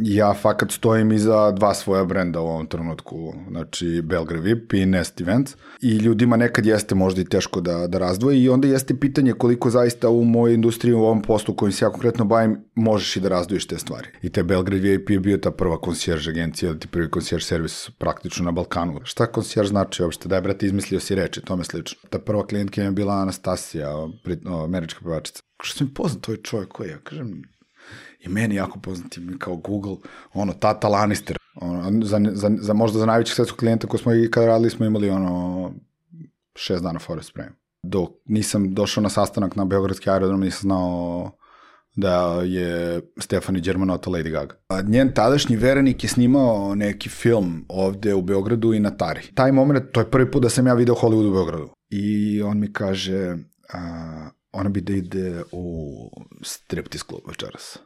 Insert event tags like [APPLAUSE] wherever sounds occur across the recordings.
ja fakat stojim iza dva svoja brenda u ovom trenutku, znači Belgrade VIP i Nest Events i ljudima nekad jeste možda i teško da, da razdvoji i onda jeste pitanje koliko zaista u mojoj industriji, u ovom poslu kojim se ja konkretno bavim, možeš i da razdvojiš te stvari. I te Belgrade VIP je bio ta prva koncijerž agencija, ti prvi koncijerž servis praktično na Balkanu. Šta koncijerž znači uopšte? Da je, brate, izmislio si reči, tome slično. Ta prva klijentka je bila Anastasija, američka pevačica. Što mi poznat, to je čovjek koji ja, kažem, i meni jako poznati kao Google, ono, Tata Lannister, ono, za, za, za možda za najvećeg svetskog klijenta koji smo i kada radili smo imali ono šest dana forest spremim. Dok nisam došao na sastanak na Beogradski aerodrom, nisam znao da je Stefani Germanota Lady Gaga. A njen tadašnji verenik je snimao neki film ovde u Beogradu i na Tari. Taj moment, to je prvi put da sam ja video Hollywood u Beogradu. I on mi kaže, a, ona bi da ide u striptease klub večeras.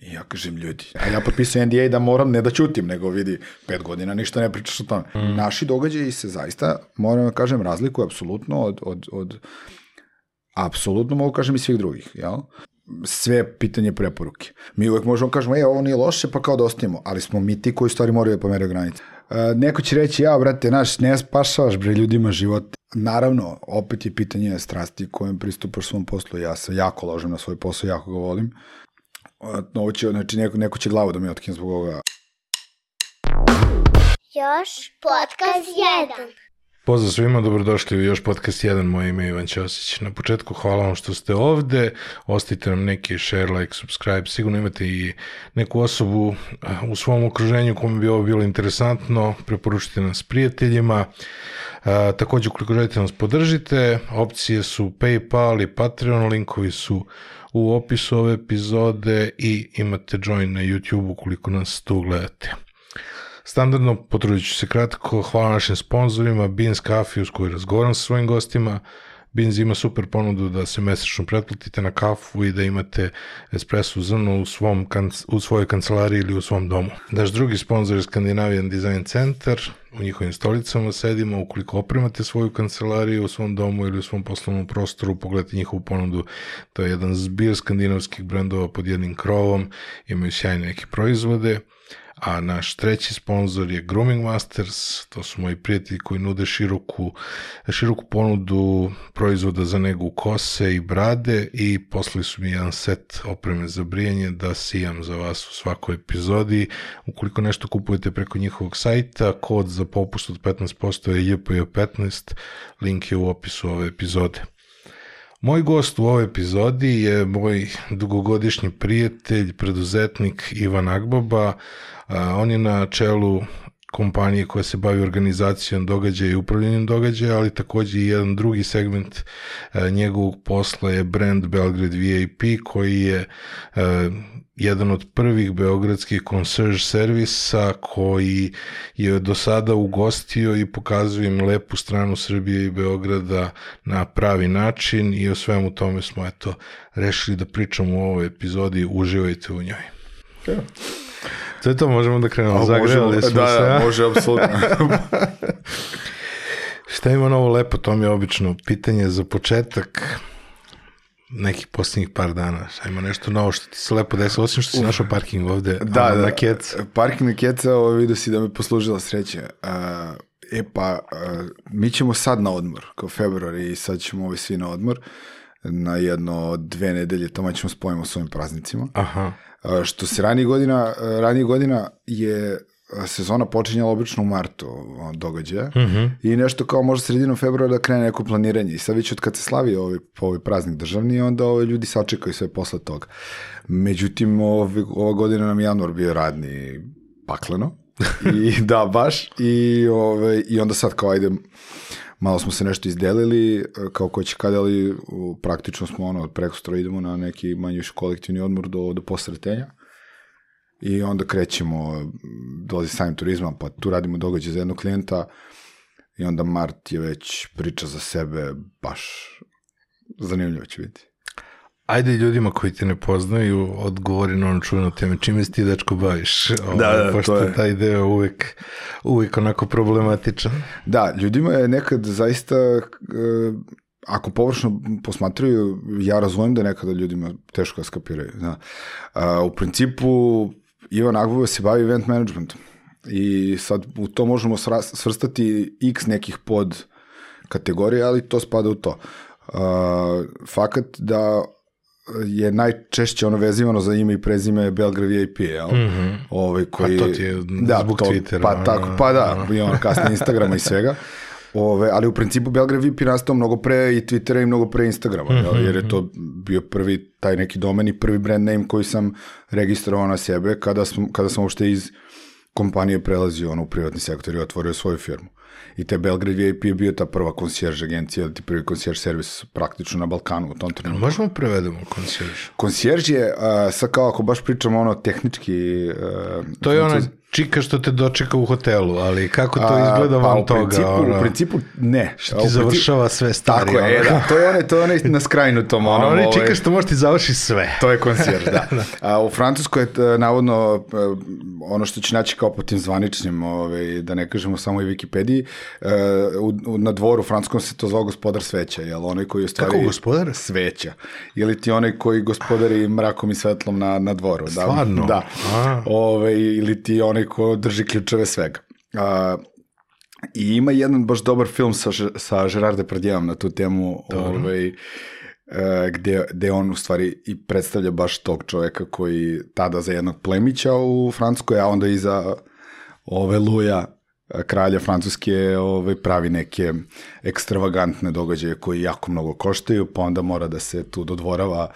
I ja kažem ljudi, a ja potpisujem NDA da moram ne da ćutim, nego vidi, pet godina ništa ne pričaš o tome. Mm. Naši događaji se zaista, moram da kažem, razlikuju apsolutno od, od, od apsolutno mogu kažem i svih drugih, jel? sve pitanje preporuke. Mi uvek možemo kažemo, e, ovo nije loše, pa kao da ostavimo, ali smo mi ti koji stvari moraju da pomeraju granice. E, neko će reći, ja, brate, naš, ne spašavaš bre ljudima život. Naravno, opet je pitanje strasti kojem pristupaš svom poslu. Ja se jako ložem na svoj posao, jako ga volim ovo će, znači neko, neko će glavu da mi otkine zbog ovoga. Još podcast 1. Pozdrav svima, dobrodošli u još podcast 1, moje ime je Ivan Ćosić. Na početku hvala vam što ste ovde, ostavite nam neki share, like, subscribe, sigurno imate i neku osobu u svom okruženju kome bi ovo bilo interesantno, preporučite nas prijateljima. A, takođe, ukoliko želite da nas podržite, opcije su Paypal i Patreon, linkovi su u opisu ove epizode i imate join na YouTube ukoliko nas tu gledate. Standardno, potrudit ću se kratko, hvala našim sponsorima, Beans Coffee uz koji razgovaram sa svojim gostima, Beans ima super ponudu da se mesečno pretplatite na kafu i da imate espresso zrno u, svom, u svojoj kancelariji ili u svom domu. Naš drugi sponsor je Scandinavian Design Center, u njihovim stolicama sedimo, ukoliko opremate svoju kancelariju u svom domu ili u svom poslovnom prostoru, pogledajte njihovu ponudu, to je jedan zbir skandinavskih brendova pod jednim krovom, imaju sjajne neke proizvode, a naš treći sponsor je Grooming Masters, to su moji prijatelji koji nude široku, široku ponudu proizvoda za negu kose i brade i poslali su mi jedan set opreme za brijanje da sijam za vas u svakoj epizodi. Ukoliko nešto kupujete preko njihovog sajta, kod za popust od 15% je JPJ15, link je u opisu ove epizode. Moj gost u ovoj epizodi je moj dugogodišnji prijatelj, preduzetnik Ivan Agbaba, on je na čelu kompanije koja se bavi organizacijom događaja i upravljanjem događaja, ali takođe i jedan drugi segment njegovog posla je brand Belgrade VIP koji je jedan od prvih beogradskih concierge servisa koji je do sada ugostio i pokazuje im lepu stranu Srbije i Beograda na pravi način i o svemu tome smo eto rešili da pričamo u ovoj epizodi, uživajte u njoj. Okay. To je to, možemo da krenemo. Zagrevali smo da, se. Da, može, apsolutno. [LAUGHS] Šta ima novo lepo, to mi je obično pitanje za početak nekih posljednjih par dana. Šta ima nešto novo što ti se lepo desilo, osim što si našao parking ovde da, da, na Keca. Parking na Keca, ovo vidio si da me poslužila sreće. Uh, e pa, uh, mi ćemo sad na odmor, kao februar i sad ćemo ovi svi na odmor na jedno dve nedelje, tamo ćemo spojimo s ovim praznicima. Aha. Što se ranije godina, ranije godina je sezona počinjala obično u martu događaja mm -hmm. i nešto kao možda sredinom februara da krene neko planiranje i sad već od kad se slavi ovaj, ovaj praznik državni onda ovaj, ljudi sačekaju sve posle toga. Međutim, ovaj, ova godina nam januar bio radni pakleno [LAUGHS] i da baš i, ovaj, i onda sad kao ajde malo smo se nešto izdelili, kao ko će kada, ali praktično smo ono, preko stroja idemo na neki manji kolektivni odmor do, do posretenja. I onda krećemo, dolazi sajam turizma, pa tu radimo događaj za jednog klijenta i onda Mart je već priča za sebe, baš zanimljivo će biti. Ajde ljudima koji te ne poznaju, odgovori na ono čuveno teme, čime si ti dečko baviš? Da, da, ovaj, pošto to je. taj deo uvek, uvek onako problematičan. Da, ljudima je nekad zaista, ako površno posmatraju, ja razumem da nekada ljudima teško da skapiraju. Da. A, u principu, Ivan Agvova se bavi event managementom i sad u to možemo svrstati x nekih pod kategorija, ali to spada u to. A, fakat da je najčešće ono vezivano za ime i prezime Belgrade VIP, jel? Mm -hmm. ovaj, koji, A to ti je zbog Twittera, Pa, tako, pa da, i ono kasnije Instagrama i svega. [LAUGHS] Ove, ali u principu Belgrade VIP je nastao mnogo pre i Twittera i mnogo pre Instagrama, mm -hmm. jer je to bio prvi taj neki domen i prvi brand name koji sam registrovao na sebe kada sam, kada sam uopšte iz kompanije prelazio ono, u privatni sektor i otvorio svoju firmu. I te Belgrade VIP je bio ta prva koncijerž agencija, ti prvi koncijerž servis praktično na Balkanu u tom trenutku. Možemo prevedemo koncijerž. Koncijerž je, uh, sad kao ako baš pričamo ono tehnički... Uh, To je ona čika što te dočeka u hotelu, ali kako to izgleda A, pa van u toga? principu, ono, u principu ne. što ti u principu- završava sve stari. Tako je, ono. da, to je onaj, to je onaj na skrajnutom, ono, Ono je ovaj, čika što može ti završi sve. [LAUGHS] To je koncijerž, [LAUGHS] da. A, u Francuskoj je t- navodno e, ono što će naći kao po tim zvaničnim, ovaj, da ne kažemo samo i Wikipediji, e, u, u, na dvoru francuskom se to zvao gospodar sveća, jel onaj koji je u stvari... Kako gospodar? Sveća. Ili ti onaj koji gospodari mrakom i svetlom na, na dvoru. Da, Stvarno? Da. Ove, ili ti onaj ko drži ključeve svega. A, I ima jedan baš dobar film sa, sa Gerard Depardieuom na tu temu, ovaj, e, gde, gde on u stvari i predstavlja baš tog čoveka koji tada za jednog plemića u Francuskoj, a onda i za ove Luja, e, kralja Francuske, ovaj, pravi neke ekstravagantne događaje koji jako mnogo koštaju, pa onda mora da se tu dodvorava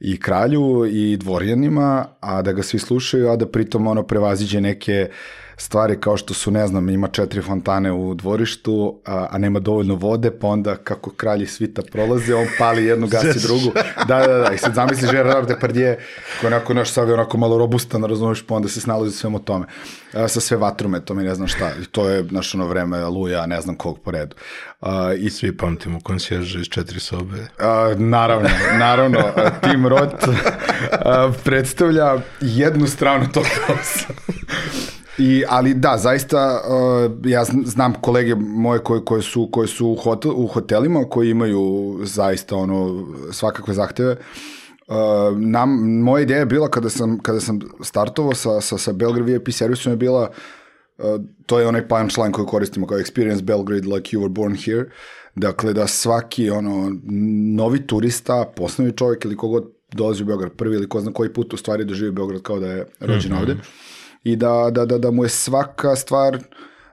i kralju i dvorjanima, a da ga svi slušaju, a da pritom ono prevaziđe neke stvari kao što su, ne znam, ima četiri fontane u dvorištu, a, a nema dovoljno vode, pa onda kako kralji svita prolaze, on pali jednu, gasi drugu. Da, da, da, i sad zamisli Gerard Depardieu, koji onako naš sav je onako malo robustan, razumeš, pa onda se snalazi svemu tome. A, sa sve vatrumetom i ne znam šta. I to je, naš ono vreme, luja, ne znam kog po redu. A, I Svi pamtimo koncijerže iz četiri sobe. A, naravno, naravno, Tim Roth a, predstavlja jednu stranu tog. I, ali da, zaista, uh, ja zn- znam kolege moje koje, koje su, koje su u, hotel, u hotelima, koji imaju zaista ono, svakakve zahteve. Uh, nam, moja ideja je bila kada sam, kada sam startovao sa, sa, sa Belgrade VIP servisom je bila Uh, to je onaj punchline koji koristimo kao experience Belgrade like you were born here. Dakle, da svaki ono, novi turista, poslovni čovjek ili kogod dolazi u Beograd prvi ili ko zna koji put u stvari doživi Beograd kao da je rođen mm -hmm. ovde i da, da, da, da mu je svaka stvar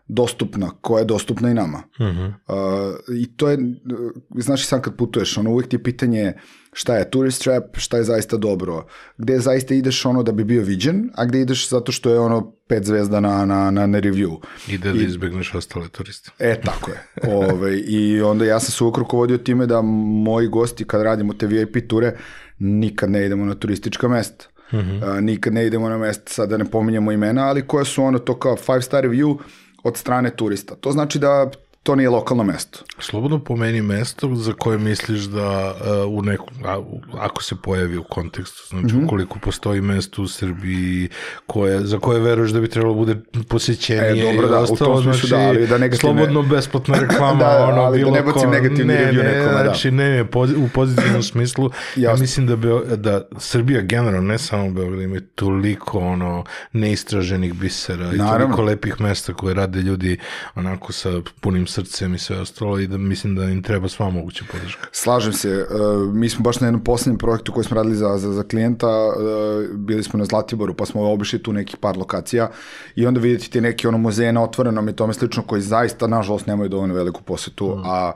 dostupna, koja je dostupna i nama. Mm -hmm. uh, I to je, uh, znaš i sam kad putuješ, ono uvijek ti je pitanje šta je tourist trap, šta je zaista dobro, gde zaista ideš ono da bi bio viđen, a gde ideš zato što je ono pet zvezda na, na, na, na review. I da, da izbegneš ostale turiste. E, tako je. Ove, I onda ja sam se uvijek rukovodio time da moji gosti kad radimo te VIP ture, nikad ne idemo na turistička mesta. Mm -hmm. nikad ne idemo na mesta, sad da ne pominjemo imena, ali koje su ono to kao five star review od strane turista. To znači da to nije lokalno mesto. Slobodno pomeni mesto za koje misliš da uh, u neku, a, u- ako se pojavi u kontekstu, znači mm -hmm. ukoliko postoji mesto u Srbiji koje, za koje veruješ da bi trebalo bude posećenije E, dobro, i da, u ostalo, tom smislu da, ali da negativne- slobodno besplatna [LAUGHS] reklama, Da, ono, ali da bilo ne bacim negativni ne, review ne, nekome, da. Znači, ne, ne, u pozitivnom smislu, [LAUGHS] ja mislim da, Beo, da Srbija generalno, ne samo Beograd, ima toliko ono neistraženih bisera i Naravno. toliko lepih mesta koje rade ljudi onako sa punim srcem i sve ostalo i da mislim da im treba sva moguća podrška. Slažem se, uh, mi smo baš na jednom poslednjem projektu koji smo radili za, za, za klijenta, uh, bili smo na Zlatiboru, pa smo obišli tu nekih par lokacija i onda vidjeti te neke ono muzeje na otvorenom i tome slično koji zaista, nažalost, nemaju dovoljno veliku posetu, mm. a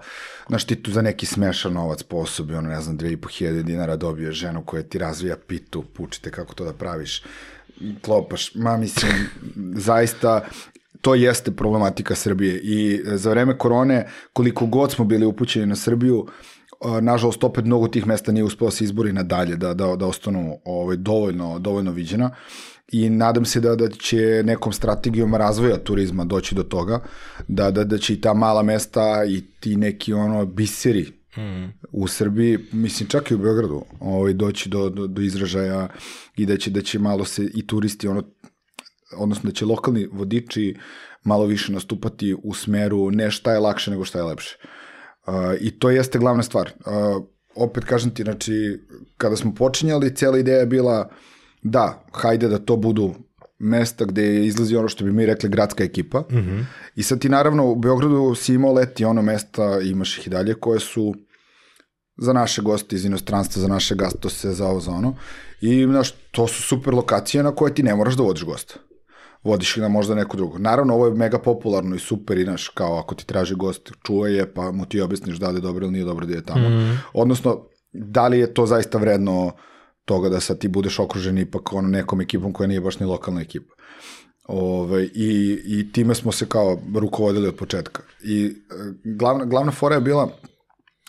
znaš ti tu za neki smešan novac po osobi, ono ne znam, 2500 dinara dobiješ ženu koja ti razvija pitu, pučite kako to da praviš, klopaš, ma mislim, [LAUGHS] zaista to jeste problematika Srbije i e, za vreme korone koliko god smo bili upućeni na Srbiju a, nažalost opet mnogo tih mesta nije uspeo da se izbori nadalje da, da, da ostanu ovaj, dovoljno, dovoljno viđena i nadam se da, da će nekom strategijom razvoja turizma doći do toga da, da, da će i ta mala mesta i ti neki ono biseri mm. u Srbiji, mislim čak i u Beogradu ovaj, doći do, do, do izražaja i da će, da će malo se i turisti ono odnosno da će lokalni vodiči malo više nastupati u smeru ne šta je lakše nego šta je lepše. I to jeste glavna stvar. Uh, opet kažem ti, znači, kada smo počinjali, cijela ideja je bila da, hajde da to budu mesta gde izlazi ono što bi mi rekli gradska ekipa. Mm -hmm. I sad ti naravno u Beogradu si imao leti ono mesta, imaš ih i dalje, koje su za naše goste iz inostranstva, za naše gastose, za ovo, za ono. I, znaš, to su super lokacije na koje ti ne moraš da vodiš gosta. Vodiš ih na možda neku drugu. Naravno, ovo je mega popularno i super i, znaš, kao ako ti traži gost, čuje je, pa mu ti objasniš da li je dobro ili nije dobro da je tamo. Mm. Odnosno, da li je to zaista vredno toga da sad ti budeš okružen ipak ono nekom ekipom koja nije baš ni lokalna ekipa. Ove, i, I time smo se kao rukovodili od početka. I e, glavna, glavna fora je bila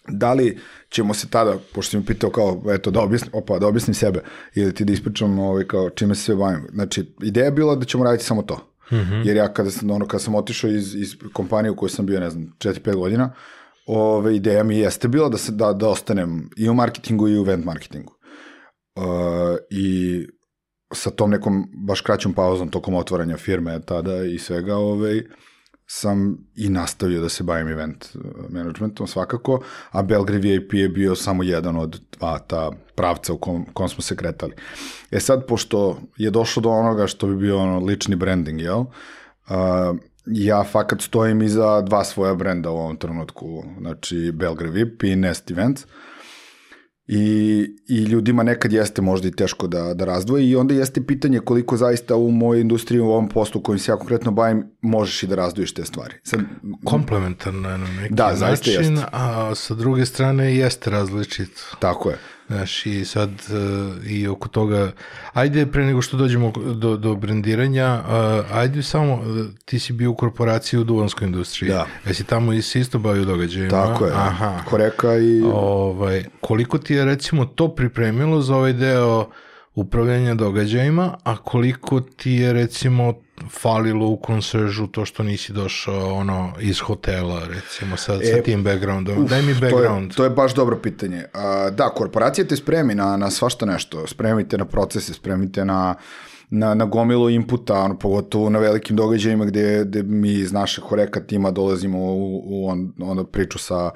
da li ćemo se tada, pošto si mi pitao kao, eto, da objasnim, opa, da objasnim sebe, ili ti da ispričam ovaj, kao, čime se sve bavim. Znači, ideja je bila da ćemo raditi samo to. Mm -hmm. Jer ja kada sam, ono, kada sam otišao iz, iz kompanije u kojoj sam bio, ne znam, 4-5 godina, ove, ideja mi jeste bila da, se, da, da ostanem i u marketingu i u event marketingu. Uh, I sa tom nekom baš kraćom pauzom tokom otvaranja firme tada i svega, ovaj, sam i nastavio da se bavim event uh, managementom svakako, a Belgrade VIP je bio samo jedan od dva ta pravca u kom, kom smo se kretali. E sad, pošto je došlo do onoga što bi bio ono lični branding, jel? Uh, ja fakat stojim iza dva svoja brenda u ovom trenutku, znači Belgrade VIP i Nest Events. Uh, I, i ljudima nekad jeste možda i teško da, da razdvoji i onda jeste pitanje koliko zaista u mojoj industriji, u ovom poslu kojim se ja konkretno bavim, možeš i da razdvojiš te stvari. Sad, Komplementarno je na neki da, način, jeste. a sa druge strane jeste različit. Tako je. Znaš, i sad uh, i oko toga, ajde pre nego što dođemo do, do brendiranja, uh, ajde samo, uh, ti si bio u korporaciji u duvanskoj industriji. Da. Jesi tamo i si isto bavio događajima? Tako je, Aha. koreka i... Ovaj, koliko ti je recimo to pripremilo za ovaj deo upravljanja događajima, a koliko ti je recimo falilo u konseržu to što nisi došao ono iz hotela recimo sa, e, sa tim backgroundom. Uf, Daj mi background. To je, to je baš dobro pitanje. A, da, korporacija te spremi na, na svašta nešto. Spremite na procese, spremite na na, na gomilu inputa, ono, pogotovo na velikim događajima gde, gde mi iz našeg horeka tima dolazimo u, u on, onda priču sa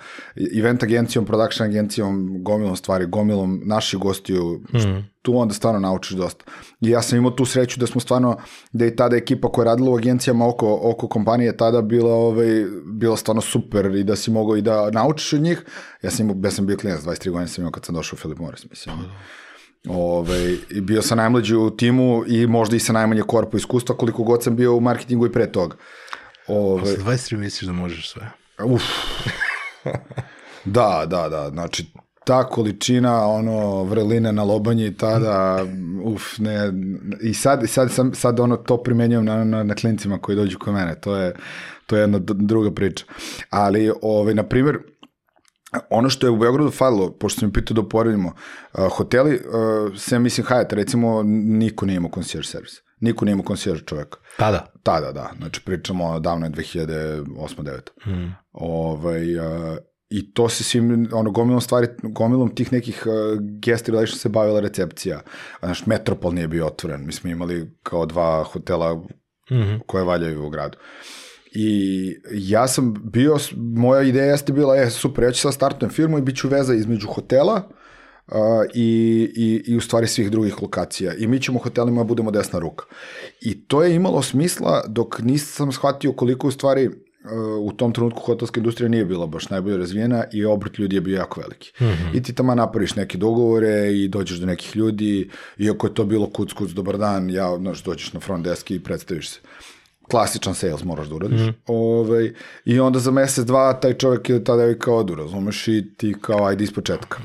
event agencijom, production agencijom, gomilom stvari, gomilom naših gostiju, mm. Tu onda stvarno naučiš dosta. I ja sam imao tu sreću da smo stvarno, da je tada ekipa koja je radila u agencijama oko, oko kompanije tada bila, ovaj, bila stvarno super i da si mogao i da naučiš od njih. Ja sam, imao, ja sam bio klinac, 23 godine sam imao kad sam došao u Philip Morris, mislim. Mm Ove, i bio sam najmlađi u timu i možda i sa najmanje korpo iskustva koliko god sam bio u marketingu i pre toga. Ove, sa 23 misliš da možeš sve? Uf. [LAUGHS] da, da, da. Znači, ta količina ono vrline na lobanji tada uf ne i sad sad sam sad ono to primenjujem na na na klincima koji dođu kod mene to je to je jedna druga priča ali ovaj na primjer Ono što je u Beogradu falilo, pošto sam mi pitao da uporedimo, uh, hoteli, uh, sem mislim Hyatt, recimo, niko nije imao concierge servis. Niko nije imao concierge čoveka. Tada? Tada, da. Znači, pričamo davno je 2008-2009. Hmm. Ovaj, uh, I to se svim, ono, gomilom stvari, gomilom tih nekih uh, guest relations se bavila recepcija. Znaš, Metropol nije bio otvoren. Mi smo imali kao dva hotela mm -hmm. koje valjaju u gradu. I ja sam bio, moja ideja jeste bila, je super, ja ću sad startujem firmu i bit ću veza između hotela uh, i, i, i u stvari svih drugih lokacija. I mi ćemo hotelima da budemo desna ruka. I to je imalo smisla dok nisam shvatio koliko u stvari u tom trenutku hotelska industrija nije bila baš najbolje razvijena i obrt ljudi je bio jako veliki. Mm -hmm. I ti tamo napraviš neke dogovore i dođeš do nekih ljudi, iako je to bilo kuc, kuc, dobar dan, ja, znaš, dođeš na front desk i predstaviš se klasičan sales moraš da uradiš. Mm. Ovaj, I onda za mesec, dva, taj čovjek ili ta devika odu, razumeš, i ti kao ajde iz početka.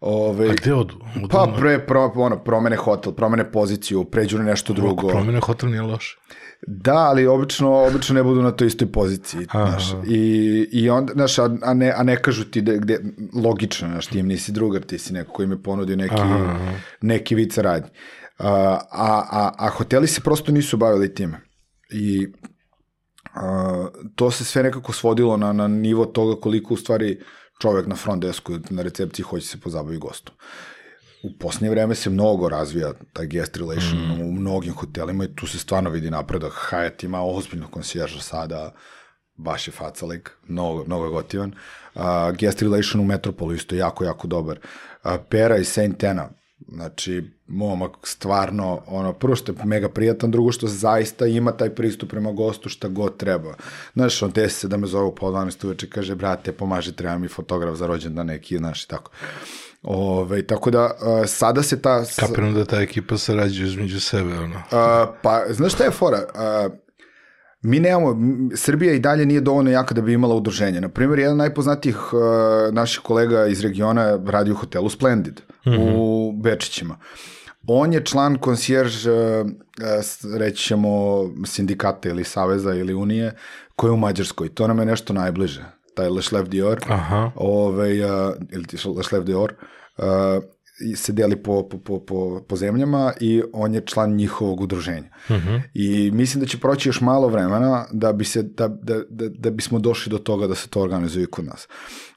Ove, A gde odu? odu pa pre, pro, ono, promene hotel, promene poziciju, pređu na nešto drugo. Promene hotel nije loše. Da, ali obično, obično ne budu na toj istoj poziciji, znaš, i, i onda, znaš, a, a, ne, a ne kažu ti da, gde, logično, znaš, ti im nisi drugar, ti si neko koji me ponudio neki, Aha. neki vid saradnji. A, a, a, a hoteli se prosto nisu bavili time. I uh, to se sve nekako svodilo na, na nivo toga koliko u stvari čovek na front desku na recepciji hoće se pozabavi gostom. U posljednje vreme se mnogo razvija taj guest relation mm. u mnogim hotelima i tu se stvarno vidi napredak. Hyatt ima ozbiljno konsjerža sada, baš je faca lik, mnogo, mnogo je gotivan. Uh, guest relation u Metropolu isto jako, jako dobar. Uh, Pera iz Saint Tena, znači, momak stvarno, ono, prvo što je mega prijatan, drugo što zaista ima taj pristup prema gostu šta god treba. Znaš, on desi se da me zovu po 12 uveče, kaže, brate, pomaži, treba mi fotograf za rođendan neki, znaš, i tako. Ove, tako da, uh, sada se ta... Kapiram da ta ekipa sarađuje između sebe, ono. Uh, pa, znaš šta je fora? Uh, mi nemamo, Srbija i dalje nije dovoljno jaka da bi imala udruženje. Naprimjer, jedan najpoznatijih uh, naših kolega iz regiona radi u hotelu Splendid mm -hmm. u Bečićima. On je član konsjerž, uh, reći ćemo, sindikata ili saveza ili unije, koji je u Mađarskoj. To nam je nešto najbliže taj Le Chef Dior, Aha. ovaj, uh, ili ti Le Chef Dior, i se deli po, po, po, po, po zemljama i on je član njihovog udruženja. Uh -huh. I mislim da će proći još malo vremena da, bi se, da, da, da, da bismo došli do toga da se to organizuje kod nas.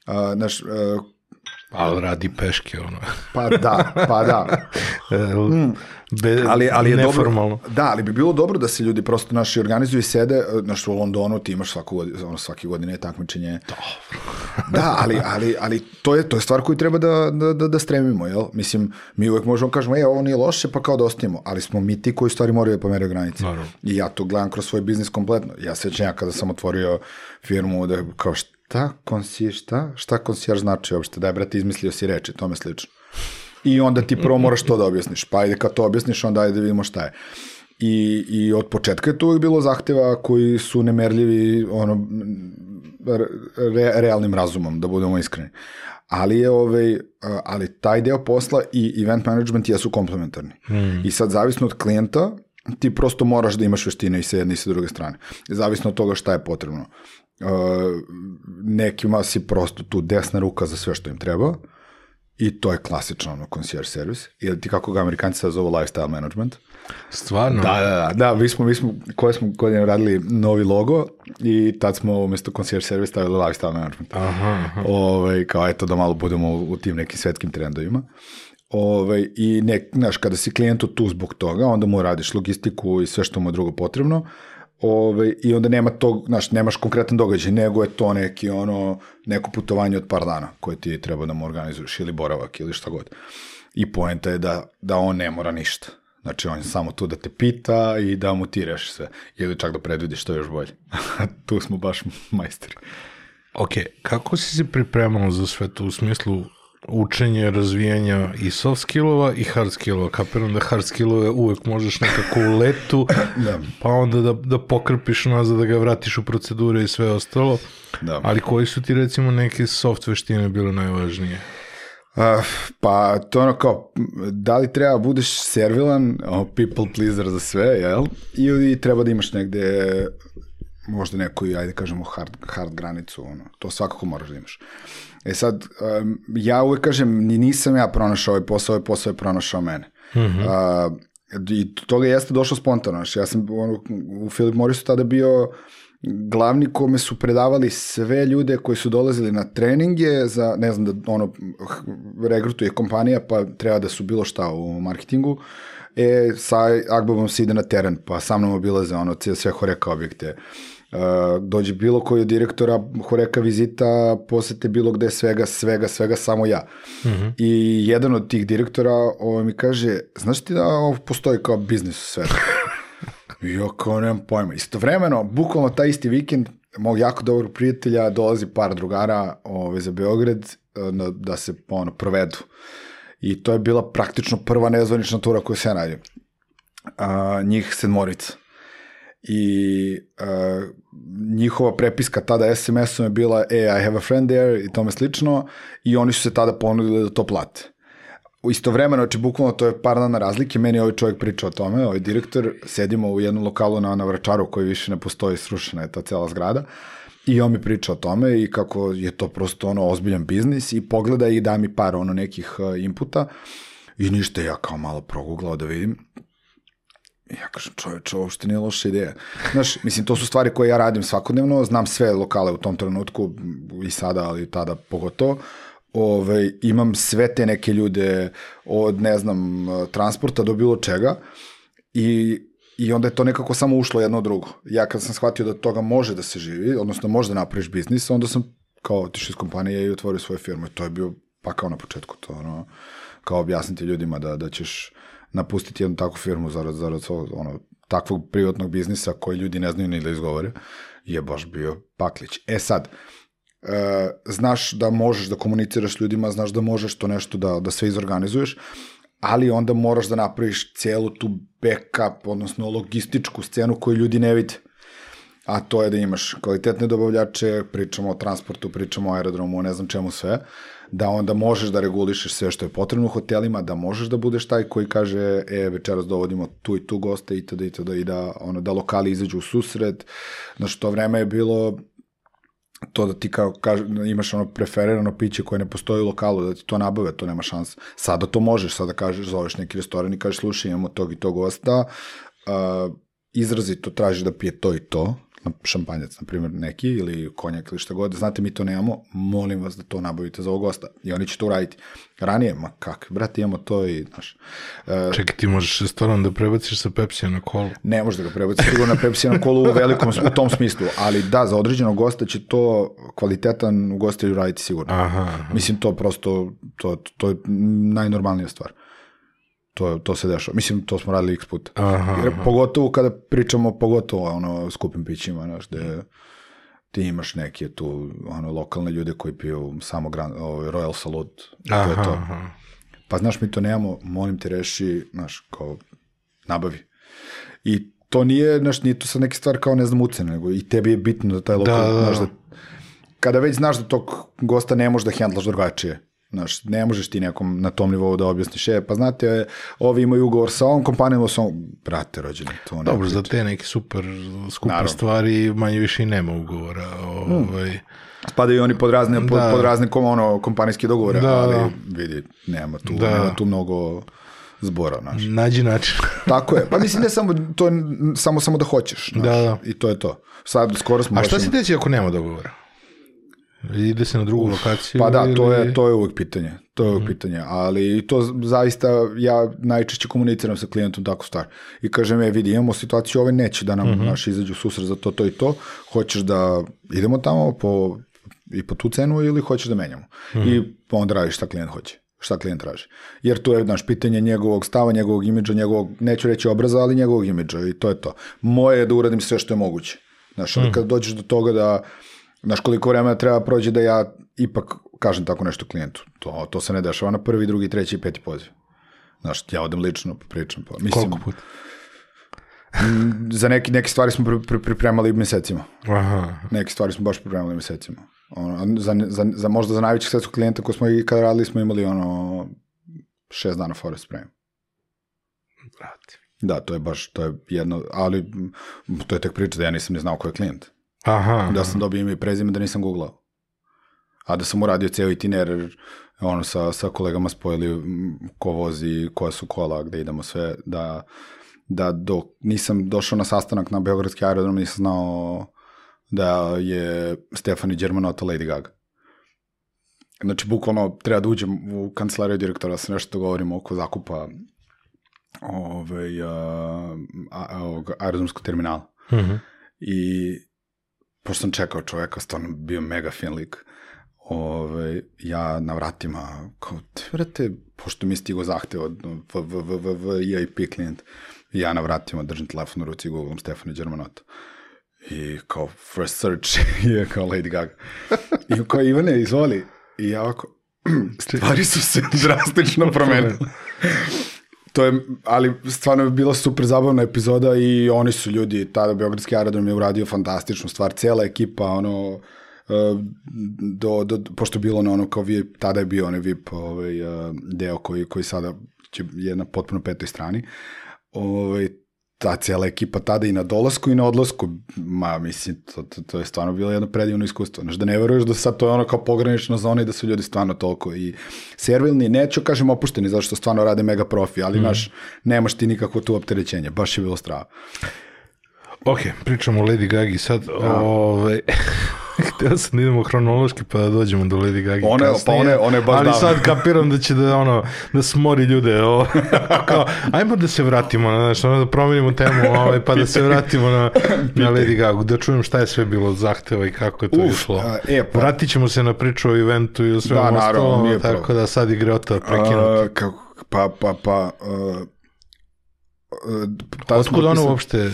Uh, naš, uh, Ali radi peške, ono. pa da, pa da. [LAUGHS] Be, ali, ali je neformalno. Dobro, da, ali bi bilo dobro da se ljudi prosto naši organizuju i sede, znaš, u Londonu ti imaš svaku ono, svake godine takmičenje. da, ali, ali, ali to, je, to je stvar koju treba da, da, da, da stremimo, jel? Mislim, mi uvek možemo kažemo, e, ovo nije loše, pa kao da ostavimo, ali smo mi ti koji stvari moraju da pomeraju granice. Naravno. I ja to gledam kroz svoj biznis kompletno. Ja sećam ja kada sam otvorio firmu, da kao šta konsjer, šta? Šta konsjer znači uopšte? Da je, brate, izmislio si reči, tome slično. I onda ti prvo moraš to da objasniš. Pa ajde kad to objasniš, onda ajde da vidimo šta je. I, I od početka je to uvijek bilo zahteva koji su nemerljivi ono, re, realnim razumom, da budemo iskreni. Ali je ovaj, ali taj deo posla i event management jesu komplementarni. Mm. I sad zavisno od klijenta, ti prosto moraš da imaš veštine i sa jedne i sa druge strane. Zavisno od toga šta je potrebno. Uh, nekima si prosto tu desna ruka za sve što im treba, I to je klasično ono concierge servis. Ili ti kako ga amerikanci sad zovu lifestyle management. Stvarno? Da, da, da. Da, mi smo, mi smo, koje smo godine radili novi logo i tad smo umjesto concierge servis stavili lifestyle management. Aha, aha. Ove, kao eto da malo budemo u tim nekim svetskim trendovima. Ove, I ne, znaš, kada si klijentu tu zbog toga, onda mu radiš logistiku i sve što mu je drugo potrebno, Ove, I onda nema tog, znaš, nemaš konkretan događaj, nego je to neki ono, neko putovanje od par dana koje ti treba da mu organizuješ ili boravak ili šta god. I poenta je da, da on ne mora ništa. Znači, on je samo tu da te pita i da mu ti reši sve. Ili čak da predvidiš što je još bolje. [LAUGHS] tu smo baš majstori. Ok, kako si se pripremao za sve to u smislu učenje, razvijanja i soft skillova i hard skillova. Kapiram da hard skillove uvek možeš nekako u letu, [CLEARS THROAT] da. pa onda da, da pokrpiš nazad, da ga vratiš u procedure i sve ostalo. Da. Ali koji su ti recimo neke soft veštine bile najvažnije? Uh, pa to ono kao, da li treba budeš servilan, oh, people pleaser za sve, jel? Ili treba da imaš negde možda neku, ajde kažemo, hard, hard granicu, ono. to svakako moraš da imaš. E sad, um, ja uvek kažem, nisam ja pronašao ovaj posao, ovaj posao je pronašao mene. Mm -hmm. uh, I toga jeste došlo spontano. Znači, ja sam ono, u Philip Morrisu tada bio glavni kome su predavali sve ljude koji su dolazili na treninge za, ne znam, da ono, regrutuje kompanija pa treba da su bilo šta u marketingu. E, sa Agbabom se ide na teren, pa sa mnom obilaze ono, sve horeka objekte. Uh, dođe bilo koji od direktora Horeka vizita, posete bilo gde svega, svega, svega, samo ja. Mm -hmm. I jedan od tih direktora ovo mi kaže, znaš ti da ovo postoji kao biznis u svetu? [LAUGHS] Ja kao nemam pojma. Istovremeno, bukvalno taj isti vikend, mog jako dobrog prijatelja dolazi par drugara ove, za Beograd na, da se ono, provedu. I to je bila praktično prva nezvanična tura koju se ja radim. A, njih sedmorica i uh, njihova prepiska tada SMS-om je bila e, I have a friend there i tome slično i oni su se tada ponudili da to plate. Istovremeno, znači bukvalno to je par dana razlike, meni ovaj čovjek priča o tome, ovaj direktor, sedimo u jednom lokalu na, na Vračaru koji više ne postoji, srušena je ta cela zgrada i on mi priča o tome i kako je to prosto ono ozbiljan biznis i pogleda i da mi par ono nekih uh, inputa. I ništa ja kao malo proguglao da vidim. Ja kažem, čoveče, uopšte nije loša ideja. Znaš, mislim, to su stvari koje ja radim svakodnevno, znam sve lokale u tom trenutku, i sada, ali tada pogotovo, Ove, imam sve te neke ljude od, ne znam, transporta do bilo čega i I onda je to nekako samo ušlo jedno drugo. Ja kad sam shvatio da toga može da se živi, odnosno može da napraviš biznis, onda sam kao otišao iz kompanije i otvorio svoju firmu. I to je bio pa kao na početku to, ono, kao objasniti ljudima da, da ćeš napustiti jednu takvu firmu zarad, zarad svog, ono, takvog privatnog biznisa koji ljudi ne znaju ni da izgovore, je baš bio paklić. E sad, e, znaš da možeš da komuniciraš s ljudima, znaš da možeš to nešto da, da sve izorganizuješ, ali onda moraš da napraviš celu tu backup, odnosno logističku scenu koju ljudi ne vide. A to je da imaš kvalitetne dobavljače, pričamo o transportu, pričamo o aerodromu, ne znam čemu sve, da onda možeš da regulišeš sve što je potrebno u hotelima, da možeš da budeš taj koji kaže, e, večeras dovodimo tu i tu goste itd. itd. i da, ono, da lokali izađu u susret. Znaš, to vreme je bilo to da ti kao kaže, imaš ono preferirano piće koje ne postoji u lokalu, da ti to nabave, to nema šanse. Sada to možeš, sada kažeš, zoveš neki restoran i kažeš, slušaj, imamo tog i tog gosta, uh, izrazito tražiš da pije to i to, šampanjac, na primjer, neki, ili konjak ili šta god, znate, mi to nemamo, molim vas da to nabavite za ovog gosta. I oni će to uraditi. Ranije, ma kak, brate, imamo to i, znaš. Uh, Čekaj, ti možeš restoran da prebaciš sa Pepsija na kolu. ne može da ga prebaci sigurno na Pepsi na kolu u velikom, u tom smislu, ali da, za određenog gosta će to kvalitetan ugostitelj uraditi sigurno. Aha, aha. Mislim, to prosto, to, to je najnormalnija stvar. To, to se dešava. Mislim, to smo radili x puta. Aha, Jer, aha. pogotovo kada pričamo, pogotovo ono, skupim pićima, znaš, gde ti imaš neke tu ono, lokalne ljude koji piju samo gran, ovaj, Royal Salute. i To je Aha, to. aha. Pa znaš, mi to nemamo, molim te reši, znaš, kao, nabavi. I to nije, znaš, nije to sad neke stvar kao, ne znam, ucene, nego i tebi je bitno da taj lokal, Da, da, da. znaš, da, kada već znaš da tog gosta ne možeš da hendlaš drugačije, Znaš, ne možeš ti nekom na tom nivou da objasniš, e, pa znate, ovi imaju ugovor sa ovom kompanijom, sa ovom, brate, rođeni, to ne Dobro, za te neke super skupe Naravno. stvari manje više i nema ugovora. Ovaj, Spadaju i oni pod razne, pod, Da. pod razne kom, ono, kompanijske dogovore, Da, ali da. vidi, nema tu, Da. nema tu mnogo zbora, znaš. Nađi način. [LAUGHS] Tako je. Pa mislim ne samo to samo samo da hoćeš, znaš. Da, da. I to je to. Sad skoro smo A šta se desi ako nema dogovora? Ide se na drugu lokaciju? Pa da, to je ili- to je uvek pitanje. To je uvek pitanje, ali to zaista ja najčešće komuniciram sa klijentom takvu stvar. I kažem je, vidi, imamo situaciju, ovaj neće da nam naš izađu susret za to, to i to. Hoćeš da idemo tamo po i po tu cenu ili hoćeš da menjamo. I onda radiš šta klijent hoće šta klijent traži. Jer to je, naš pitanje njegovog stava, njegovog imidža, njegovog, neću reći obraza, ali njegovog imidža i to je to. Moje je da uradim sve što je moguće. Znaš, onda kad dođeš do toga da, znaš koliko vremena treba prođe da ja ipak kažem tako nešto klijentu. To, to se ne dešava na prvi, drugi, treći i peti poziv. Znaš, ja odem lično, pričam. Pa, mislim, Koliko puta? za neki, neke stvari smo pri, pri, pripremali mesecima. Aha. Neke stvari smo baš pripremali mesecima. Ono, za, za, za, možda za najvećeg svetskog klijenta koji smo i kada radili smo imali ono šest dana forest spremim. Brate. Da, to je baš, to je jedno, ali to je tek priča da ja nisam ni znao ko je klijent. Aha. Da sam dobio ime i prezime da nisam googlao. A da sam uradio ceo itinerar, ono, sa, sa kolegama spojili ko vozi, koja su kola, gde idemo sve, da, da dok nisam došao na sastanak na Beogradski aerodrom, nisam znao da je Stefani Germanota Lady Gaga. Znači, bukvalno treba da uđem u kancelariju direktora, da se nešto dogovorimo oko zakupa ovaj, a, a, a, aerodromskog terminala. Mhm. I pošto sam čekao čoveka, stvarno bio mega fin lik, ove, ja na vratima, kao, te vrate, pošto mi je stigo zahtev od VIP klijent, ja na vratima držim telefon u ruci i googlam Stefani Germanota. I kao first search [LAUGHS] je kao Lady Gaga. I kao Ivane, izvoli. I ja ovako, [CLEARS THROAT] stvari su se drastično promenile. To je, ali stvarno je bila super zabavna epizoda i oni su ljudi, tada Beogradski aerodrom je uradio fantastičnu stvar, cela ekipa, ono, e, do, do, pošto je bilo na ono kao VIP, tada je bio onaj VIP ovaj, e, deo koji, koji sada će, je na potpuno petoj strani, ovaj, ta cijela ekipa tada i na dolasku i na odlasku, ma mislim, to, to, to je stvarno bilo jedno predivno iskustvo. Znaš, da ne veruješ da sad to je ono kao pogranična zona i da su ljudi stvarno toliko i servilni, neću kažem opušteni, zato što stvarno rade mega profi, ali, mm. znaš, nemaš ti nikakvo tu opterećenje, baš je bilo strava. Ok, pričamo o Lady Gagi sad. Ove, [LAUGHS] htio sam da idemo hronološki pa da dođemo do Lady Gaga One- pa kasnije, one- one baš Ali davno. sad kapiram da će da, ono, da smori ljude. O, [LAUGHS] kao, ajmo da se vratimo, na, znaš, ono, da promenimo temu, ovaj, pa da se vratimo na, na Lady Gaga, da čujem šta je sve bilo zahteva i kako je to Uf, išlo. a, e, pa- Vratit ćemo se na priču o eventu i o svemu Da, naravno, ostalom, tako problem. da sad greota prekinuti. A, kako, pa, pa, pa... Uh, uh, Otkud ono uopšte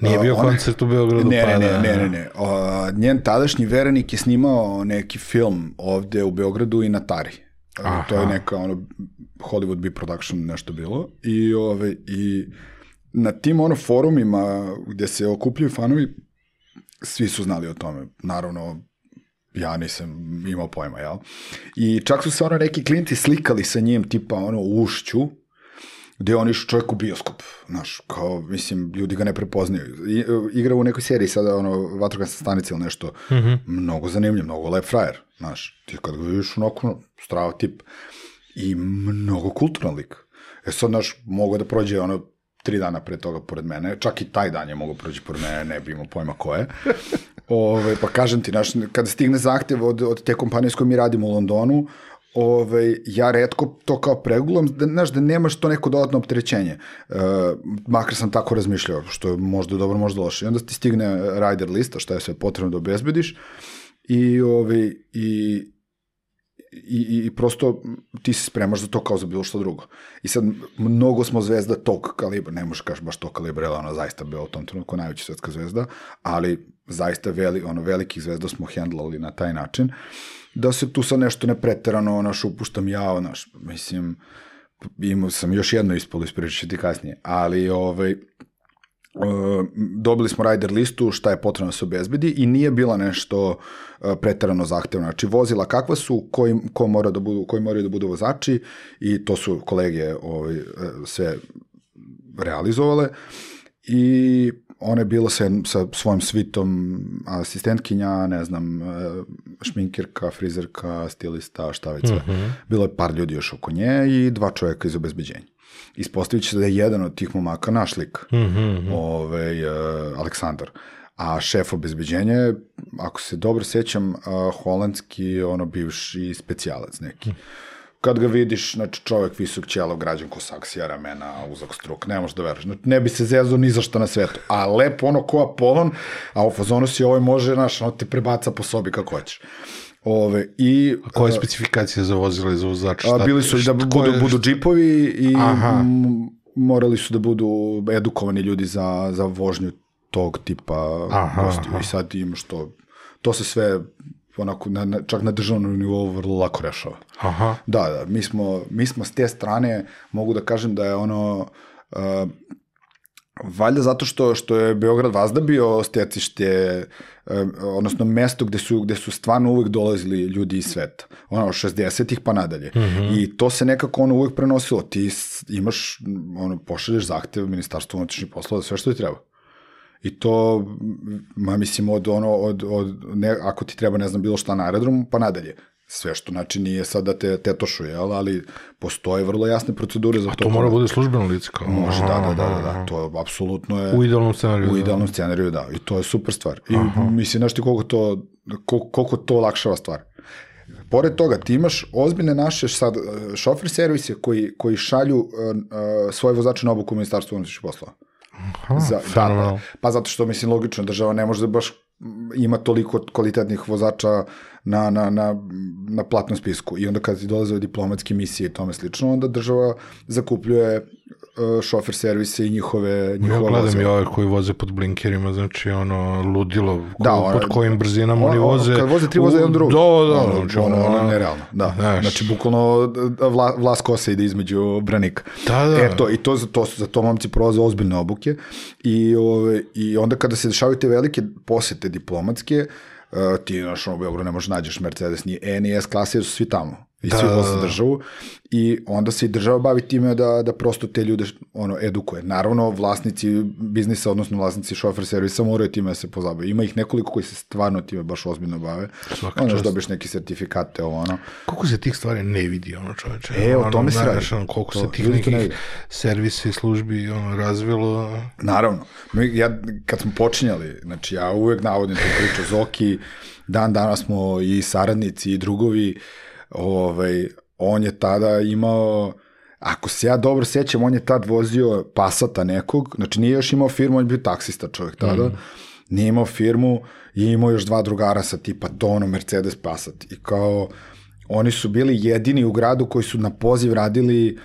nije bio ona- koncert u Beogradu? Ne, pa ne, ne, da- ne, ne, ne. A, njen tadašnji verenik je snimao neki film ovde u Beogradu i na Tari. A, Aha. To je neka ono Hollywood B production nešto bilo i ove i na tim ono forumima gde se okupljaju fanovi svi su znali o tome. Naravno ja nisam imao pojma, jel? I čak su se ono neki klinci slikali sa njim tipa ono u ušću gde on išao čovjek u bioskop, znaš, kao, mislim, ljudi ga ne prepoznaju. I, igra u nekoj seriji sada, ono, vatrogasna stanica ili nešto, mnogo zanimljiv, mnogo lep frajer, znaš, ti kad ga vidiš onako, strava tip, i mnogo kulturan lik. E sad, znaš, mogo da prođe, ono, tri dana pre toga pored mene, čak i taj dan je mogo prođe pored mene, ne bi imao pojma ko je. [LAUGHS] Ove, pa kažem ti, znaš, kada stigne zahtev od, od te kompanije s kojom mi radimo u Londonu, Ove, ja redko to kao pregulam, da, znaš, da nemaš to neko dodatno opterećenje. E, makar sam tako razmišljao, što je možda dobro, možda loše. I onda ti stigne rider lista, šta je sve potrebno da obezbediš i, ove, i, i, i prosto ti se spremaš za to kao za bilo što drugo. I sad, mnogo smo zvezda tog kalibra, ne možeš kaži baš tog kalibra, jer ona zaista bila u tom trenutku najveća svetska zvezda, ali zaista veli, ono, velikih zvezda smo hendlali na taj način, da se tu sad nešto ne preterano, naš, upuštam ja, naš, mislim, imao sam još jedno ispolo, ispričat ću ti kasnije, ali, ovaj, Uh, dobili smo rider listu šta je potrebno da se obezbedi i nije bila nešto uh, preterano zahtevno. Znači vozila kakva su, koji, ko mora da budu, koji moraju da budu vozači i to su kolege ovaj, uh, sve realizovale i ona je bila sa, sa svojim svitom asistentkinja, ne znam, uh, šminkirka, frizerka, stilista, šta već sve. Mm -hmm. Bilo je par ljudi još oko nje i dva čovjeka iz obezbeđenja ispostavit će se da je jedan od tih momaka naš lik, mm -hmm. ovaj, uh, Aleksandar. A šef obezbeđenja je, ako se dobro sećam, uh, holandski, ono, bivši specijalac neki. Kad ga vidiš, znači čovjek visok ćelo, građan ko saksija ramena, uzak struk, ne možeš da veruješ. Znači, ne bi se zezao ni za što na svetu. A lepo ono ko Apolon, a u fazonu si ovaj može, znaš, ono te prebaca po sobi kako hoćeš. Ove, i, A koje specifikacije za vozila i za vozača? a, bili su i da budu, je- budu džipovi i Aha. morali su da budu edukovani ljudi za, za vožnju tog tipa Aha, gostiju. aha. I sad imaš to, to se sve onako, na, na, čak na državnom nivou vrlo lako rešava. Aha. Da, da, mi smo, mi smo s te strane, mogu da kažem da je ono, uh, valjda zato što, što je Beograd vazda bio stecište, um, odnosno mesto gde su, gde su stvarno uvek dolazili ljudi iz sveta. Ono, 60-ih pa nadalje. Mm -hmm. I to se nekako ono uvek prenosilo. Ti imaš, ono, pošalješ zahtev ministarstvu unutrašnjih poslova sve što ti treba. I to, ma mislim, od ono, od, od ne, ako ti treba, ne znam, bilo šta na aerodromu, pa nadalje. Sve što, znači, nije sad da te tetošuje, jel? ali postoje vrlo jasne procedure za to. To mora bude službeno lice kao. Može, da, da, da, Aha, da, da. aha. To apsolutno je... U idealnom scenariju. U da. idealnom scenariju, da. I to je super stvar. I mislim, znaš ti koliko to, koliko, koliko to olakšava stvar. Pored toga, ti imaš ozbiljne naše sad e, šofer servise koji, koji šalju uh, uh, svoje vozače na obuku u ministarstvu unutrašnjih poslova. Aha, Za, da, da, pa zato što, mislim, logično, država ne može da baš mm, ima toliko kvalitetnih vozača na, na, na, na platnom spisku. I onda kad ti dolaze diplomatske misije i tome slično, onda država zakupljuje šofer servise i njihove, Ja njihova gledam vozila. i ove koji voze pod blinkerima, znači ono, ludilo, ko, Da, da, ono- pod kojim brzinama oni Ono, voze. Kad voze tri voze jedan drugi. Da, da, ono, znači ono, ono, ono, nerealno. Da. Znaš. Znači, bukvalno da, vla, vlas kose ide između branika. Da, da. E, to, I to, za to, za to momci prolaze ozbiljne obuke. I, ove, I onda kada se dešavaju te velike posete diplomatske, uh, ti, znaš, ono, u Beogradu ne možeš nađeš Mercedes, ni E, ni S klase, jer su svi tamo. I Da, svi da, da. državu i onda se i država bavi time da, da prosto te ljude ono, edukuje. Naravno, vlasnici biznisa, odnosno vlasnici šofer servisa moraju time da se pozabave. Ima ih nekoliko koji se stvarno time baš ozbiljno bave. Svaka Onda još čast. dobiješ neki sertifikate, ovo ono. Koliko se tih stvari ne vidi, ono čoveče? E, o Ono, tome se radi. ono, koliko To, se tih ne nekih vide. servisa i službi ono, razvilo. Naravno. Mi, ja, kad smo počinjali, znači ja uvek navodim tu priču Zoki, dan danas smo i saradnici i drugovi, ovaj, on je tada imao, ako se ja dobro sećam, on je tad vozio pasata nekog, znači nije još imao firmu, on je bio taksista čovjek tada, nije imao firmu i imao još dva drugara sa tipa Tono, Mercedes, Passat i kao oni su bili jedini u gradu koji su na poziv radili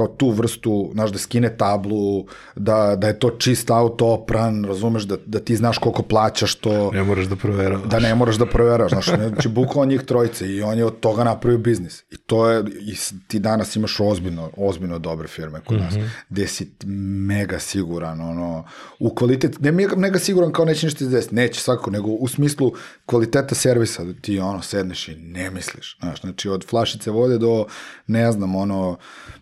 kao tu vrstu, znaš, da skine tablu, da, da je to čist auto opran, razumeš, da, da ti znaš koliko plaćaš to, Ne moraš da proveravaš. da ne moraš da proveraš, znaš, znači bukvalno njih trojice i on je od toga napravio biznis. I to je, i ti danas imaš ozbiljno, ozbiljno dobre firme kod nas, gde si mega siguran, ono, u kvalitet, ne mega, mega siguran kao neće ništa izdesiti, neće svako, nego u smislu kvaliteta servisa, da ti ono, sedneš i ne misliš, znaš, znači od flašice vode do, ne znam, ono,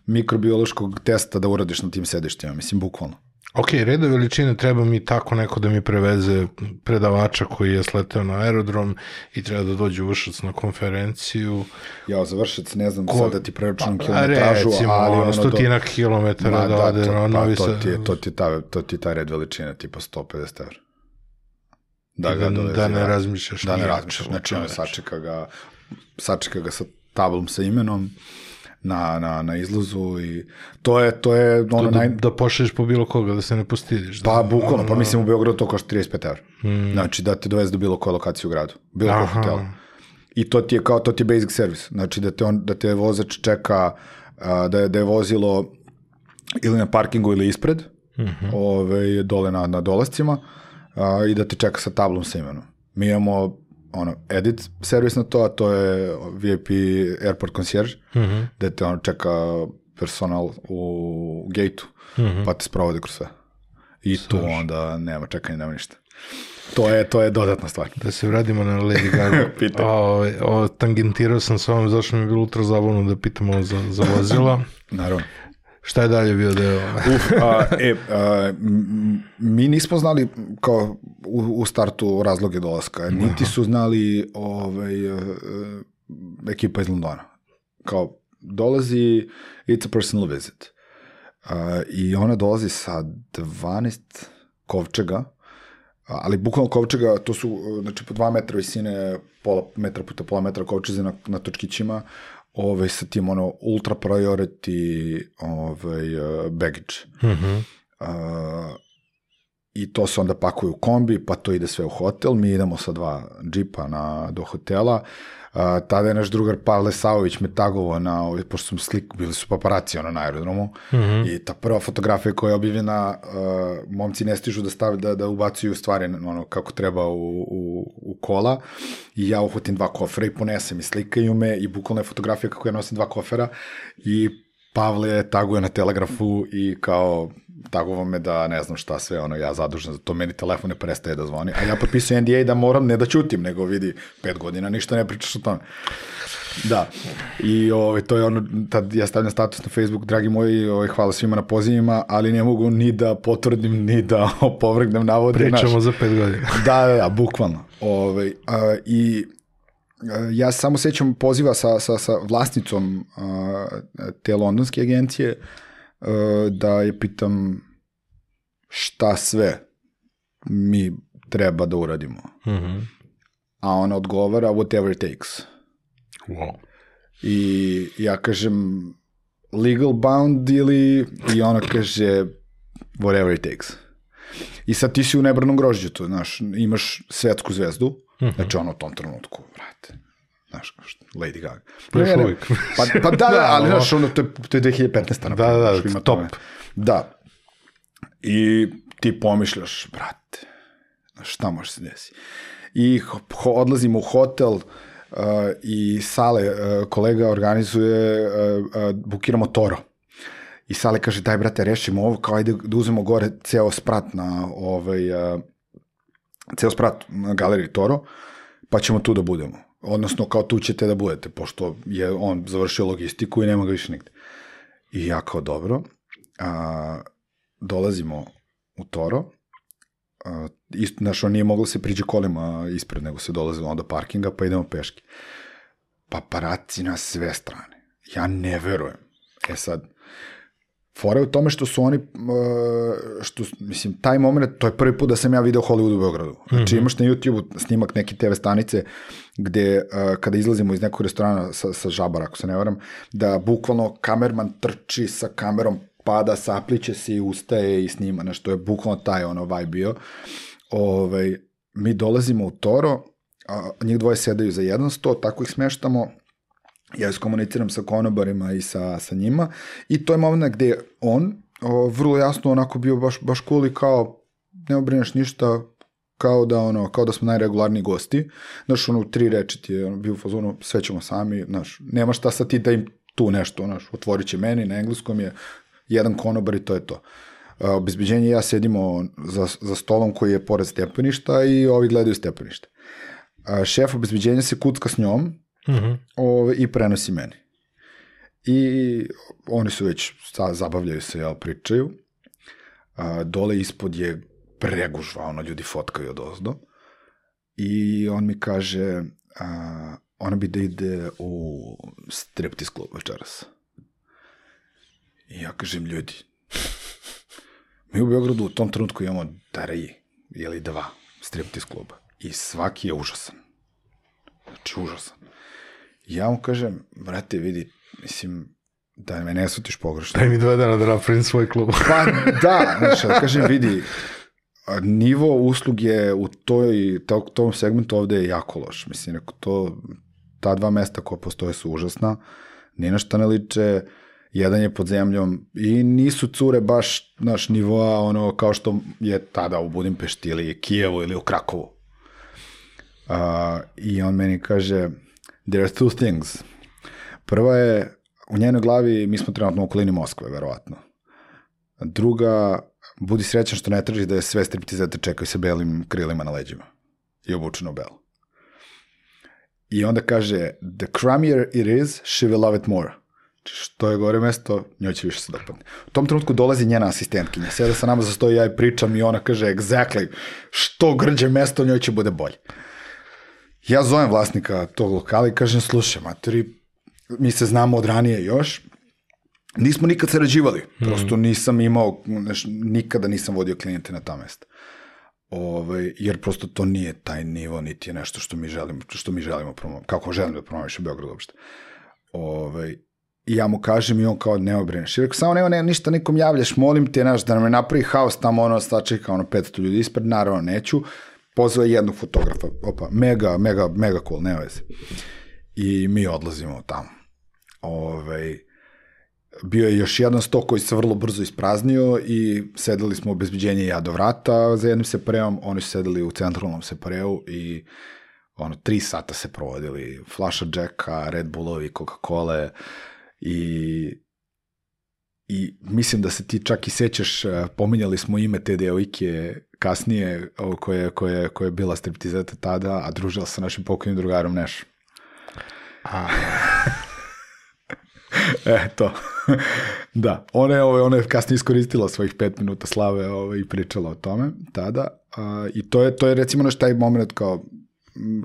mikrobiološkog testa da uradiš na tim sedištima, mislim, bukvalno. Ok, reda veličine treba mi tako neko da mi preveze predavača koji je sleteo na aerodrom i treba da dođe u Vršac na konferenciju. Ja, završac, ne znam Ko- sad da ti preračunam A kilometražu, recimo, ali ono, ono... do- stotina kilometara Ma da, ode to, na pa, Novi to Sad. ti je, to ti je ta, to ti je red veličine, tipa 150 evra. Da, Da, ga dovezi da ne razmišljaš Da ne razmišljaš, znači ono sačeka ga, sačeka ga sa tablom sa imenom na, na, na izlazu i to je, to je ono da, naj... da pošalješ po bilo koga, da se ne postidiš. Pa, da, bukvalno, pa mislim u Beogradu to košta 35 evra. Znači da te doveze do bilo koje lokacije u gradu, bilo koje hotela. I to ti je kao, to ti je basic service. Znači da te, on, da te vozač čeka, da, je, da je vozilo ili na parkingu ili ispred, ove, dole na, na dolascima, a, i da te čeka sa tablom sa imenom. Mi imamo ono, edit servis na to, a to je VIP Airport Concierge, da te ono čeka personal u gate-u, pa te sprovode kroz sve. I tu onda nema čekanja, nema ništa. To je, to je dodatna stvar. Da se vratimo na Lady Gaga. [LAUGHS] Pitaj. o, o, tangentirao sam s ovom, zašto mi je bilo ultra zabavno da pitamo za, za vozila. Naravno. Šta je dalje bio deo? [LAUGHS] Uf, a, e, a, mi nismo znali kao u, u startu razloge dolaska, niti su znali ovaj, e, ekipa iz Londona. Kao, dolazi, it's a personal visit. A, I ona dolazi sa 12 kovčega, ali bukvalno kovčega, to su e, znači, po dva metra visine, pola metra puta pola metra kovčeze na, na točkićima, ovaj, sa tim ono ultra priority ovaj, uh, baggage. Uh, I to se onda pakuje u kombi, pa to ide sve u hotel. Mi idemo sa dva džipa na, do hotela. Uh, tada je naš drugar Pavle Savović me tagovao na, ovaj, pošto sam slik, bili su paparaci ono, na aerodromu, i ta prva fotografija koja je objavljena, uh, momci ne stižu da stave, da, da ubacuju stvari ono, kako treba u, u, u kola, i ja uhvatim dva kofera i ponesem i slikaju me, i bukvalno je fotografija kako ja nosim dva kofera, i Pavle taguje na telegrafu i kao tagovao me da ne znam šta sve, ono, ja zadužen za to, meni telefon ne prestaje da zvoni, a ja potpisujem NDA da moram ne da ćutim, nego vidi, pet godina ništa ne pričaš o tome. Da, i ovaj, to je ono, tad ja stavljam status na Facebook, dragi moji, ovaj, hvala svima na pozivima, ali ne mogu ni da potvrdim, ni da [LAUGHS] opovrgnem navode. Pričamo znaš. za pet godina. Da, da, da, bukvalno. Ovaj, a, I ja samo sećam poziva sa, sa, sa vlasnicom a, te londonske agencije a, da je pitam šta sve mi treba da uradimo. Mhm. A ona odgovara whatever it takes. Wow. I ja kažem legal bound ili i ona kaže whatever it takes. I sad ti si u nebranom grožđu tu, znaš, imaš svetsku zvezdu, znači ono u tom trenutku, vrate, znaš, Lady Gaga. Pa još uvijek. Pa, pa da, [LAUGHS] da, Da, ali znaš, ono, to je, to je 2015. Da, da, da, ima top. tome. Da. I ti pomišljaš, brate, znaš, šta može se desiti. I ho, odlazimo u hotel uh, i Sale, uh, kolega organizuje, uh, uh, bukiramo Toro. I Sale kaže, daj brate, rešimo ovo, kao ajde da uzmemo gore ceo sprat na ovaj, uh, ceo sprat na galeriji Toro, pa ćemo tu da budemo. odnosno kao tu ćete da budete, pošto je on završio logistiku i nema ga više nigde. I ja kao dobro, a, dolazimo u Toro, a, isto, znaš, on nije moglo se priđe kolima ispred, nego se dolazilo onda parkinga, pa idemo peške. Paparaci na sve strane. Ja ne verujem. E sad, fora je u tome što su oni, uh, što, mislim, taj moment, to je prvi put da sam ja video Hollywood u Beogradu. Znači Mhm. imaš na YouTube snimak neke TV stanice gde uh, kada izlazimo iz nekog restorana sa, sa žabara, ako se ne varam, da bukvalno kamerman trči sa kamerom, pada, sapliće se i ustaje i snima, znači to je bukvalno taj ono vibe bio. Ovaj, mi dolazimo u Toro, a, njih dvoje sedaju za jedan sto, tako ih smeštamo, ja iskomuniciram sa konobarima i sa, sa njima i to je moment gde on o, vrlo jasno onako bio baš, baš cool i kao ne obrineš ništa kao da ono kao da smo najregularniji gosti. Znaš ono tri reči ti je ono, bio u fazonu sve ćemo sami znaš nema šta sad ti da im tu nešto znaš otvorit će meni na engleskom je jedan konobar i to je to. A, obezbeđenje ja sedimo za, za stolom koji je pored stepeništa i ovi gledaju stepenište. A, šef obezbeđenja se kucka s njom Mhm. ove, i prenosi meni. I oni su već, sa, zabavljaju se, jel, pričaju. A, dole ispod je pregužva, ono, ljudi fotkaju od ozdo. I on mi kaže, a, ona bi da ide u striptease klub večeras. I ja kažem, ljudi, [LAUGHS] mi u Beogradu u tom trenutku imamo tri ili dva striptease kluba. I svaki je užasan. Znači, užasan. Ja mu kažem, brate, vidi, mislim, da me ne sutiš pogrešno. Daj mi dva dana da napravim svoj klub. Pa da, znači, da kažem, vidi, nivo usluge u toj, to, tom segmentu ovde je jako loš. Mislim, neko to, ta dva mesta koja postoje su užasna, ni na šta ne liče, jedan je pod zemljom i nisu cure baš naš nivoa ono kao što je tada u Budimpešti ili Kijevu ili u Krakovu. Uh, I on meni kaže, there are two things. Prva je, u njenoj glavi mi smo trenutno u okolini Moskve, verovatno. Druga, budi srećan što ne traži da je sve striptizete čekaju sa belim krilima na leđima i obučeno belo. I onda kaže, the crummier it is, she will love it more. Znači, što je gore mesto, njoj će više se dopadne. U tom trenutku dolazi njena asistentkinja, sada sa nama za sto i ja i pričam i ona kaže, exactly, što grđe mesto, njoj će bude bolje. Ja zovem vlasnika tog lokala i kažem, slušaj, materi, mi se znamo od ranije još, nismo nikad sarađivali, prosto nisam imao, znaš, nikada nisam vodio klijente na ta mesta. Ove, jer prosto to nije taj nivo, niti je nešto što mi želimo, što mi želimo promo, kako želim da promoviš u Beogradu uopšte. Ove, I ja mu kažem i on kao ne obrineš. I rekao, samo nema ne, ništa nikom javljaš, molim te, znaš, da nam je napravi haos tamo, ono, stačeka, ono, 500 ljudi ispred, naravno neću. Pozvao je jednog fotografa, opa, mega, mega, mega cool, ne veze. I mi odlazimo tamo. Ove, bio je još jedan sto koji se vrlo brzo ispraznio i sedeli smo u obezbeđenje i ja do vrata za jednim separeom, oni su sedeli u centralnom separeu i ono, tri sata se provodili, flaša Jacka, Red Bullovi, Coca-Cola i i mislim da se ti čak i sećaš, eh, pominjali smo ime te devojke kasnije, koja, koja, koja je bila striptizeta tada, a družila sa našim pokojnim drugarom Neš. A, [LAUGHS] E, to. [LAUGHS] da, ona je, ovaj, ona je kasnije iskoristila svojih pet minuta slave ovaj, i pričala o tome tada. A, I to je, to je recimo naš taj moment kao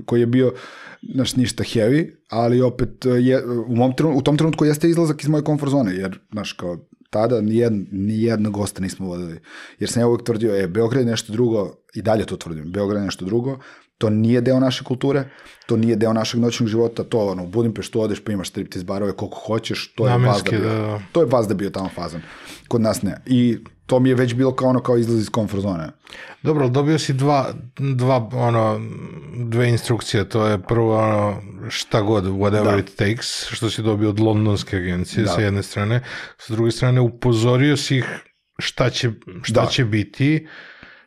koji je bio naš ništa heavy, ali opet je, u, mom trenutku, u tom trenutku jeste izlazak iz moje komfort zone, jer, znaš, kao tada nijedna, nijedna gosta nismo vodili. Jer sam ja uvek tvrdio, e, Beograd je nešto drugo, i dalje to tvrdim, Beograd je nešto drugo, to nije deo naše kulture, to nije deo našeg noćnog života, to ono, u Budimpeštu odeš pa imaš striptiz barove koliko hoćeš, to je Namenski, vazda bio. da, da. To je vazda bio tamo fazan. Kod nas ne. I to mi je već bilo kao ono kao izlaz iz komfort zone. Dobro, dobio si dva, dva, ono, dve instrukcije, to je prvo ono, šta god, whatever Da. it takes, što si dobio od londonske agencije Da. sa jedne strane, sa druge strane upozorio si ih šta će, šta Da. će biti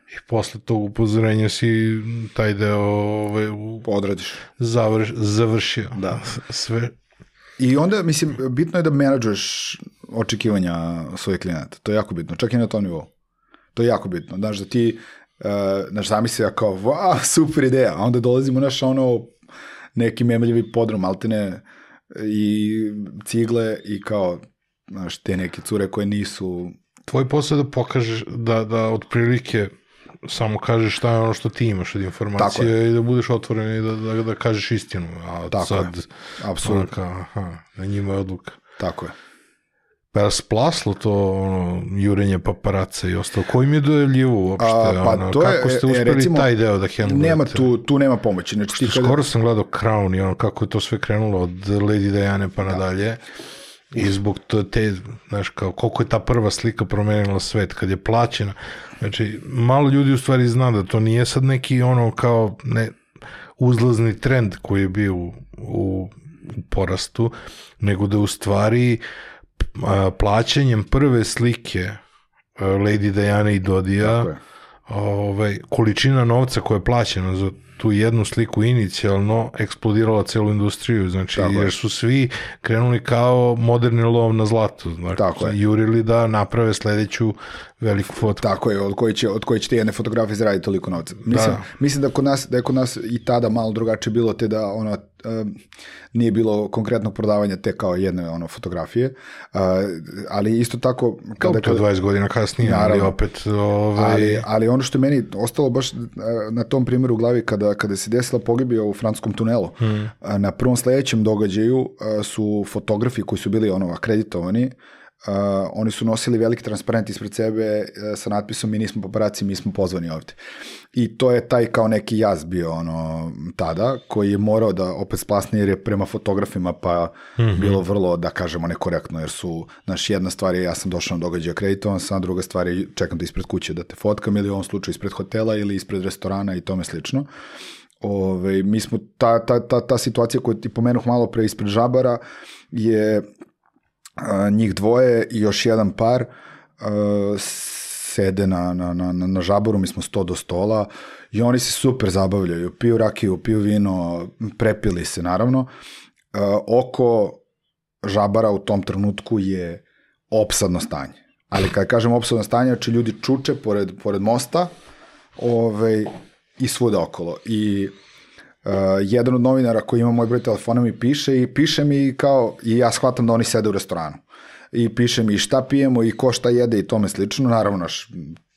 i posle tog upozorenja si taj deo ovaj, u- Odradiš. završ, završio. Da. Sve, I onda, mislim, bitno je da menadžuješ očekivanja svojih klijenata. To je jako bitno, čak i na tom nivou. To je jako bitno. Znaš, da ti, uh, znaš, zamisli ja kao, wow, super ideja, a onda dolazimo, znaš, ono, neki memljivi podrum, altine i cigle i kao, znaš, te neke cure koje nisu... Tvoj posao je da pokažeš, da, da otprilike samo kažeš šta je ono što ti imaš od informacije i da budeš otvoren i da, da, da kažeš istinu. A Tako sad, je, apsolutno. aha, na njima je odluka. Tako je. Pa je splaslo to ono, jurenje paparaca i ostalo? Ko im je dojavljivo uopšte? A, pa ono, to je, kako ste e, uspeli recimo, taj deo da hendlujete? Nema tu, tu nema pomoći. Znači, ti kada, Skoro sam gledao Crown i ono kako je to sve krenulo od Lady Diane pa nadalje. I zbog te, znaš, kao, koliko je ta prva slika promenila svet kad je plaćena. Znači, malo ljudi u stvari zna da to nije sad neki ono kao ne, uzlazni trend koji je bio u, u, u porastu, nego da u stvari a, plaćanjem prve slike a, Lady Diane i Dodija ovaj, količina novca koja je plaćena za tu jednu sliku inicijalno eksplodirala celu industriju, znači Tako je. jer su svi krenuli kao moderni lov na zlatu, znači Tako je. jurili da naprave sledeću veliku fotku. Tako je, od koje će, od koje će te jedne fotografije zaraditi toliko novca. Mislim, Da. mislim da, kod nas, da je kod nas i tada malo drugačije bilo te da ono, nije bilo konkretnog prodavanja te kao jedne ono, fotografije, ali isto tako... Kada, to 20 godina kasnije, ali Naravno. opet ovaj, ali, ali ono što je meni ostalo baš na tom primjeru u glavi kada, kada se desila pogibija u francuskom tunelu, Hmm. na prvom sledećem događaju su fotografi koji su bili ono akreditovani, Uh, oni su nosili veliki transparent ispred sebe uh, sa natpisom mi nismo paparaci, mi smo pozvani ovde. I to je taj kao neki jaz bio ono tada, koji je morao da opet splasne jer je prema fotografima pa mm -hmm. bilo vrlo, da kažemo, nekorektno, jer su, znaš, jedna stvar je ja sam došao na događaj akreditovan sam, druga stvar je čekam te ispred kuće da te fotkam ili u ovom slučaju ispred hotela ili ispred restorana i tome slično. Ove, mi smo, ta, ta, ta, ta situacija koju ti pomenuh malo pre ispred Žabara je njih dvoje i još jedan par sede na, na, na, na, žaboru, mi smo sto do stola i oni se super zabavljaju, piju rakiju, piju vino, prepili se naravno. Oko žabara u tom trenutku je opsadno stanje. Ali kad kažem opsadno stanje, znači ljudi čuče pored, pored mosta ovaj, i svuda okolo. I Uh, jedan od novinara koji ima moj broj telefona mi piše i piše mi kao, i ja shvatam da oni sede u restoranu. I piše mi šta pijemo i ko šta jede i tome slično. Naravno, naš,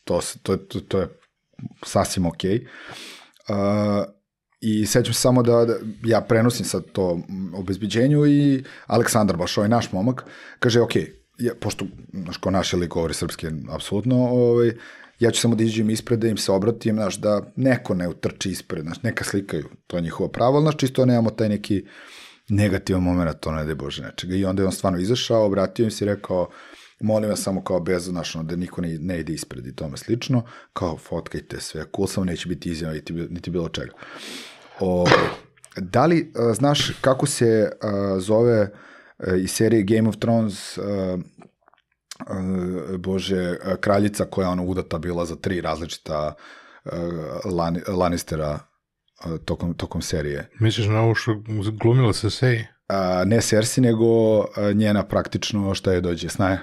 to, to, to, to je sasvim okej. Uh, I sećam se samo da, da ja prenosim sad to obezbiđenju i Aleksandar, baš ovaj naš momak, kaže, ok, ja, pošto, ko naš lik govori srpski, apsolutno, ovaj, ja ću samo da iđem ispred, da im se obratim, znaš, da neko ne utrči ispred, znaš, neka slikaju, to je njihovo pravo, ali, znaš, čisto nemamo taj neki negativan moment, to ne da bože nečega. I onda je on stvarno izašao, obratio im se i rekao, molim vas samo kao bez, znaš, da niko ne, ne ide ispred i tome slično, kao fotkajte sve, cool, samo neće biti izjava niti, niti bilo čega. O, da li a, znaš kako se a, zove a, iz serije Game of Thrones a, bože, a, kraljica koja je ono udata bila za tri različita a, Lan, Lannistera tokom, tokom serije. Misliš na ovo što glumila se seji? A, ne Cersei, nego njena praktično šta je dođe, snaje.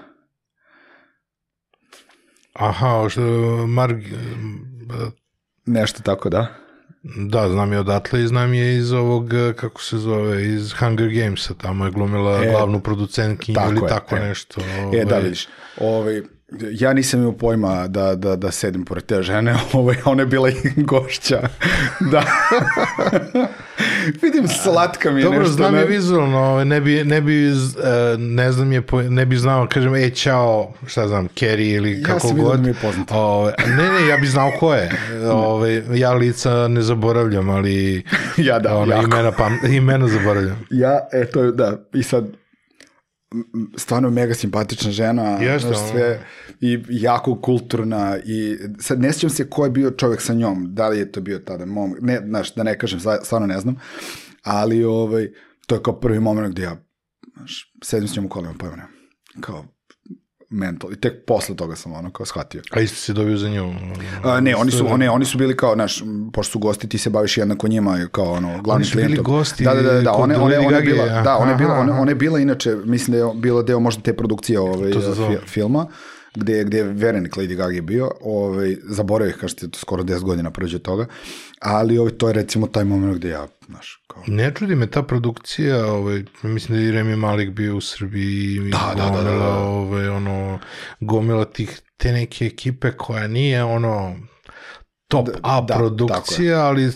Aha, što Marg... Nešto tako, da? Da, znam je odatle i znam je iz ovog, kako se zove, iz Hunger Gamesa, tamo je glumila E, glavnu producentkinju tako ili je, tako e. nešto. E, da ovaj. vidiš, ovaj, ja nisam imao pojma da, da, da sedim pored te žene, [LAUGHS] ovaj, ona je bila i gošća. [LAUGHS] Da. [LAUGHS] Vidim, slatka mi je Dobro, nešto. znam ne- je vizualno, ovaj, ne bi, ne bi, z- e, ne znam je, ne bi znao, kažem, e, čao, šta znam, Kerry ili Ja kako sam vidio god. da mi je. Ove, ne, ne, ja bi znao ko je. Ove, ja lica ne zaboravljam, ali Ja da, jako. imena, pam, imena zaboravljam. Ja, e, to je, da, i sad, stvarno mega simpatična žena, Jeste, znaš, sve, i jako kulturna, i sad ne sjećam se ko je bio čovjek sa njom, da li je to bio tada mom, ne, znaš, da ne kažem, stvarno ne znam, ali, ovaj, to je kao prvi moment gde ja, znaš, sedim s njom u kolima, pojma nemam, kao, mental, i tek posle toga sam ono kao shvatio. A isto si dobio za nju. A, ne, oni su, one, oni su bili kao, znaš, pošto su gosti, ti se baviš jednako njima, kao ono, glavni Oni su bili gosti Da, da, da, da, one, one, one, bila, da, one bila, one, je bila inače, mislim da je bila deo možda te produkcije ovaj, filma, gde, gde je verenik Lady Gaga je bio, ovaj, zaboravio ih, kažete, to skoro 10 godina prođe toga, ali ovaj, to je recimo taj moment gde ja, znaš, kao... Ne čudi me ta produkcija, ovaj, mislim da je i Remi Malik bio u Srbiji i Da, da, da, da, gomila, da. Ovaj, ono, gomila tih, te neke ekipe koja nije ono top Da, A da, produkcija, ali e,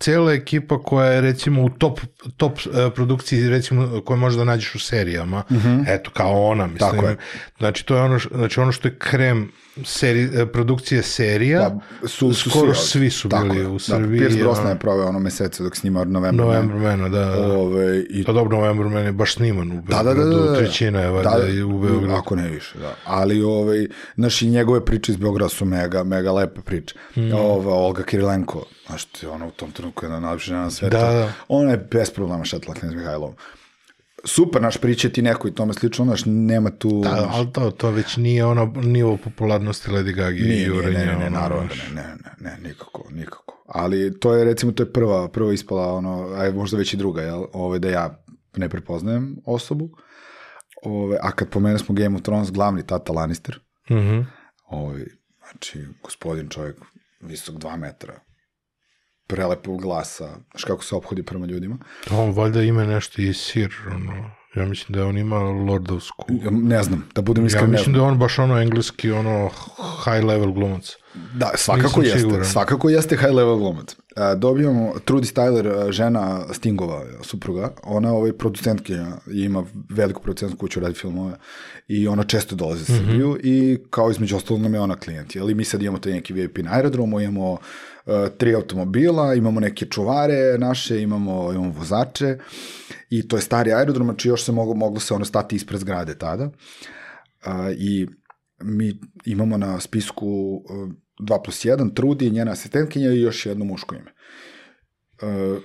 cela ekipa koja je recimo u top, top e, produkciji recimo koje možda nađeš u serijama, eto kao ona, mislim. Tako je. Znači to je ono, š- znači ono što je krem seri, e, produkcije serija, Da, su, su skoro svi, svi su Tako bili je. u Srbiji. Da, Pierce Brosnan je proveo ono mesece dok snima November. Man. November Mena, da, da. Ove, i Pa dobro, November Man je baš sniman u Da, da, Beogradu, da, da, da. trećina je valjda i u Beogradu. Ako ne više, da. Ali, ovaj, znaš, i njegove priče iz Beograda su mega, mega lepe priče. Mm. Ova, Olga Kirilenko, znaš, ti ona u tom trenutku jedna najlepša žena na svetu. Da, da. Ona je bez problema šetla Knez Mihajlov. Super, naš priče ti neko i tome slično, znaš, nema tu... Da, znaš, ali to, to već nije ono nivo popularnosti Lady Gaga i Nije, nije, Jurenja. ne, ne, ne, ono, naravno, da ne, ne, ne, ne, nikako, nikako. Ali to je, recimo, to je prva, prva ispala, ono, a je možda već i druga, jel, ove, da ja ne prepoznajem osobu. Ove, a kad pomenu smo Game of Thrones, glavni tata Lannister, Mhm. ovaj, znači, gospodin čovjek, visok dva metra, prelepog glasa, znaš kako se obhodi prema ljudima. On valjda ima nešto i sir, ono, ja mislim da on ima lordovsku. Ne znam, da budem Ja iskren, ne mislim da on baš ono engleski, ono high level glumac. Da, svakako Nisam jeste, siguran. svakako jeste high level glumac. E, dobijamo Trudy Styler, e, žena Stingova, e, supruga, ona ovaj producentkinja i ima veliku producentsku kuću, radi filmove i ona često dolazi u Srbiju i kao između ostalog nam je ona klijent. Jel? I mi sad imamo taj neki VIP na aerodromu, imamo tri automobila, imamo neke čuvare naše, imamo, imamo vozače i to je stari aerodrom, znači još se moglo, moglo se ono stati ispred zgrade tada. A, I mi imamo na spisku uh, 2 plus 1, Trudi, njena asistentkinja i još jedno muško ime. Uh,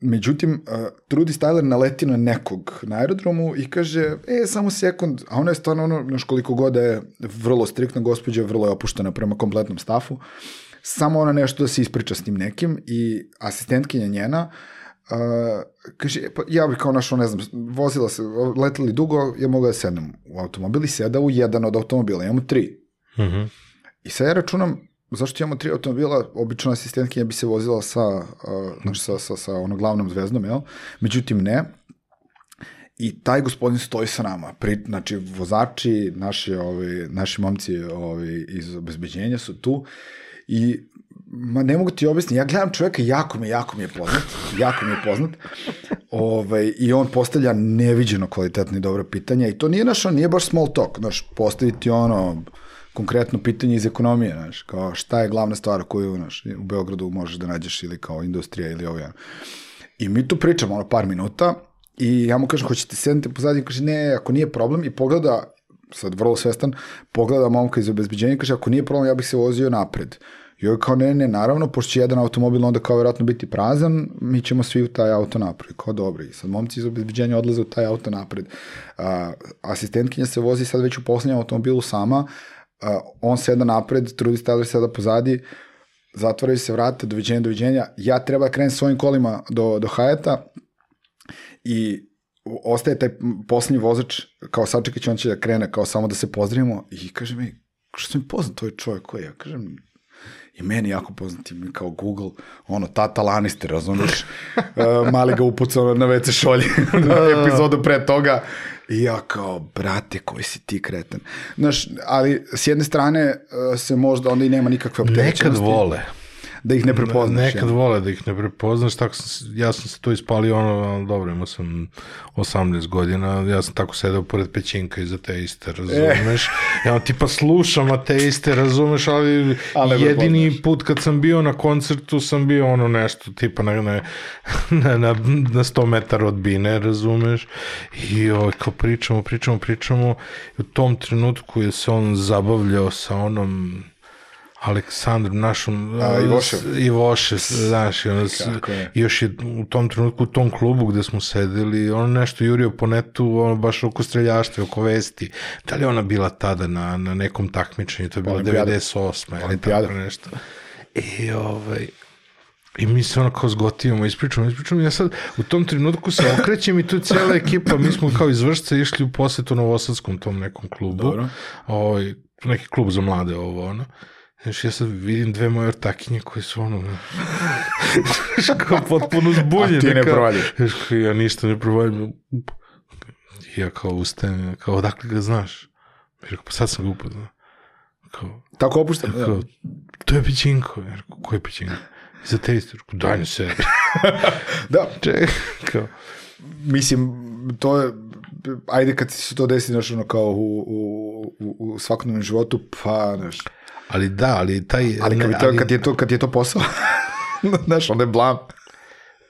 međutim, uh, Trudi Styler naleti na nekog na aerodromu i kaže, e, samo sekund, a ona je stvarno ono, znaš koliko god da je vrlo striktna gospođa, vrlo je opuštena prema kompletnom stafu, samo ona nešto da se ispriča s tim nekim i asistentkinja njena Uh, kaže, e, pa ja bih kao našao, ne znam, vozila se, leteli dugo, ja mogu da sednem u automobil i seda u jedan od automobila, imamo tri. Mhm. I sad ja računam, zašto imamo tri automobila, obično asistentkinja bi se vozila sa, uh, znači, sa, sa, sa ono glavnom zvezdom, jel? Međutim, ne. I taj gospodin stoji sa nama. Pri, znači, vozači, naši, ovi, naši momci ovi, iz obezbeđenja su tu i ma ne mogu ti objasniti, ja gledam čoveka, jako mi, jako mi je poznat, jako mi je poznat, ovaj, i on postavlja neviđeno kvalitetno i dobro pitanja i to nije naš, nije baš small talk, znaš, postaviti ono, konkretno pitanje iz ekonomije, znaš, kao šta je glavna stvar koju, znaš, u Beogradu možeš da nađeš ili kao industrija ili ovo, ono. I mi tu pričamo ono par minuta i ja mu kažem, hoćete sednite pozadnje, kaže, ne, ako nije problem i pogleda, sad vrlo svestan, pogleda momka iz obezbeđenja i kaže, ako nije problem, ja bih se vozio napred. I ovaj kao, ne, ne, naravno, pošto će jedan automobil onda kao vjerojatno biti prazan, mi ćemo svi u taj auto napred. Kao dobro, i sad momci iz obezbeđenja odlaze u taj auto napred. A, asistentkinja se vozi sad već u poslednjem automobilu sama, on seda napred, trudi Styler seda pozadi, zatvaraju se vrata, doviđenja, doviđenja, ja treba da krenem svojim kolima do, do Hajata i ostaje taj poslednji vozač, kao sačekat će, on će da krene, kao samo da se pozdravimo. I kaže mi, što mi poznat, to je čovjek koji je, ja kažem, i meni jako poznati mi kao Google, ono, tata Lannister, razumeš, uh, mali ga upucao na WC šolje, [LAUGHS] na epizodu pre toga, i ja kao, brate, koji si ti kretan. Znaš, ali s jedne strane uh, se možda onda i nema nikakve Nekad opterećenosti. vole. Da ih ne prepoznaš. Nekad jel? vole da ih ne prepoznaš, tako sam, ja sam se to ispalio, ono, dobro, imao sam 18 godina, ja sam tako sedeo pored pećinka iza teiste, razumeš? [LAUGHS] Ja tipa slušam ateiste, razumeš, ali, Ali jedini prepoznaš. put kad sam bio na koncertu sam bio ono nešto, tipa na, na, [LAUGHS] na, na, na 100 metara od bine, razumeš? I ovaj, kao pričamo, pričamo, pričamo, u tom trenutku je se on zabavljao sa onom Aleksandrom, našom A, Ivošev. Ivošev, znaš, i ono, još je u tom trenutku u tom klubu gde smo sedeli, on nešto jurio po netu, ono baš oko streljaštva, oko vesti. Da li ona bila tada na, na nekom takmičenju, to je bilo Olimpijada. 98. ili tako nešto. I ovaj, I mi se ono kao zgotivamo, ispričamo, ispričamo. Ja sad u tom trenutku se okrećem i tu je cijela ekipa, mi smo kao iz Vršca išli u posetu Novosadskom tom nekom klubu. Dobro. Ovaj, neki klub za mlade ovo, ono. Znaš, ja sad vidim dve moje ortakinje koje su ono, [LAUGHS] znaš, kao potpuno zbunjene. A ti ne. Znaš, kao ja ništa ne provaljam. Ja kao ustanem, kao odakle ga znaš? Ja rekao, pa sad sam ga upoznao. Kao, Tako opušten. kao, to je Pećinko. Ja rekao, ko je Pećinko? Za te isto. Rekao, daj se. [LAUGHS] Da, Čekaj, kao, mislim, to je, ajde kad se to desi, znaš, ono kao u, u, u, u svakodnevnom životu, pa, znaš, ali da, ali taj... ali kad, ne, to, kad, je to, kad je to posao, [LAUGHS] znaš, onda je blam.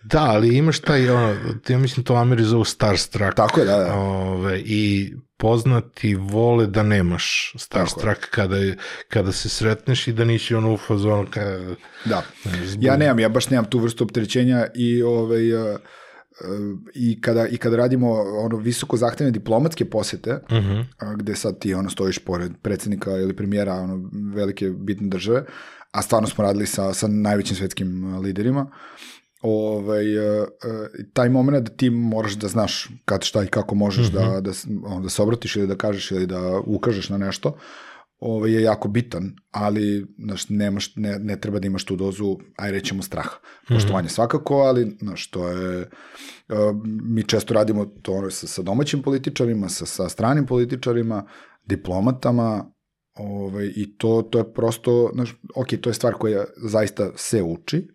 Da, ali imaš taj, ono, ja mislim to Ameri zovu starstruck. Tako je, da, da. Ove, I poznati vole da nemaš starstruck kada, kada se sretneš i da nisi ono u fazonu kada... Da. Ja nemam, ja baš nemam tu vrstu opterećenja i ovaj uh, uh, i kada i kada radimo ono visoko zahtevne diplomatske posete, uh Mhm. gde sad ti ono stojiš pored predsednika ili premijera ono velike bitne države, a stvarno smo radili sa sa najvećim svetskim uh, liderima. Ovaj uh, uh, taj momenat da ti moraš da znaš kad šta i kako možeš da da s- ono, da se obratiš ili da kažeš ili da ukažeš na nešto ovaj, je jako bitan, ali znaš, nemaš, ne, ne treba da imaš tu dozu, aj rećemo, straha. Poštovanje svakako, ali znaš, to je, uh, mi često radimo to sa, sa domaćim političarima, sa, sa stranim političarima, diplomatama, ovaj, i to, to je prosto, znaš, ok, to je stvar koja zaista se uči,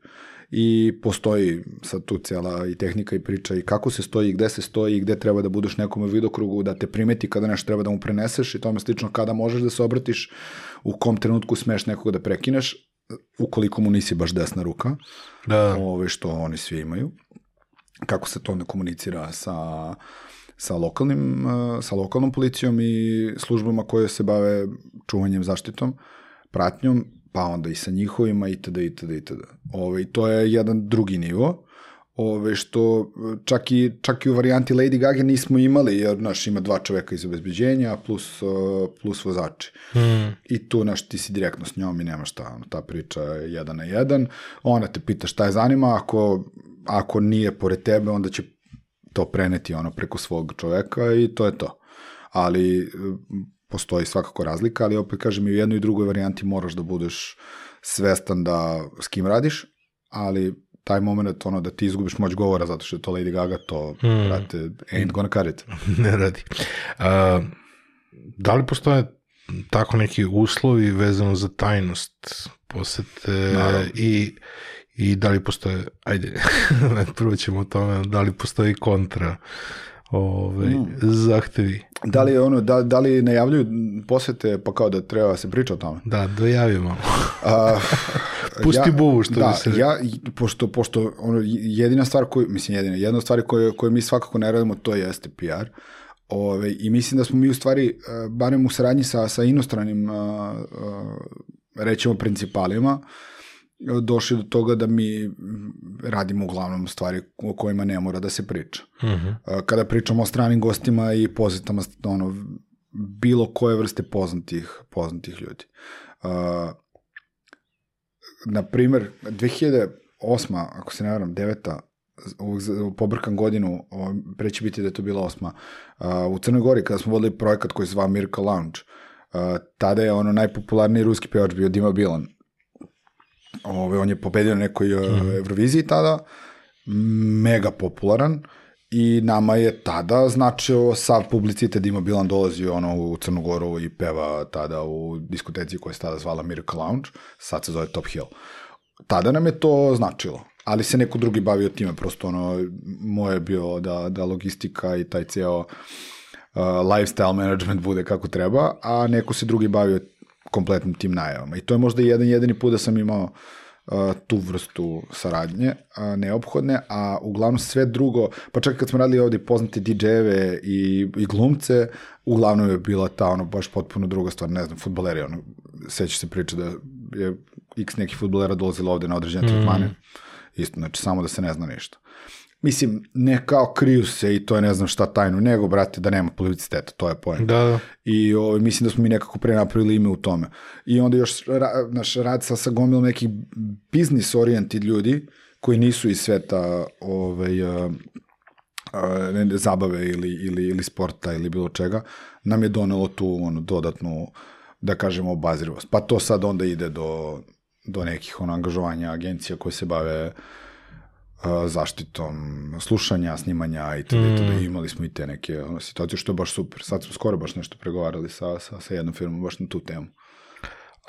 i postoji sad tu cijela i tehnika i priča i kako se stoji i gde se stoji i gde treba da budeš nekom u vidokrugu, da te primeti kada nešto treba da mu preneseš i tome slično kada možeš da se obratiš, u kom trenutku smeš nekoga da prekineš, ukoliko mu nisi baš desna ruka, Da, ove, što oni svi imaju. Kako se to onda komunicira sa sa lokalnim, sa lokalnom policijom i službama koje se bave čuvanjem, zaštitom, pratnjom, pa onda i sa njihovima itd. itd. itd. Ove, to je jedan drugi nivo, ove, što čak i, čak i u varijanti Lady Gaga nismo imali, jer naš ima dva čoveka iz obezbeđenja plus, plus vozači. mm, I tu, znaš, ti si direktno s njom i nema šta, ono, ta priča je jedan na jedan. Ona te pita šta je zanima, ako, ako nije pored tebe, onda će to preneti ono preko svog čoveka i to je to. Ali postoji svakako razlika, ali opet kažem i u jednoj i drugoj varijanti moraš da budeš svestan da s kim radiš, ali taj moment ono da ti izgubiš moć govora zato što je to Lady Gaga, to, mm. brate, ain't gonna cut it. [LAUGHS] ne radi. A, da li postoje tako neki uslovi vezano za tajnost posete Naravno. i, i da li postoje, ajde, [LAUGHS] prvo ćemo o tome, da li postoji kontra ove, Mm. zahtevi. Da li, ono, da, da li najavljuju posete pa kao da treba da se priča o tome? Da, dojavimo. A, [LAUGHS] Pusti buvu, što da, bi se ja, pošto, pošto ono, jedina stvar koju, mislim jedina, jedna od stvari koju, koju mi svakako ne radimo, to jeste PR. Ove, I mislim da smo mi u stvari, eh, barem u saradnji sa, sa inostranim, a, a, rećemo, principalima, eh, došli do toga da mi mm, radimo uglavnom stvari o kojima ne mora da se priča. Mhm. A, kada pričamo o stranim gostima i pozetama ono bilo koje vrste poznatih poznatih ljudi. Uh, na primer 2008. ako se ne varam 9. ovog z- pobrkam godinu, pre će biti da je to bila osma, uh, u Crnoj Gori kada smo vodili projekat koji se zva Miracle Lounge, uh, tada je ono najpopularniji ruski pevač bio Dima Bilan. Ove, on je pobedio na nekoj mm. Euroviziji tada, mega popularan i nama je tada značio sav publicitet Dima Bilan dolazi ono u Crnu Goru i peva tada u diskoteci koja se tada zvala Miracle Lounge, sad se zove Top Hill. Tada nam je to značilo, ali se neko drugi bavio time, prosto ono, moje je bio da, da logistika i taj ceo uh, lifestyle management bude kako treba, a neko se drugi bavio kompletnim tim najavama. I to je možda jedan jedini put da sam imao uh, tu vrstu saradnje uh, neophodne, a uglavnom sve drugo, pa čak kad smo radili ovde poznate DJ-eve i, i glumce, uglavnom je bila ta ono baš potpuno druga stvar, ne znam, futboleri, ono, seća se priče da je x nekih futbolera dolazilo ovde na određene tretmane, isto, znači samo da se ne zna ništa. Mislim, ne kao kriju se i to je ne znam šta tajnu, nego, brate, da nema publiciteta, to je pojem. Da, da. I ovaj, mislim da smo mi nekako pre napravili ime u tome. I onda još ra, naš rad sa, sa gomilom nekih biznis oriented ljudi koji nisu iz sveta ovaj, uh, uh, ne, ne, zabave ili, ili, ili sporta ili bilo čega, nam je donelo tu ono, dodatnu da kažemo, obazrivost. Pa to sad onda ide do, do nekih ono, angažovanja agencija koje se bave a, zaštitom slušanja, snimanja i tada, mm. tada imali smo i te neke ono, situacije što je baš super. Sad smo skoro baš nešto pregovarali sa, sa, sa jednom firmom baš na tu temu.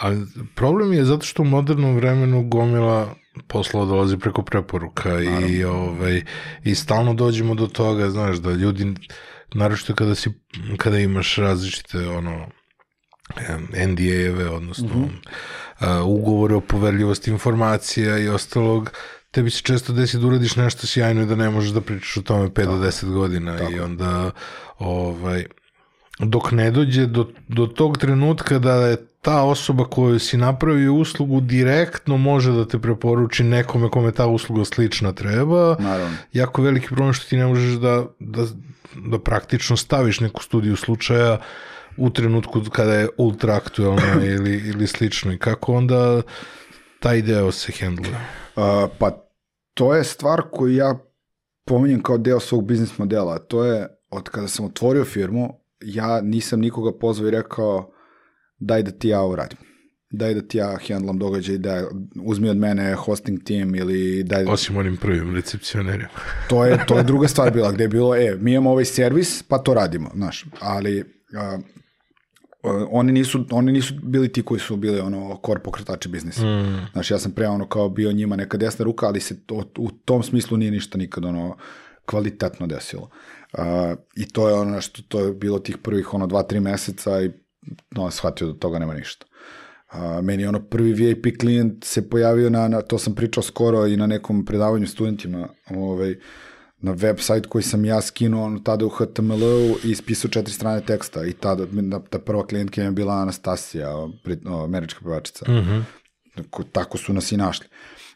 A problem je zato što u modernom vremenu gomila poslova dolazi preko preporuka Naravno. i, ovaj, i stalno dođemo do toga, znaš, da ljudi, naročito kada, si, kada imaš različite ono, NDA-eve, odnosno mm -hmm. uh, ugovore o poverljivosti informacija i ostalog, tebi se često desi da uradiš nešto sjajno i da ne možeš da pričaš o tome 5 do 10 godina Tako. i onda ovaj, dok ne dođe do, do tog trenutka da je ta osoba koju si napravio uslugu direktno može da te preporuči nekome kome ta usluga slična treba. Naravno. Jako veliki problem što ti ne možeš da, da, da praktično staviš neku studiju slučaja u trenutku kada je ultra aktuelna [LAUGHS] ili, ili slično i kako onda taj deo se hendluje? Uh, pa to je stvar koju ja pominjem kao deo svog biznis modela. To je od kada sam otvorio firmu, ja nisam nikoga pozvao i rekao daj da ti ja uradim. Daj da ti ja handlam događaj, da uzmi od mene hosting team ili daj... Da... Osim onim prvim recepcionerima. to, je, to je druga stvar bila, gde je bilo, e, mi imamo ovaj servis, pa to radimo, znaš, ali a, oni nisu, oni nisu bili ti koji su bili ono kor pokretači biznisa. Mm. Znaš, ja sam pre ono kao bio njima neka desna ruka, ali se to, u tom smislu nije ništa nikad ono kvalitetno desilo. Uh, I to je ono što to je bilo tih prvih ono dva, tri meseca i no, shvatio da toga nema ništa. Uh, meni ono prvi VIP klijent se pojavio na, na, to sam pričao skoro i na nekom predavanju studentima, ovaj, na website koji sam ja skinuo ono, tada u HTML-u i ispisao četiri strane teksta i tada ta prva klijentka je bila Anastasija, američka pevačica. Mm -hmm. tako, tako su nas i našli.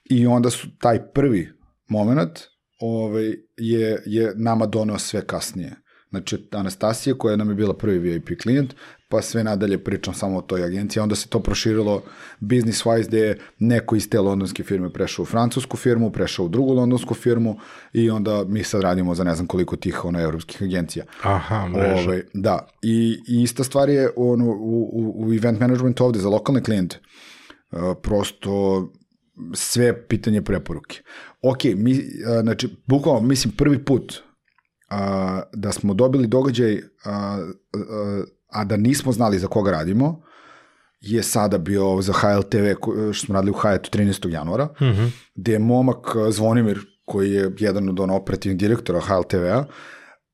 I onda su taj prvi moment ovaj, je, je nama doneo sve kasnije. Znači, Anastasija, koja nam je bila prvi VIP klijent, pa sve nadalje pričam samo o toj agenciji, onda se to proširilo business wise gde je neko iz te londonske firme prešao u francusku firmu, prešao u drugu londonsku firmu i onda mi sad radimo za ne znam koliko tih ono, evropskih agencija. Aha, mreža. Ove, ovaj, da, I, i ista stvar je ono, u, u, u event management ovde za lokalne klijente. Uh, prosto sve pitanje preporuke. Ok, mi, uh, znači, bukvalno, mislim, prvi put uh, da smo dobili događaj uh, uh, a da nismo znali za koga radimo, je sada bio za HLTV, što smo radili u Hajetu 13. januara, mm -hmm. gde je momak Zvonimir, koji je jedan od ono operativnih direktora HLTV-a,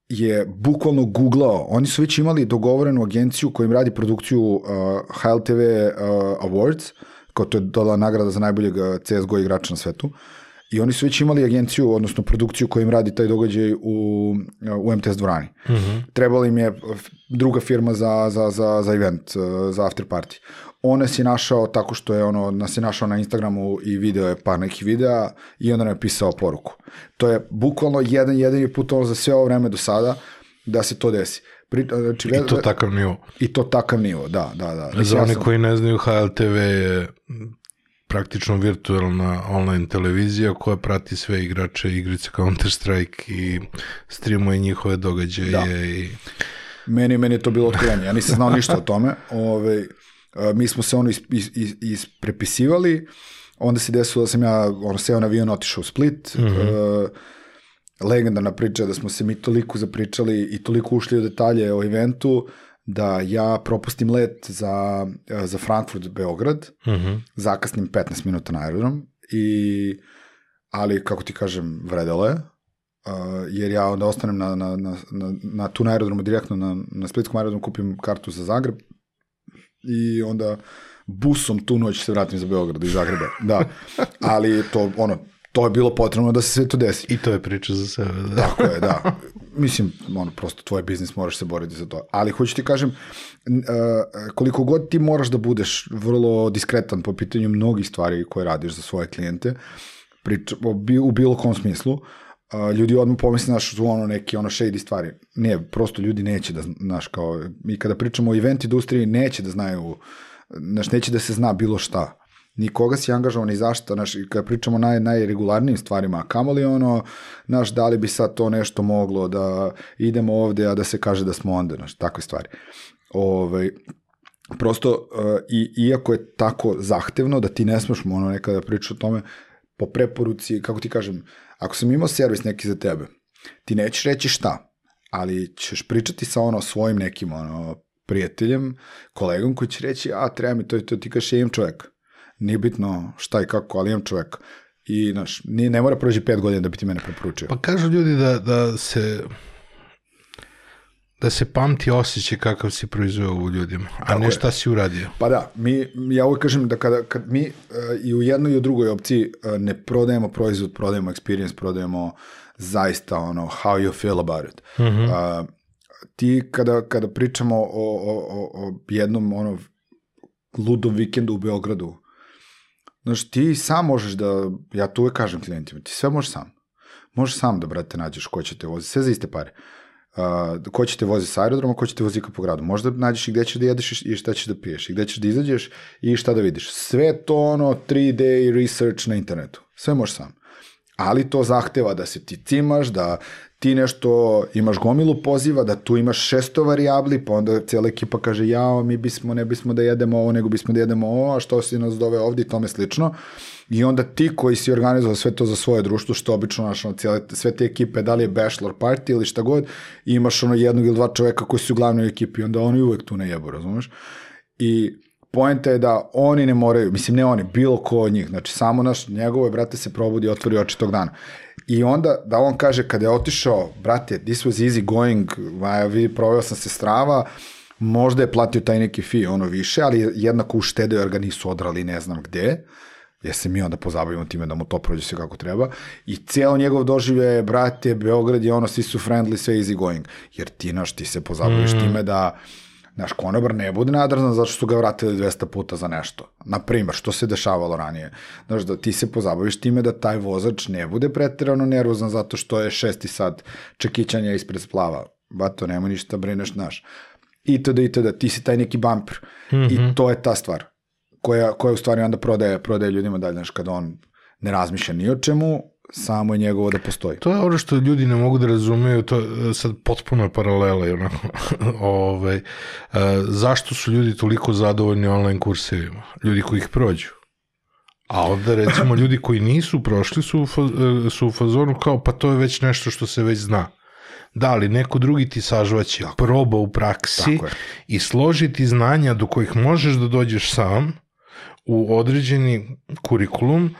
je bukvalno googlao, oni su već imali dogovorenu agenciju koja im radi produkciju uh, HLTV uh, Awards, kao to je dala nagrada za najboljeg CSGO igrača na svetu, I oni su već imali agenciju, odnosno produkciju koja im radi taj događaj u, u MTS dvorani. Mm -hmm. Trebala im je druga firma za, za, za, za event, za after party. On nas je našao tako što je ono, nas je našao na Instagramu i video je par nekih videa i onda nam je pisao poruku. To je bukvalno jedan jedini put ono za sve ovo vreme do sada da se to desi. Pri, znači, I to takav nivo. I to takav nivo, da, da, da. Za one koji ne znaju, HLTV je praktično virtualna online televizija koja prati sve igrače igrice Counter-Strike i streamuje njihove događaje da. i... Meni, meni je to bilo otkrenje, ja nisam znao ništa o tome. Ove, mi smo se ono is, is, is, isprepisivali, onda se desilo da sam ja ono, seo na avion, otišao u Split, mm -hmm. uh, legendarna priča da smo se mi toliko zapričali i toliko ušli u detalje o eventu, da ja propustim let za, za Frankfurt Beograd, uh mhm. -huh. zakasnim 15 minuta na aerodrom, i, ali kako ti kažem, vredelo je, uh, jer ja onda ostanem na, na, na, na, na tu na aerodromu direktno, na, na Splitskom aerodromu kupim kartu za Zagreb i onda busom tu noć se vratim za Beograd iz Zagreba. Da, [LAUGHS] ali to, ono, to je bilo potrebno da se sve to desi. I to je priča za sebe. Da. Tako je, da. Mislim, ono, prosto tvoj biznis moraš se boriti za to. Ali hoću ti kažem, koliko god ti moraš da budeš vrlo diskretan po pitanju mnogih stvari koje radiš za svoje klijente, priča, u bilo kom smislu, ljudi odmah pomisle, znaš, su ono neki ono shady stvari. Ne, prosto ljudi neće da, znaš, kao, mi kada pričamo o event industriji, neće da znaju, znaš, neće da se zna bilo šta ni koga si angažovan ni zašto, znaš, kada pričamo naj, najregularnijim stvarima, kamoli ono, znaš, da li bi sad to nešto moglo da idemo ovde, a da se kaže da smo onda, znaš, takve stvari. Ove, ovaj, prosto, uh, i, iako je tako zahtevno da ti ne smeš ono nekada pričati o tome, po preporuci, kako ti kažem, ako sam imao servis neki za tebe, ti nećeš reći šta, ali ćeš pričati sa ono svojim nekim ono, prijateljem, kolegom koji će reći, a treba mi to i to, ti kažeš, ja imam čovek. Nije bitno šta i kako, ali imam čovek. I, znaš, ni, ne mora prođe pet godina da bi ti mene preporučio. Pa kažu ljudi da, da se da se pamti osjećaj kakav si proizveo u ljudima, a Tako ne je. šta si uradio. Pa da, mi, ja uvijek kažem da kada, kad mi uh, i u jednoj i u drugoj opciji uh, ne prodajemo proizvod, prodajemo experience, prodajemo zaista ono how you feel about it. Mm -hmm. uh, ti kada, kada pričamo o, o, o, o jednom ono ludom vikendu u Beogradu, znaš, ti sam možeš da, ja tu uvek kažem klijentima, ti sve možeš sam. Možeš sam da, brate, nađeš ko će te voziti, sve za iste pare. Uh, ko će te voziti sa aerodroma, ko će te voziti po gradu. Možda nađeš i gde ćeš da jedeš i šta ćeš da piješ, i gde ćeš da izađeš i šta da vidiš. Sve to ono 3D research na internetu. Sve možeš sam. Ali to zahteva da se ti cimaš, da ti nešto, imaš gomilu poziva, da tu imaš šesto varijabli, pa onda cijela ekipa kaže, jao, mi bismo, ne bismo da jedemo ovo, nego bismo da jedemo ovo, a što si nas dove ovdje i tome slično. I onda ti koji si organizovao sve to za svoje društvo, što obično, znaš, ono, cijele, sve te ekipe, da li je bachelor party ili šta god, imaš ono jednog ili dva čoveka koji su u glavnoj ekipi, onda oni uvek tu ne jebu, razumeš? I poenta je da oni ne moraju, mislim ne oni, bilo ko od njih, znači samo naš, njegove brate se probudi otvori oči tog dana. I onda da on kaže kada je otišao, brate, this was easy going, vi, proveo sam se strava, možda je platio taj neki fee, ono više, ali jednako uštedeo jer ga nisu odrali ne znam gde, jer se mi onda pozabavimo time da mu to prođe sve kako treba. I ceo njegov doživlje je, brate, Beograd je ono, svi su friendly, sve easy going. Jer ti, naš, ti se pozabaviš mm. time da, naš konobar ne bude nadrzan zato što su ga vratili 200 puta za nešto. Na primer, što se dešavalo ranije. Znaš, da ti se pozabaviš time da taj vozač ne bude pretirano nervozan zato što je šesti sat čekićanja ispred splava. Bato, nema ništa, brineš, znaš. I to da i to da, ti si taj neki bumper. Mm -hmm. I to je ta stvar koja, koja u stvari onda prodaje, prodaje ljudima dalje, znaš, kada on ne razmišlja ni o čemu, samo je njegovo da postoji. To je ono što ljudi ne mogu da razumeju, to je sad potpuno je paralela, onako, [LAUGHS] Ove, e, zašto su ljudi toliko zadovoljni online kursevima? Ljudi koji ih prođu. A onda recimo [LAUGHS] ljudi koji nisu prošli su, u su u fazonu kao pa to je već nešto što se već zna. Da, ali neko drugi ti sažvaće proba u praksi i složiti znanja do kojih možeš da dođeš sam u određeni kurikulum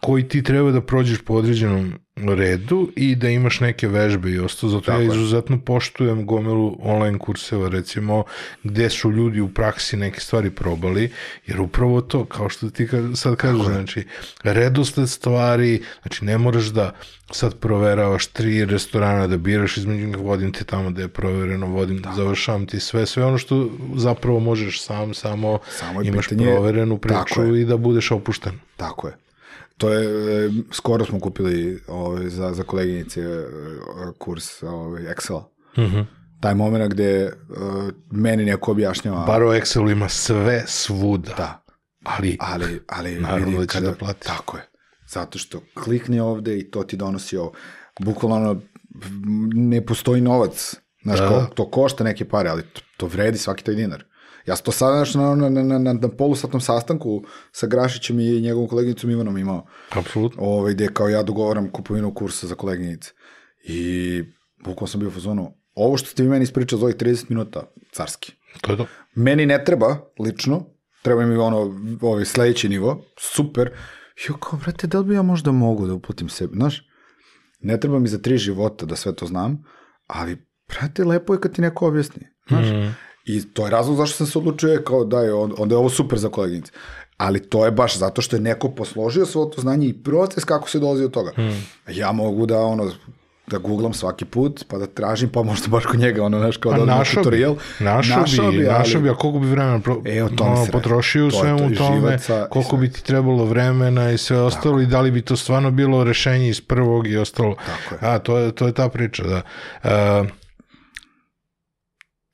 koji ti treba da prođeš po određenom redu i da imaš neke vežbe i ostalo. Zato Tako ja izuzetno poštujem gomilu online kurseva, recimo, gde su ljudi u praksi neke stvari probali, jer upravo to, kao što ti sad kažeš, znači, redosled stvari, znači, ne moraš da sad proveravaš tri restorana da biraš između njih, vodim te tamo da je provereno, vodim, da završavam ti sve, sve ono što zapravo možeš sam, samo, samo imaš pitanje, proverenu priču i da budeš opušten. Tako je. To je, skoro smo kupili ovaj, za, za koleginice kurs ovaj, Excel. Mm -hmm. Taj moment gde uh, meni neko objašnjava... Bar u Excelu ima sve svuda. Da. Ali, ali, ali naravno vidi da kada, da platiš. Tako je. Zato što klikni ovde i to ti donosi ovo. Bukvalno ne postoji novac. Znaš, da. ko, to košta neke pare, ali to, to vredi svaki taj dinar. Ja sam to sad znaš, na, na, na, na, na polusatnom sastanku sa Grašićem i njegovom koleginicom Ivanom imao. Apsolutno. Ovaj, gde kao ja dogovaram kupovinu kursa za koleginice. I bukvalno sam bio u fazonu, ovo što ste vi meni ispričali za ovih 30 minuta, carski. To je to. Meni ne treba, lično, treba mi ono, ovaj sledeći nivo, super. Jo, kao, brate, da li bi ja možda mogu da uplatim sebi, znaš? Ne treba mi za tri života da sve to znam, ali, brate, lepo je kad ti neko objasni, znaš? Mm. I to je razlog zašto sam se odlučio kao da je, onda je ovo super za koleginice. Ali to je baš zato što je neko posložio svo to znanje i proces kako se dolazi od toga. Hmm. Ja mogu da ono da googlam svaki put, pa da tražim, pa možda baš kod njega, ono, znaš, kao da odmah tutorial. Našao bi, bi, našao bi, a koliko bi vremena pro, e, o ono, potrošio u svemu to, tome, živaca, koliko bi ti trebalo vremena i sve ostalo tako. i da li bi to stvarno bilo rešenje iz prvog i ostalo. Tako je. A, to je, to je ta priča, da. Uh,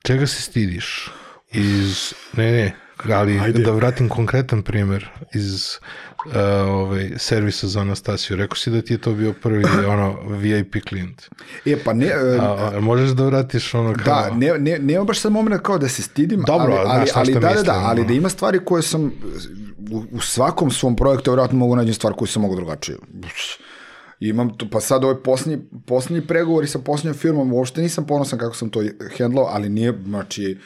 čega se stidiš? Iz, ne, ne, Ali Ajde. da vratim konkretan primer iz uh, ovaj, servisa za Anastasiju. Rekao si da ti je to bio prvi [CLEARS THROAT] ono, VIP klijent. E, pa ne... e, A, možeš da vratiš ono kao... Da, ne, ne, nema baš sad momena kao da se stidim, Dobro, ali, ali, ali da, da, da, mislim, ali da ima stvari koje sam u, u svakom svom projektu vjerojatno mogu nađem stvar koju sam mogu drugačije. Imam tu, pa sad ovaj posljednji, posljednji pregovori sa posljednjom firmom, uopšte nisam ponosan kako sam to hendlao, ali nije, znači,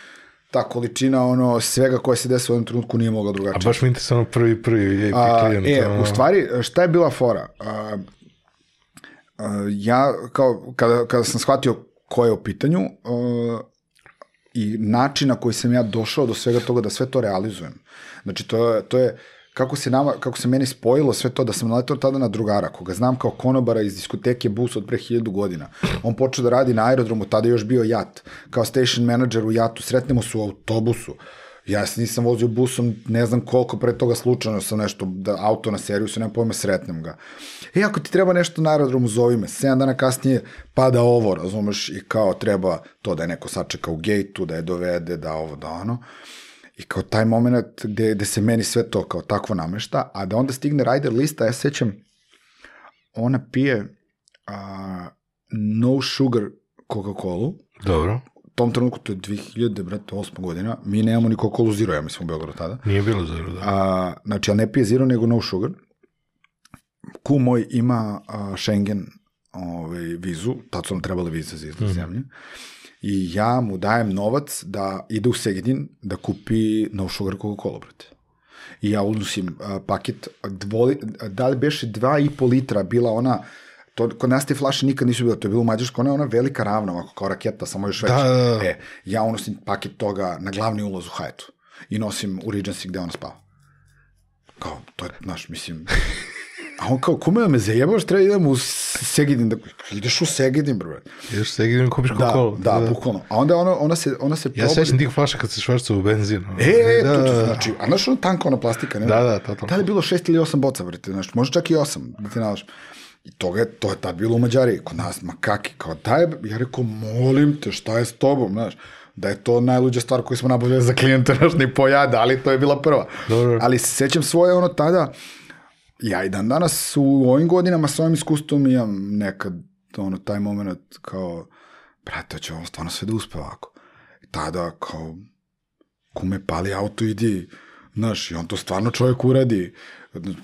ta količina ono svega koje se desi u ovom trenutku nije mogla A drugačije. baš mi interesuje ono prvi, prvi A, klijent. e, ono. u stvari, šta je bila fora? A, a, ja, kao, kada, kada sam shvatio ko je u pitanju a, i način na koji sam ja došao do svega toga da sve to realizujem. Znači, to, je- to je kako se, nama, kako se meni spojilo sve to, da sam naletao tada na drugara, koga znam kao konobara iz diskoteke Bus od pre hiljadu godina. On počeo da radi na aerodromu, tada je još bio jat, kao station manager u jatu, sretnemo se u autobusu. Ja se nisam vozio busom, ne znam koliko, pre toga slučajno sam nešto, da auto na servisu, nema pojma, sretnem ga. E, ako ti treba nešto na aerodromu, zovi me. 7 dana kasnije pada ovo, razumeš, i kao treba to da je neko sačeka u gejtu, da je dovede, da ovo, da ono. I kao taj moment gde, gde se meni sve to kao takvo namešta, a da onda stigne rider lista, ja se sećam, ona pije a, no sugar Coca-Cola, Dobro, u tom trenutku to je 2008. godina, mi nemamo ni Coca-Cola Zero, ja mislim u Beogradu tada. nije bilo zero, da. A, znači, ali ne pije zero, nego no sugar. Ku moj ima a, Schengen ovaj, vizu, tad su nam trebale vize za izlaz zemlje. I ja mu dajem novac da ide u Segedin da kupi no sugar Coca-Cola, brate. I ja unosim a, paket, dvoli, da li beše dva i po litra bila ona, to, kod nas te flaše nikad nisu bila, to je bilo u Mađarskoj, ona je ona velika ravna, ovako kao raketa, samo još veća. Da, da, da. E, ja unosim paket toga na glavni ulaz u Hajetu i nosim u Regency gde ona spava. Kao, to je, znaš, mislim... A on kao, kume, me zajebaš, treba idem u Segedin, da, ideš u Segedin, bro. Još se idem kupiš Da, Coca-Cola. da, bukvalno. A onda ona, ona se, ona se Ja se sećam tih flaša kad se švarca u benzin. ono. E, e, da, to, da, to, da. znači, a znaš ono tanka ona plastika, ne? Da, da, totalno. Da li je bilo šest ili osam boca, brate, znači, može čak i osam, da ti nalaš. I toga je, to je tad bilo u Mađari, kod nas, ma kaki, kao daj, ja rekao, molim te, šta je s tobom, znaš, da je to najluđa stvar koju smo nabavljali za klijenta, znaš, ni pojada, ali to je bila prva. Dobro. Ali se sećam svoje ono tada, ja i dan danas u ovim godinama s ovim iskustvom imam nekad ono, taj moment kao, brate, hoće ovo stvarno sve da uspe ovako. I tada kao, kume pali auto, idi, znaš, i on to stvarno čovjek uradi.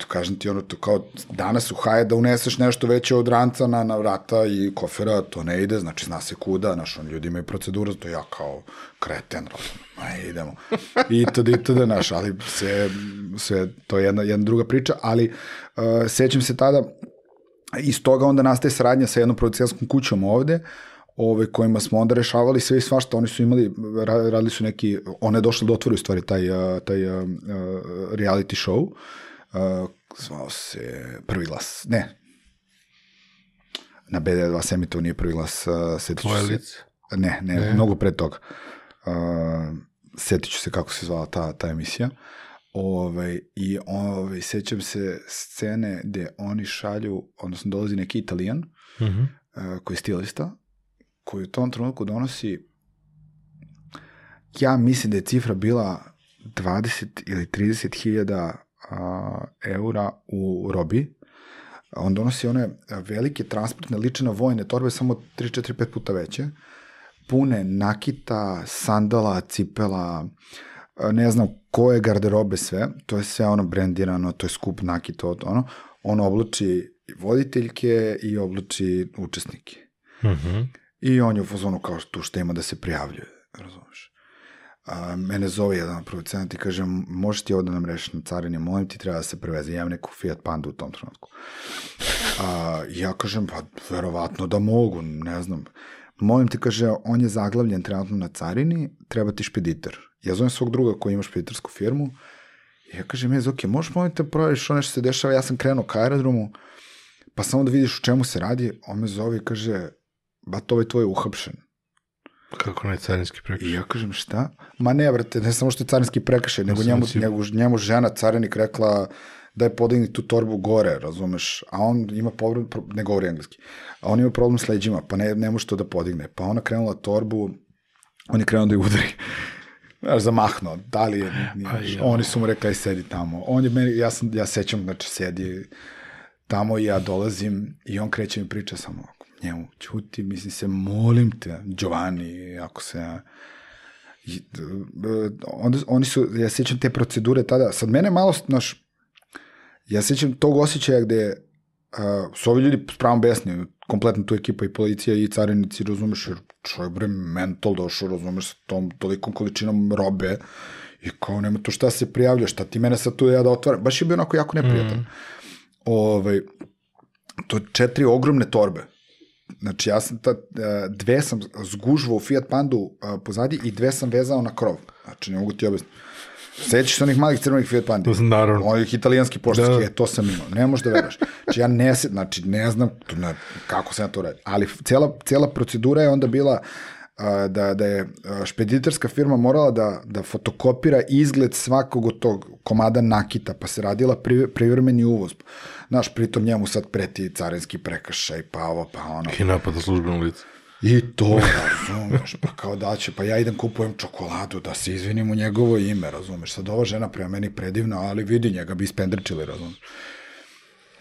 Kažem ti, ono, to kao danas u haje da uneseš nešto veće od ranca na, na vrata i kofera, to ne ide, znači zna se kuda, znaš, on ljudi imaju proceduru, to ja kao kreten, razumem, aj, idemo. I tada, i tada, znaš, ali sve, sve, to je jedna, jedna druga priča, ali uh, sećam se tada, iz toga onda nastaje saradnja sa jednom producentskom kućom ovde, ove, kojima smo onda rešavali sve i svašta, oni su imali, ra- radili su neki, ona je da otvori u stvari taj, a, taj a, reality show, a, zvao se Prvi glas, ne, na BD2 se emitovao nije Prvi glas, a, setit ću Tvoje se. Ne, ne, ne, mnogo pre toga. Uh, setit ću se kako se zvala ta, ta emisija. Ove, I ove, sećam se scene gde oni šalju, odnosno dolazi neki italijan, Mhm. uh, koji je stilista, koji u tom trenutku donosi ja mislim da je cifra bila 20 ili 30 hiljada eura u robi. On donosi one velike transportne lične vojne torbe, samo 3-4-5 puta veće, pune nakita, sandala, cipela, a, ne znam koje garderobe sve, to je sve ono brendirano, to je skup nakita, od ono, on oblači voditeljke i oblači učesnike. Mhm. I on je u fazonu kao tu šta ima da se prijavljuje, razumeš. A, mene zove jedan producent i kaže, možeš ti ovo da nam rešiš na carini, molim ti, treba da se preveze. Ja imam neku Fiat Panda u tom trenutku. A, ja kažem, pa verovatno da mogu, ne znam. Molim ti, kaže, on je zaglavljen trenutno na carini, treba ti špediter. Ja zovem svog druga koji ima špeditersku firmu ja kažem, je, ok, možeš molim te provjeriš ono što se dešava, ja sam krenuo ka aerodromu, pa samo da vidiš u čemu se radi, on me zove i kaže, ba to ovaj tvoj je uhapšen. Kako ne carinski I prekršaj? ja kažem šta? Ma ne, brate, ne samo što je carinski prekršaj, nego njemu, si- njemu, njemu žena carinik rekla da je podigni tu torbu gore, razumeš? A on ima problem, pro- ne govori engleski, a on ima problem s leđima, pa ne, ne može to da podigne. Pa ona krenula torbu, on je krenuo da je udari. [LAUGHS] znaš, zamahnuo, da li je, nije, A ja. oni su mu rekli, aj sedi tamo. On je meni, ja sam, ja sećam, znači, sedi tamo i ja dolazim i on kreće mi priča samo njemu, čuti, mislim se, molim te, Giovanni, ako se ja, I, b- onda, oni su, ja sećam te procedure tada, sad mene malo, znaš, ja sećam tog osjećaja gde uh, su ovi ljudi pravom besni, kompletno tu ekipa i policija i carinici, razumeš, jer čovjek bre mental došao, razumeš, sa tom tolikom količinom robe i kao nema to šta se prijavlja, šta ti mene sad tu ja da otvaram, baš je bio onako jako neprijatan. Mm. Ovaj, to četiri ogromne torbe. Znači ja sam ta, e, dve sam zgužvao u Fiat Pandu a, pozadi i dve sam vezao na krov. Znači ne mogu ti objasniti. Sećaš se onih malih crvenih Fiat Pandi? Naravno. Onih italijanski poštanski, Da. e, to sam imao. Ne možeš da veruješ. Znači ja ne, znači, ne znam to ne, kako sam ja to radio. Ali cela, cela procedura je onda bila a, da, da je a, špeditorska firma morala da, da fotokopira izgled svakog od tog komada nakita, pa se radila pri, privremeni uvoz. Znaš, pritom njemu sad preti carinski prekršaj, pa ovo, pa ono. I napada službenu licu. I to, razumeš, pa kao da će, pa ja idem kupujem čokoladu da se izvinim u njegovo ime, razumeš, sad ova žena prema meni predivna, ali vidi njega bi ispendrčili, razumeš.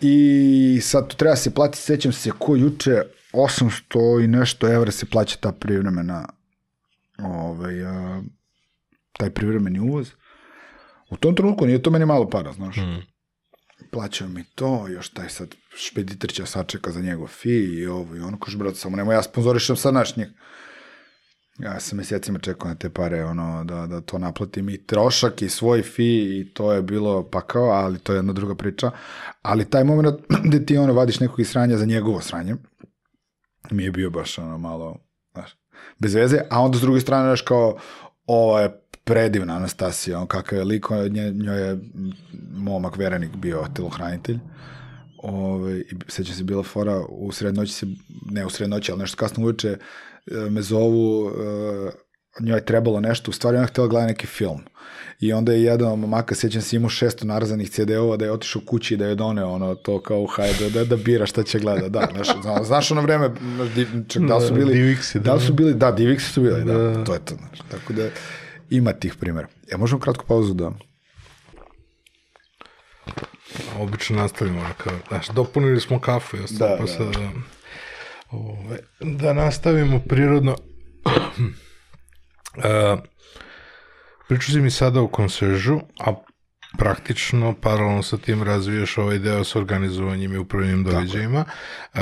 I sad tu treba se platiti, sećam se ko juče, 800 i nešto evra se plaća ta privremena, ovaj, a, taj privremeni uvoz. U tom trenutku nije to meni malo para, znaš. Mm. Plaćao mi to, još taj sad špeditor će sačeka za njegov fi i ovo i ono, koš, brate, samo nemoj ja sponzorišem sad naš njih. Ja sam mesecima čekao na te pare, ono, da, da to naplatim i trošak i svoj fi i to je bilo pakao, ali to je jedna druga priča. Ali taj moment gde ti ono vadiš nekog iz sranja za njegovo sranje, mi je bio baš ono malo, znaš, bez veze, a onda s druge strane, znaš, kao, ovo je predivna Anastasija, on kakav je lik, nje, njoj je m, momak verenik bio telohranitelj, Ove, i seća se bila fora u srednoći se, ne u srednoći, ali nešto kasno uveče e, me zovu, e, njoj trebalo nešto, u stvari ona je htjela gleda neki film. I onda je jedan od momaka, sećam se, imao 600 narazanih CD-ova, da je otišao kući i da je doneo ono, to kao u hajde, da, da bira šta će gleda, da, znaš, znaš, ono vreme, di- čak, da li su Da, bili, Diviksi, da. da li su bili, da, Diviksi su bili, da, Da. to je to, znaš, tako da ima tih primjera. Ja možemo kratku pauzu da... Obično nastavimo, ono kao, znaš, dopunili smo kafu i ostalo, Da, pa da, sad, da, da nastavimo prirodno. Uh, pričao si mi sada o konsežu, a praktično paralelno sa tim razvijaš ovaj deo sa organizovanjem i upravljanjem događajima. Uh,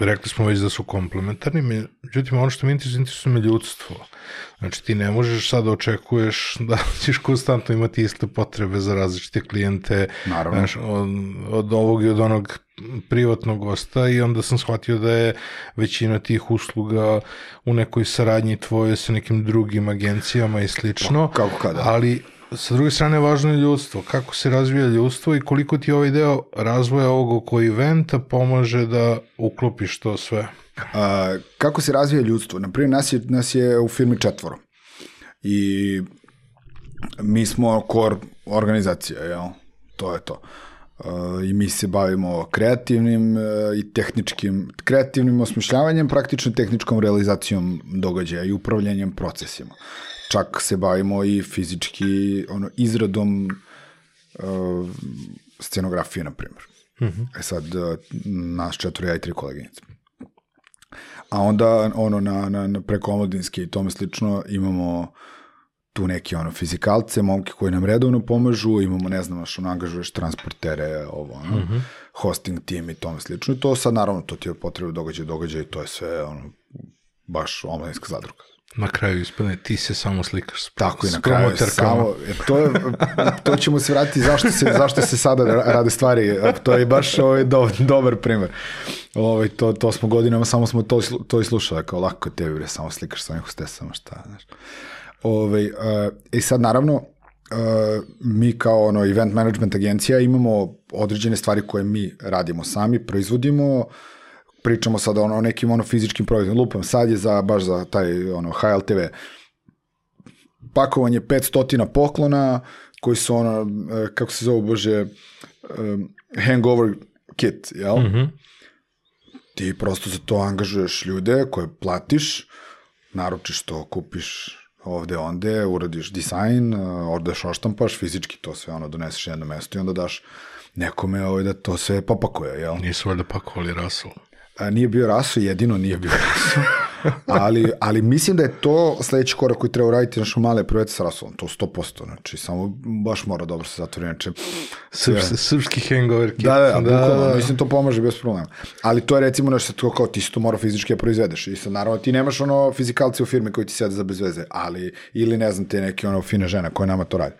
rekli smo već da su komplementarni, međutim ono što mi interesuje, interesuje me ljudstvo. Znači ti ne možeš sad da očekuješ da [LAUGHS] ćeš konstantno imati iste potrebe za različite klijente, Naravno. znaš, od, od ovog i od onog privatnog gosta i onda sam shvatio da je većina tih usluga u nekoj saradnji tvoje sa nekim drugim agencijama i slično. Pa, kako kada? Ali sa druge strane važno je ljudstvo. Kako se razvija ljudstvo i koliko ti ovaj deo razvoja ovog oko eventa pomaže da uklopiš to sve. A, kako se razvija ljudstvo? Naprimjer, nas je, nas je u firmi četvoro. I mi smo kor organizacija, jel? To je to. Uh, I mi se bavimo kreativnim uh, i tehničkim, kreativnim osmišljavanjem, praktično tehničkom realizacijom događaja i upravljanjem procesima. Čak se bavimo i fizički ono, izradom uh, scenografije, na primjer. Mm -hmm. E sad, uh, nas četvoro, ja i tri koleginice. A onda ono na, na, na preko omladinske i tome slično imamo tu neke ono fizikalce, momke koji nam redovno pomažu, imamo ne znam, što ono, angažuješ transportere, ovo, ono, mm -hmm. hosting tim i tome slično. I to sad naravno, to ti je potrebno događaj, događaj, to je sve ono, baš omladinska zadruga. Na kraju ispadne ti se samo slikaš s, Tako i na kraju samo, e, to, je, to ćemo se vratiti zašto se, zašto se sada rade stvari, E, to je baš ovaj, do, dobar primer. Ovaj, to, to smo godinama, samo smo to, to i slušali, kao lako je tebi, bre, samo slikaš sa ovim hostesama, šta, znaš. Ovaj, uh, I sad, naravno, uh, mi kao ono, event management agencija imamo određene stvari koje mi radimo sami, proizvodimo, pričamo sad ono, o nekim ono fizičkim proizvodima, lupam, sad je za, baš za taj ono, HLTV pakovanje 500 poklona koji su ono, e, kako se zove, bože, um, hangover kit, jel? Mm -hmm. Ti prosto za to angažuješ ljude koje platiš, naručiš to, kupiš ovde onde, uradiš dizajn, uh, odeš oštampaš, fizički to sve ono doneseš jedno mesto i onda daš nekome ovaj, da to sve popakuje, jel? Nisu valjda pakovali Russell. A, nije bio raso, jedino nije bio raso. ali, ali mislim da je to sledeći korak koji treba uraditi našu male projekte sa rasom. To 100%. Znači, samo baš mora dobro se zatvori. Znači, Srpski, srpski hangover kit. Da, da, da, bukvalno, mislim to pomaže bez problema. Ali to je recimo nešto to kao ti to mora fizički da proizvedeš i sad naravno ti nemaš ono fizikalce u firmi koji ti sede za bez veze, ali ili ne znam te neke ono fine žene koje nama to radi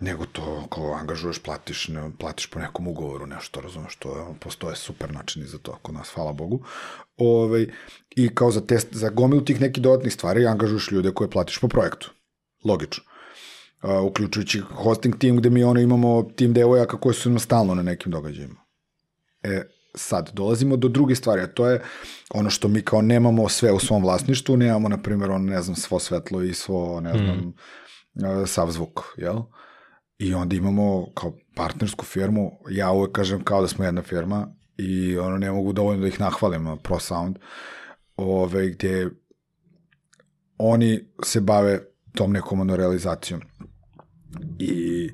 nego to kao angažuješ, platiš, ne, platiš po nekom ugovoru nešto, razumeš, to je, postoje super načini za to kod nas, hvala Bogu. Ove, I kao za, test, za gomilu tih nekih dodatnih stvari angažuješ ljude koje platiš po projektu. Logično. Uh, uključujući hosting tim gde mi ono imamo tim devojaka koje su nam stalno na nekim događajima. E, sad, dolazimo do druge stvari, a to je ono što mi kao nemamo sve u svom vlasništvu, nemamo, na primjer, on, ne znam, svo svetlo i svo, ne znam, mm. sav zvuk, jel? Uh, I onda imamo kao partnersku firmu, ja uvek kažem kao da smo jedna firma i ono ne mogu dovoljno da ih nahvalim, ProSound, ove, gde oni se bave tom nekom ono realizacijom. I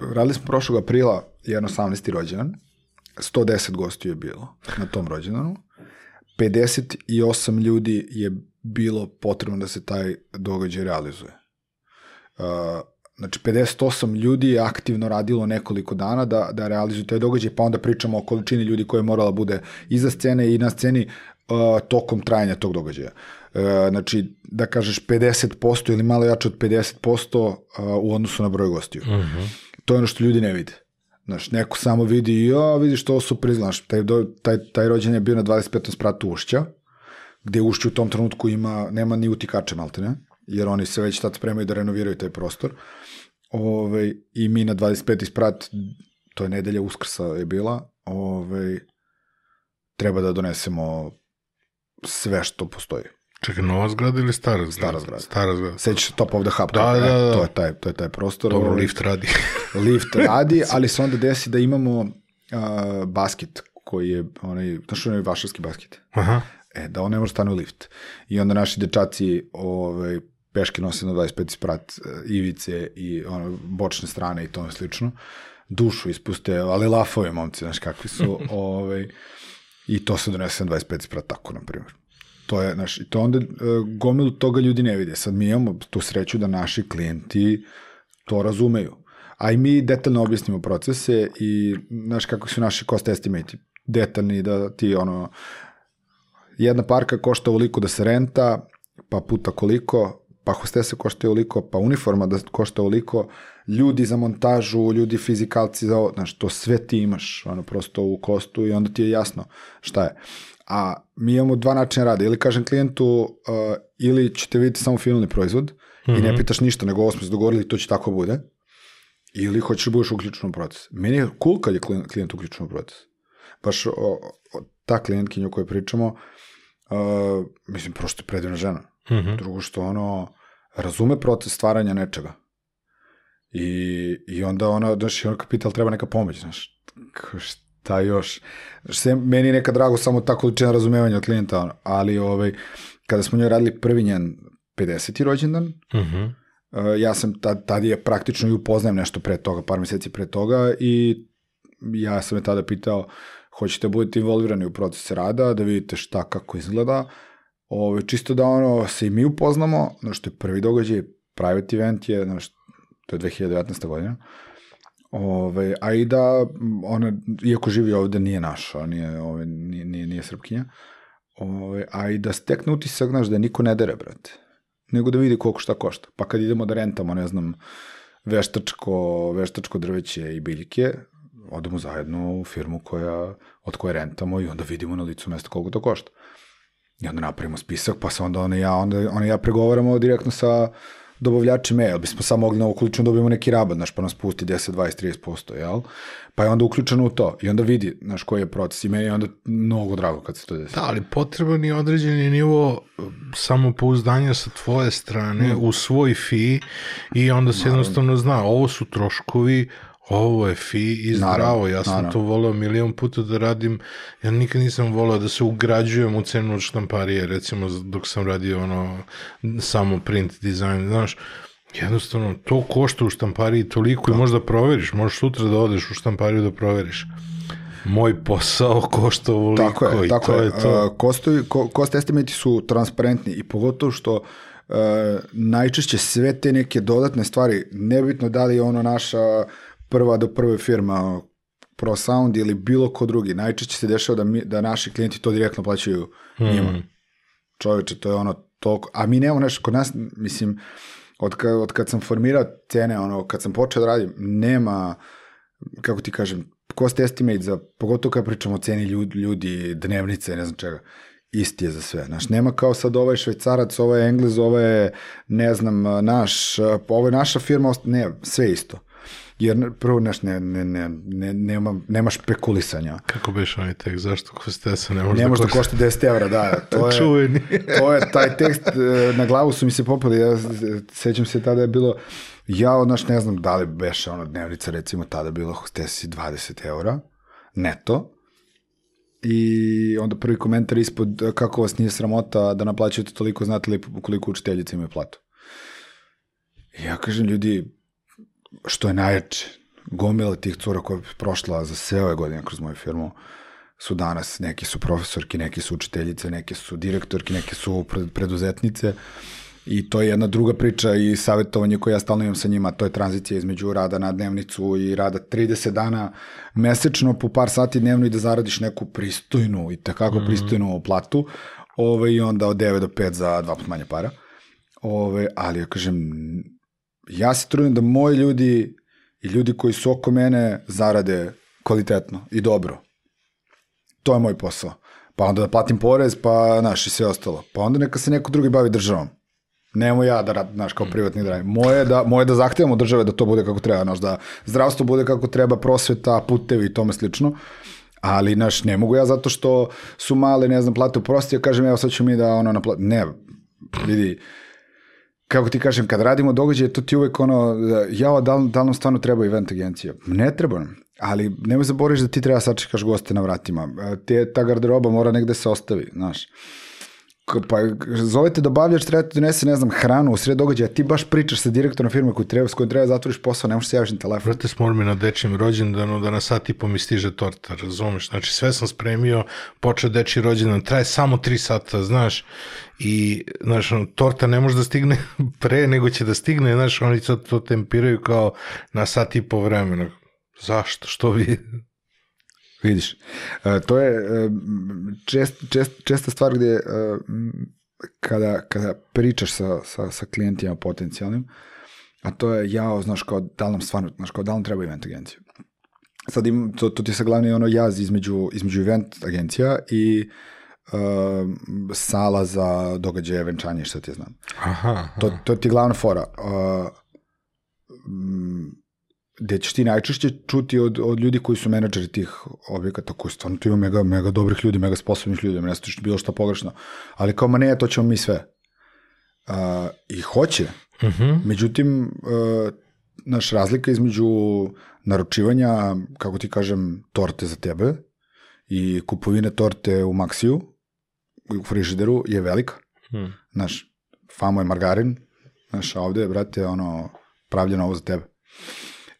radili smo prošlog aprila jedno 18. rođendan, 110 gostiju je bilo na tom rođendanu, 58 ljudi je bilo potrebno da se taj događaj realizuje. Uh, Znači, 58 ljudi je aktivno radilo nekoliko dana da, da realizuju taj događaj, pa onda pričamo o količini ljudi koja je morala bude iza scene i na sceni uh, tokom trajanja tog događaja. Uh, znači, da kažeš 50% ili malo jače od 50% uh, u odnosu na broj gostiju. Uh mhm. -huh. To je ono što ljudi ne vide. Znaš, neko samo vidi, ja, vidiš to su priznaš, taj, taj, taj rođen je bio na 25. spratu Ušća, gde Ušće u tom trenutku ima, nema ni utikače maltene, jer oni se već tad spremaju da renoviraju taj prostor. Ove, ovaj, I mi na 25. sprat, to je nedelja uskrsa je bila, ove, ovaj, treba da donesemo sve što postoji. Čekaj, nova zgrada ili stara zgrada? Stara zgrada. Stara zgrada. Sećaš Top of the Hub. Da, da, da. To je taj, to je taj prostor. Dobro, ovaj, lift radi. [LAUGHS] lift radi, [LAUGHS] ali se onda desi da imamo uh, basket koji je, onaj, znaš onaj vašarski basket? Aha. E, da on ne može stane u lift. I onda naši dečaci ovaj, peške nose na 25 sprat e, ivice i ono, bočne strane i tome slično. Dušu ispuste, ali lafovi momci, znaš kakvi su. [LAUGHS] ovaj, I to se donese na 25 sprat tako, na primjer. To je, znaš, i to onda uh, gomilu toga ljudi ne vide. Sad mi imamo tu sreću da naši klijenti to razumeju. A i mi detaljno objasnimo procese i, znaš, kako su naši cost estimate detaljni da ti, ono, jedna parka košta ovoliko da se renta, pa puta koliko, pa hostese košta ovoliko, pa uniforma da košta ovoliko, ljudi za montažu, ljudi fizikalci za ovo, znaš, to sve ti imaš, ono, prosto u kostu i onda ti je jasno šta je. A mi imamo dva načina rada, ili kažem klijentu, uh, ili ćete vidjeti samo finalni proizvod mm -hmm. i ne mhm. pitaš ništa, nego ovo smo se dogovorili, to će tako bude, ili hoćeš da budeš uključen u proces. Meni je cool kad je klijent uključen u proces. Baš o, o, ta klijentkinja o kojoj pričamo, uh, mislim, prosto je predivna žena Mm -hmm. Drugo što ono, razume proces stvaranja nečega. I, i onda ona, znaš, ono kapital treba neka pomoć, znaš, šta još. Sve, meni je neka drago samo ta količina razumevanja od klijenta, ali ovaj, kada smo njoj radili prvi njen 50. rođendan, mm -hmm. uh, ja sam, tad, tad je praktično i upoznajem nešto pre toga, par meseci pre toga i ja sam je tada pitao, hoćete da budete involvirani u proces rada, da vidite šta, kako izgleda, Ove, čisto da ono se i mi upoznamo, znaš, to je prvi događaj, private event je, znaš, to je 2019. godina, Ove, a i da ona, iako živi ovde, nije naša, nije, ove, nije, nije, nije srpkinja, ove, a i da stekne utisak, znaš, da niko ne dere, brate, nego da vidi koliko šta košta. Pa kad idemo da rentamo, ne znam, veštačko, veštačko drveće i biljke, odemo zajedno u firmu koja, od koje rentamo i onda vidimo na licu mesta koliko to košta. I onda napravimo spisak, pa se onda ona ja, onda ona ja pregovaramo direktno sa dobavljačima, jel bismo samo mogli na količinu da dobijemo neki rabat, znaš, pa nas pusti 10, 20, 30%, jel? Pa je onda uključeno u to i onda vidi, znaš, koji je proces i meni je onda mnogo drago kad se to desi. Da, ali potreban je određeni nivo samopouzdanja sa tvoje strane mm. u svoj fi i onda se jednostavno zna, ovo su troškovi, ovo je fi i Naravno, zdravo, ja sam naravno. to voleo milion puta da radim, ja nikad nisam voleo da se ugrađujem u cenu od štamparije, recimo dok sam radio ono samo print dizajn, znaš, jednostavno to košta u štampariji toliko i možda proveriš, možeš sutra da odeš u štampariju da proveriš. Moj posao košta ovoliko Tako je, i tako to je. je to. Uh, kostovi, ko, cost estimati su transparentni i pogotovo što uh, najčešće sve te neke dodatne stvari, nebitno da li je ono naša prva do prve firma ProSound ili bilo ko drugi, najčešće se dešava da, mi, da naši klijenti to direktno plaćaju njima. Mm. Čoveče, to je ono toliko, a mi nemamo nešto, kod nas, mislim, od, ka, od kad sam formirao cene, ono, kad sam počeo da radim, nema, kako ti kažem, cost estimate za, pogotovo kad pričamo o ceni ljudi, ljudi dnevnice, ne znam čega, isti je za sve. Znaš, nema kao sad ovaj švajcarac, ovaj englez, ovaj je, ne znam, naš, ovo je naša firma, ne, sve isto. Jer prvo, znaš, ne, ne, ne, ne, nema, nema špekulisanja. Kako beš onaj tekst, zašto hostesa ne može Ne može da košta? košta 10 evra, da. [LAUGHS] To je, Čuveni. [LAUGHS] to je taj tekst, e, na glavu su mi se popali, ja sećam se tada je bilo, ja, znaš, ne znam da li beše ono dnevnica, recimo tada bilo hostesi 20 eura, neto, i onda prvi komentar ispod kako vas nije sramota da naplaćujete toliko, znate li koliko učiteljice imaju platu. Ja kažem, ljudi, što je najjače, gomila tih cura koja je prošla za sve ove godine kroz moju firmu, su danas, neki su profesorki, neki su učiteljice, neke su direktorki, neke su pred- preduzetnice i to je jedna druga priča i savjetovanje koje ja stalno imam sa njima, to je tranzicija između rada na dnevnicu i rada 30 dana mesečno po par sati dnevno i da zaradiš neku pristojnu i takako mm. pristojnu platu ove, i onda od 9 do 5 za dva put manje para. Ove, ali ja kažem, ja se trudim da moji ljudi i ljudi koji su oko mene zarade kvalitetno i dobro. To je moj posao. Pa onda da platim porez, pa, znaš, i sve ostalo. Pa onda neka se neko drugi bavi državom. Nemo ja da rad, znaš, kao privatni da radim. Moje je da, moje je da zahtevamo od države da to bude kako treba, znaš, da zdravstvo bude kako treba, prosveta, putevi i tome slično. Ali, znaš, ne mogu ja zato što su male, ne znam, plate u prosti, ja kažem, evo sad ću mi da ono napla... Ne, vidi, kako ti kažem, kad radimo događaje, to ti uvek ono, da, jao, da, li- da li nam stvarno treba event agencija? Ne treba nam. Ali nemoj zaboriš da ti treba sačekaš goste na vratima. E, Te, ta garderoba mora negde se ostavi, znaš. Pa zovete dobavljač, treba ti donese, ne znam, hranu u sred događaja, ti baš pričaš sa direktorom firme koji treba, s treba da zatvoriš posao, ne možeš se javiš na telefon. Vrate, smor mi na dečijem rođendanu da na sat i po mi stiže torta, razumeš? Znači, sve sam spremio, počeo dečiji rođendan, traje samo tri sata, znaš, i, znaš, ono, torta ne može da stigne [LAUGHS] pre nego će da stigne, znaš, oni sad to tempiraju kao na sat i po vremena. Zašto? Što vi? Vidiš, e, to je e, čest, čest, česta stvar gde e, kada, kada pričaš sa, sa, sa klijentima potencijalnim, a to je jao, znaš, kao da li nam stvarno, znaš, kao da li nam treba event agencija. Sad im, to, to ti je sad glavni ono jaz između, između event agencija i e, sala za događaje, venčanje i šta ti znam. Aha, aha. To, to ti je glavna fora. Uh, m, gde ćeš ti najčešće čuti od, od ljudi koji su menadžeri tih objekata, koji stvarno tu ima mega, mega dobrih ljudi, mega sposobnih ljudi, ne stojiš bilo što pogrešno, ali kao ma ne, to ćemo mi sve. Uh, I hoće, Mhm. međutim, uh, naš razlika između naručivanja, kako ti kažem, torte za tebe i kupovine torte u Maxiju, u frižideru, je velika. Hmm. Znaš, famo je margarin, znaš, a ovde, brate, ono, pravljeno ovo za tebe.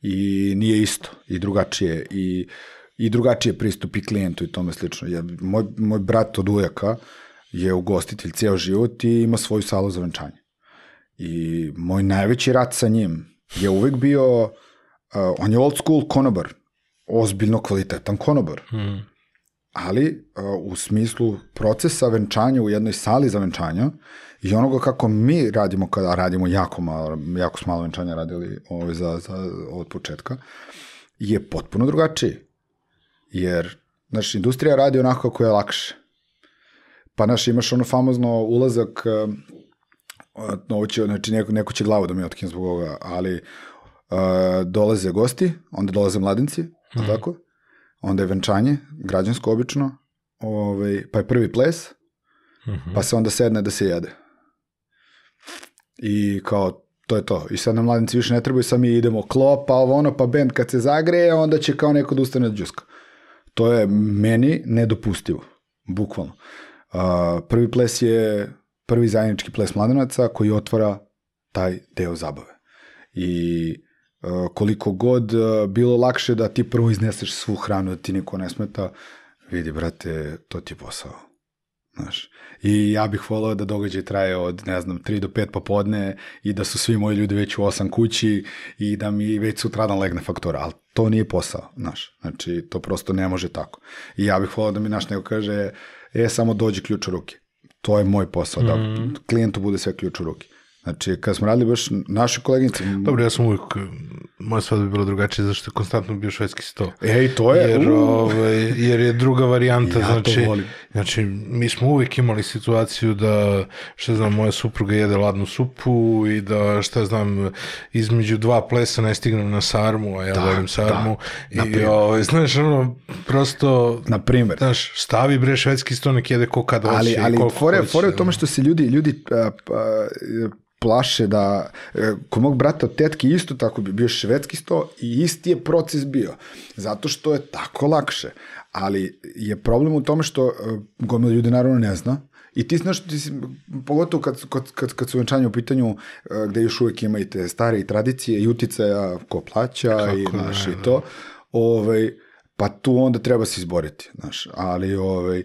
I nije isto, i drugačije, i, i drugačije pristup i klijentu i tome slično. Ja, moj, moj brat od ujaka je ugostitelj ceo život i ima svoju salu za venčanje. I moj najveći rat sa njim je uvek bio, uh, on je old school konobar, ozbiljno kvalitetan konobar Hmm. ali uh, u smislu procesa venčanja u jednoj sali za venčanja i onoga kako mi radimo kada radimo jako malo, jako smo malo venčanja radili ovaj, za, za, od početka, je potpuno drugačiji. Jer, znaš, industrija radi onako kako je lakše. Pa, znaš, imaš ono famozno ulazak, uh, ovo će, znači, neko, neko će glavu da mi otkine zbog ovoga, ali uh, dolaze gosti, onda dolaze mladenci, mm. tako? onda je venčanje, građansko obično, ovaj, pa je prvi ples, Mhm. pa se onda sedne da se jede. I kao to je to. I sad nam mladinci više ne trebaju, sad mi idemo klop, pa ovo ono, pa band kad se zagreje, onda će kao neko da ustane od džuska. To je meni nedopustivo, bukvalno. Uh, prvi ples je prvi zajednički ples mladinaca koji otvara taj deo zabave. I uh, koliko god uh, bilo lakše da ti prvo izneseš svu hranu, da ti niko ne smeta, vidi, brate, to ti je posao. Znaš, i ja bih volao da događaj traje od, ne znam, 3 do 5 popodne i da su svi moji ljudi već u 8 kući i da mi već sutradan legne faktora, ali to nije posao, znaš, znači to prosto ne može tako. I ja bih volao da mi naš neko kaže, e, samo dođi ključ u ruke. To je moj posao, mm. da klijentu bude sve ključ u ruke. Znači, kad smo radili baš naše koleginice... Dobro, ja sam uvijek, moja svadba bi bila drugačije, zašto je konstantno bio švedski sto. Ej, to je... Jer, uh. ovaj, jer je druga varijanta, Ja to znači, volim. znači, mi smo uvijek imali situaciju da, šta znam, moja supruga jede ladnu supu i da, šta znam, između dva plesa ne stignem na sarmu, a ja Da, volim sarmu. da, I, primjer. ovaj, znaš, ono, prosto, Na primer. znaš, stavi bre švedski sto, nek jede ko kad hoće ali, ali fore, fore u da. tome što se ljudi, ljudi a, a, plaše da, e, kod mog brata od tetke isto tako bi bio švedski sto i isti je proces bio, zato što je tako lakše, ali je problem u tome što e, gomila ljudi naravno ne zna, I ti znaš, ti si, pogotovo kad, kad, kad, kad su venčanje u pitanju e, gde još uvek ima i te stare i tradicije i uticaja ko plaća i, Kako ne, znaš, i to, ovaj, pa tu onda treba se izboriti, znaš, ali ovaj,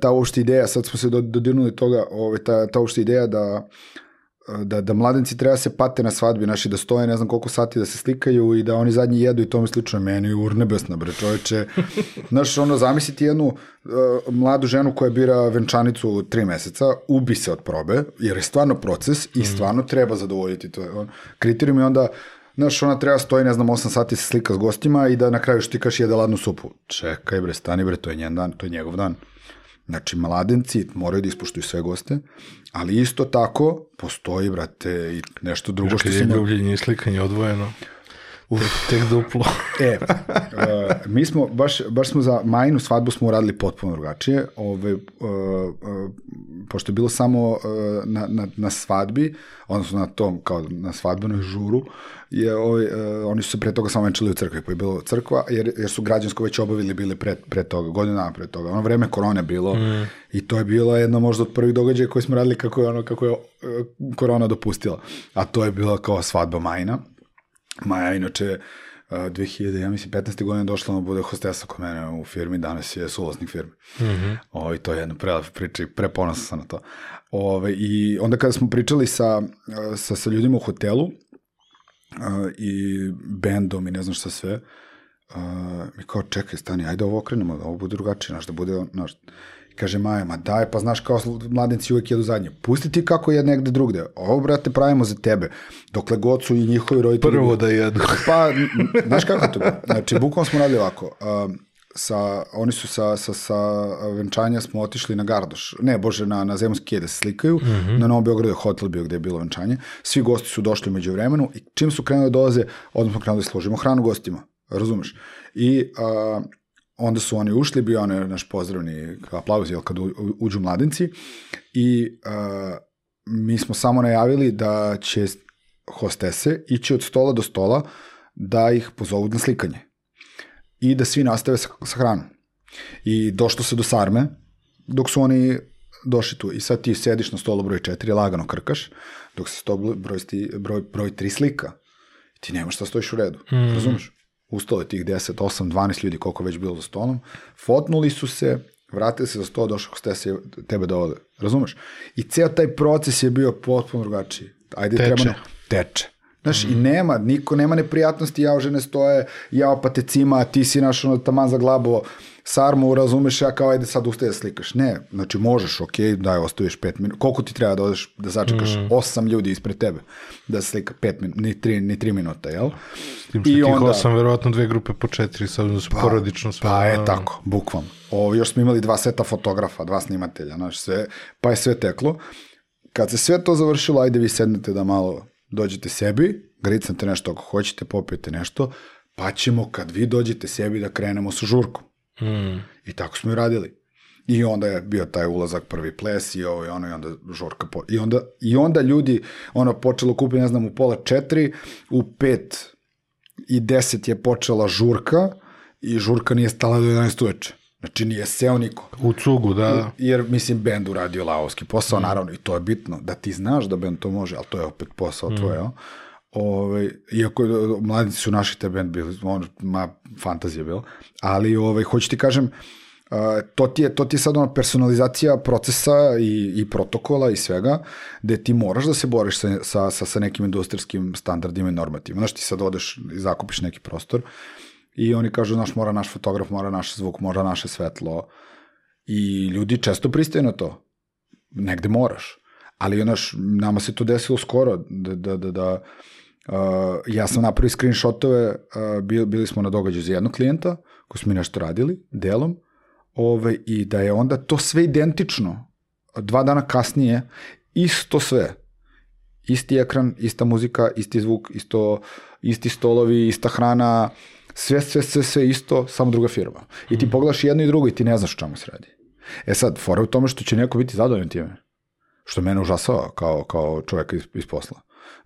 ta uopšte ideja, sad smo se do- dodirnuli toga, ovaj, ta, ta uopšte ideja da, da, da mladenci treba se pate na svadbi, naši da stoje ne znam koliko sati da se slikaju i da oni zadnji jedu i tome slično meni urnebesna bre čoveče. [LAUGHS] Znaš, ono, zamisliti jednu uh, mladu ženu koja bira venčanicu tri meseca, ubi se od probe, jer je stvarno proces i stvarno treba zadovoljiti to. On, kriterijum je onda Znaš, ona treba stoji, ne znam, 8 sati se slika s gostima i da na kraju što ti kaš jede ladnu supu. Čekaj bre, stani bre, to je njen dan, to je njegov dan. Znači, mladenci moraju da ispuštuju sve goste, ali isto tako postoji, brate, i nešto drugo što Kad se... je mo- ljubljenje i slikanje odvojeno, tek, tek duplo. E, uh, mi smo, baš, baš smo za majnu svadbu smo uradili potpuno drugačije, ove, uh, uh, pošto je bilo samo uh, na, na, na svadbi, odnosno na tom, kao na svadbenoj žuru, je, ovaj, uh, oni su se pre toga samo venčali u crkvi, pa je bilo crkva, jer, jer su građansko već obavili bili pre, pre toga, godinu dana pre toga. Ono vreme korone bilo mm. i to je bilo jedno možda od prvih događaja koje smo radili kako je, ono, kako je uh, korona dopustila. A to je bila kao svadba majna. Maja, inače, uh, 2000, ja mislim, 15. godine došla da bude hostesa kod mene u firmi, danas je suvlasnik firme. Mm -hmm. Ovo, to je jedna prelepa priča i preponosan sam na to. Ove, I onda kada smo pričali sa, sa, sa ljudima u hotelu uh, i bendom i ne znam šta sve, uh, mi kao, čekaj, stani, ajde ovo okrenemo, da ovo bude drugačije, znaš, da bude, znaš, I kaže Maja, ma daj, pa znaš kao mladenci uvek jedu zadnje. Pusti ti kako je negde drugde. Ovo, brate, pravimo za tebe. Dokle god su i njihovi roditelji... Prvo da jedu. [LAUGHS] Pa, znaš kako to? Znači, bukvalno smo radili ovako. Um, sa, oni su sa, sa, sa venčanja smo otišli na Gardoš, ne, bože, na, na Zemunski da se slikaju, mm -hmm. na Novom Beogradu je hotel bio gde je bilo venčanje, svi gosti su došli umeđu vremenu i čim su krenuli da dolaze, odmah smo krenuli da služimo hranu gostima, razumeš? I a, onda su oni ušli, bio onaj naš pozdravni aplauz, jel, kad u, u- uđu mladenci, i a, mi smo samo najavili da će hostese ići od stola do stola da ih pozovu na slikanje i da svi nastave sa, sa hranom. I došlo se do sarme, dok su oni došli tu. I sad ti sediš na stolu broj 4, lagano krkaš, dok se sto broj, broj, broj 3 slika. Ti nemaš šta stojiš u redu, mm. razumeš? Ustalo je tih 10, 8, 12 ljudi, koliko već bilo za stolom, fotnuli su se, vratili se za sto, došao hostesa i tebe dovode, razumeš? I ceo taj proces je bio potpuno drugačiji. Ajde, Teče. treba... Teče. Znaš, i nema, niko nema neprijatnosti, jao žene stoje, jao pa te cima, ti si naš ono taman za glabo sarmu, razumeš, ja kao ajde sad ustaje da slikaš. Ne, znači možeš, ok, daj, ostaviš pet minuta. Koliko ti treba da odeš, da začekaš mm. osam ljudi ispred tebe, da se slika pet minuta, ni tri, ni tri minuta, jel? S tim što tih osam, verovatno dve grupe po četiri, sad da su porodično sve. Pa je ono, tako, bukvalno. O, još smo imali dva seta fotografa, dva snimatelja, znaš, sve, pa je sve teklo. Kad se sve to završilo, ajde vi sednete da malo dođete sebi, gricnete nešto ako hoćete, popijete nešto, pa ćemo kad vi dođete sebi da krenemo sa žurkom. Mm. I tako smo i radili. I onda je bio taj ulazak prvi ples i ovo i ono i onda žurka. Po, I, onda, I onda ljudi, ono, počelo kupi, ne znam, u pola četiri, u pet i deset je počela žurka i žurka nije stala do 11 uveče. Znači nije seo niko. U cugu, da. Jer, mislim, bend uradio laovski posao, mm. naravno, i to je bitno, da ti znaš da bend to može, ali to je opet posao mm. tvoj, Ove, ovaj, iako mladici su naši te bend bili, on, ma, fantazija bila, ali, ovaj, hoću ti kažem, Uh, to ti je to ti je sad ona personalizacija procesa i, i protokola i svega gde ti moraš da se boriš sa, sa, sa, sa nekim industrijskim standardima i normativima. Znaš, ti sad odeš i zakupiš neki prostor i oni kažu, znaš, mora naš fotograf, mora naš zvuk, mora naše svetlo i ljudi često pristaju na to. Negde moraš. Ali, znaš, nama se to desilo skoro da, da, da, da Uh, ja sam napravio screenshotove, uh, bili, bili smo na događaju za jednog klijenta, koji smo mi nešto radili, delom, ove, i da je onda to sve identično, dva dana kasnije, isto sve. Isti ekran, ista muzika, isti zvuk, isto, isti stolovi, ista hrana, sve, sve, sve, sve isto, samo druga firma. I ti mm. pogledaš jedno i drugo i ti ne znaš čemu se radi. E sad, fora u tome što će neko biti zadovoljan time. Što mene užasava kao, kao čoveka iz, iz posla.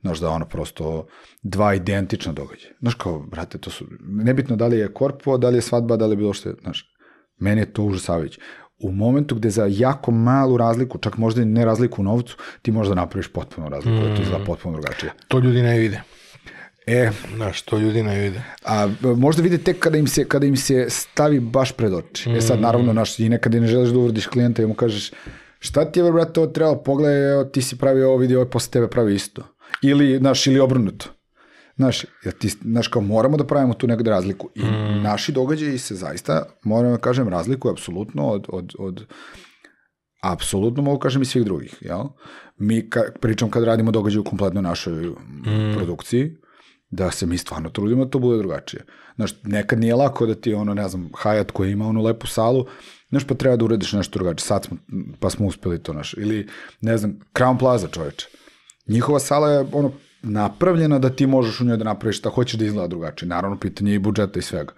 Znaš da ono prosto dva identična događaja. Znaš kao, brate, to su, nebitno da li je korpo, da li je svadba, da li je bilo što znaš, Meni je to užasavajuće. U momentu gde za jako malu razliku, čak možda i ne razliku u novcu, ti možda napraviš potpuno razliku, mm. da to izgleda potpuno drugačije. To ljudi ne vide. E, Znaš, to ljudi ne vide. A možda vide tek kada im se, kada im se stavi baš pred oči. Mm. E sad, naravno, naš, i nekada ne želiš da uvrdiš klijenta i mu kažeš šta ti je, brate, ovo trebalo, pogledaj, evo, ti si pravi ovo video, ovo posle tebe pravi isto. Ili, znaš, ili obrnuto. Znaš, ja ti, znaš, kao moramo da pravimo tu nekada razliku. I mm. naši događaji se zaista, moram da kažem, razlikuju apsolutno od, od, od apsolutno mogu kažem i svih drugih, jel? Mi, ka, pričam kad radimo događaj u kompletno našoj mm. produkciji, da se mi stvarno trudimo da to bude drugačije. Znaš, nekad nije lako da ti ono, ne znam, Hayat koji ima onu lepu salu, znaš, pa treba da uradiš nešto drugačije. Sad smo, pa smo uspeli to naš. Ili, ne znam, Crown Plaza čoveče. Njihova sala je ono napravljena da ti možeš u njoj da napraviš šta hoćeš da izgleda drugačije. Naravno, pitanje je i budžeta i svega.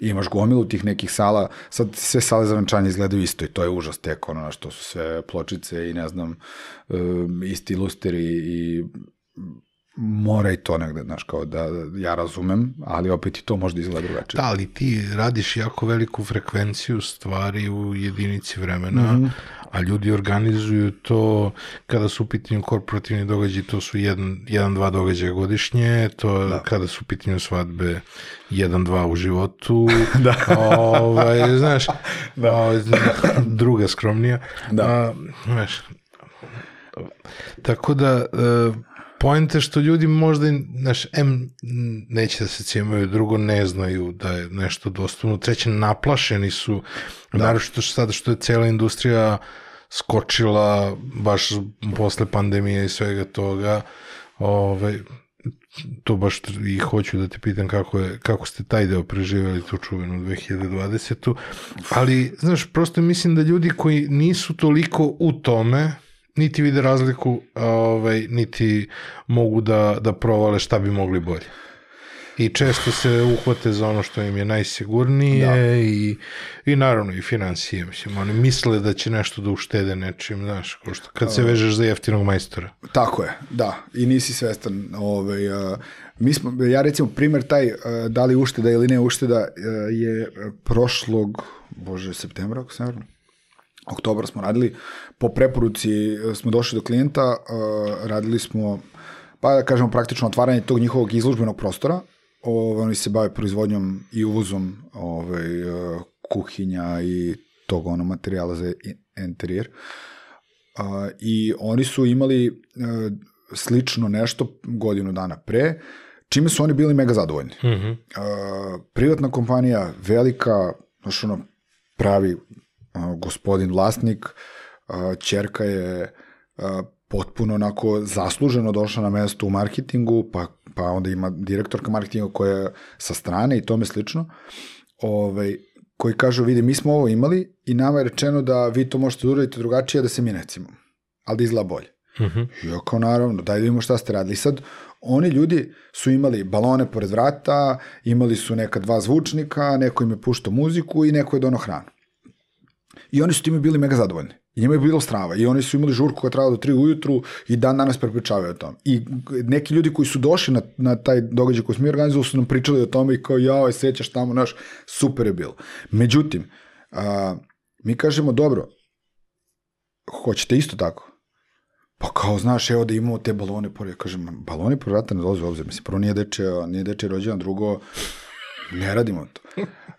I imaš gomilu tih nekih sala, sad sve sale za venčanje izgledaju isto i to je užas tek, ono, što su sve pločice i ne znam, um, isti lusteri i mora i to negde, znaš, kao da ja razumem, ali opet i to možda izgleda drugačije. Da, ali ti radiš jako veliku frekvenciju stvari u jedinici vremena, mm -hmm. a ljudi organizuju to kada su u pitanju korporativni događaji, to su jedan, jedan dva događaja godišnje, to da. kada su u pitanju svadbe, jedan, dva u životu, [LAUGHS] da. ovaj, znaš, [LAUGHS] da. Ovaj, druga skromnija. Da. A, znaš, tako da, uh, Poenta što ljudi možda, znaš, M neće da se cimaju, drugo ne znaju da je nešto dostupno, treće naplašeni su, da. naravno što sada što je cela industrija skočila baš posle pandemije i svega toga, ovaj, to baš i hoću da te pitam kako, je, kako ste taj deo preživjeli tu čuvenu 2020. Ali, znaš, prosto mislim da ljudi koji nisu toliko u tome, niti vide razliku, ovaj, niti mogu da, da provale šta bi mogli bolje. I često se uhvate za ono što im je najsigurnije da. i, i naravno i financije. Mislim, oni misle da će nešto da uštede nečim, znaš, ko što, kad se vežeš za jeftinog majstora. Tako je, da. I nisi svestan. Ovaj, uh, mi smo, ja recimo primer taj, uh, da li ušteda ili ne ušteda, uh, je prošlog, bože, septembra, ako se ne oktobra smo radili, po preporuci e, smo došli do klijenta, uh, radili smo, pa da kažemo praktično otvaranje tog njihovog izložbenog prostora, Ove, oni se bave proizvodnjom i uvozom ovaj, uh, kuhinja i tog ono materijala za interijer. I oni su imali slično nešto godinu dana pre, čime su oni bili mega zadovoljni. Mm -hmm. privatna kompanija, velika, znaš ono, pravi gospodin vlasnik, čerka je potpuno onako zasluženo došla na mesto u marketingu, pa, pa onda ima direktorka marketinga koja je sa strane i tome slično, ovaj, koji kažu, vidi, mi smo ovo imali i nama je rečeno da vi to možete da uradite drugačije, da se mi necimo, ali da izgleda bolje. Uh mhm. -huh. Ja kao naravno, daj da vidimo šta ste radili. Sad, oni ljudi su imali balone pored vrata, imali su neka dva zvučnika, neko im je puštao muziku i neko je dono hranu. I oni su time bili mega zadovoljni. I njima je bilo strava. I oni su imali žurku koja trajala do 3 ujutru i dan danas prepričavaju o tom. I neki ljudi koji su došli na, na taj događaj koji smo mi organizovali su nam pričali o tome i kao, jao, sećaš tamo, naš, super je bilo. Međutim, a, mi kažemo, dobro, hoćete isto tako? Pa kao, znaš, evo da imamo te balone pored. Kažem, baloni pored vrata ne dolaze u obzir. Mislim, prvo nije deče, nije deče rođena, drugo, ne radimo to.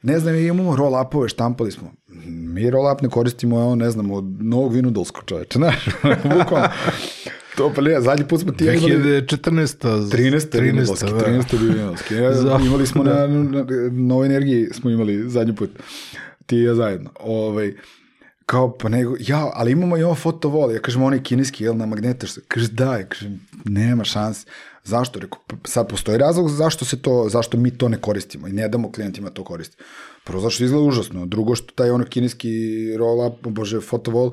Ne znam, imamo roll-upove, štampali smo. Mi roll-up ne koristimo, evo, ne znam, od novog vinudolskog čoveče, znaš, [LAUGHS] bukvalno. To pa ne, zadnji put smo ti imali... 2014. 13. 13. vinudolski, da. 13. bio vinudolski. Ja, imali smo na, na, Novoj energiji, smo imali zadnji put. Ti i ja zajedno. Ovaj, kao pa nego, ja, ali imamo i ovo fotovol, ja kažem, onaj kineski, jel, na magnetaš se, kaže, daj, kažem, nema šans, zašto, rekao, "Pa sad postoji razlog zašto se to, zašto mi to ne koristimo i ne damo klijentima to koristiti. Prvo, zašto izgleda užasno, drugo, što taj ono kineski roll-up, bože, fotovol,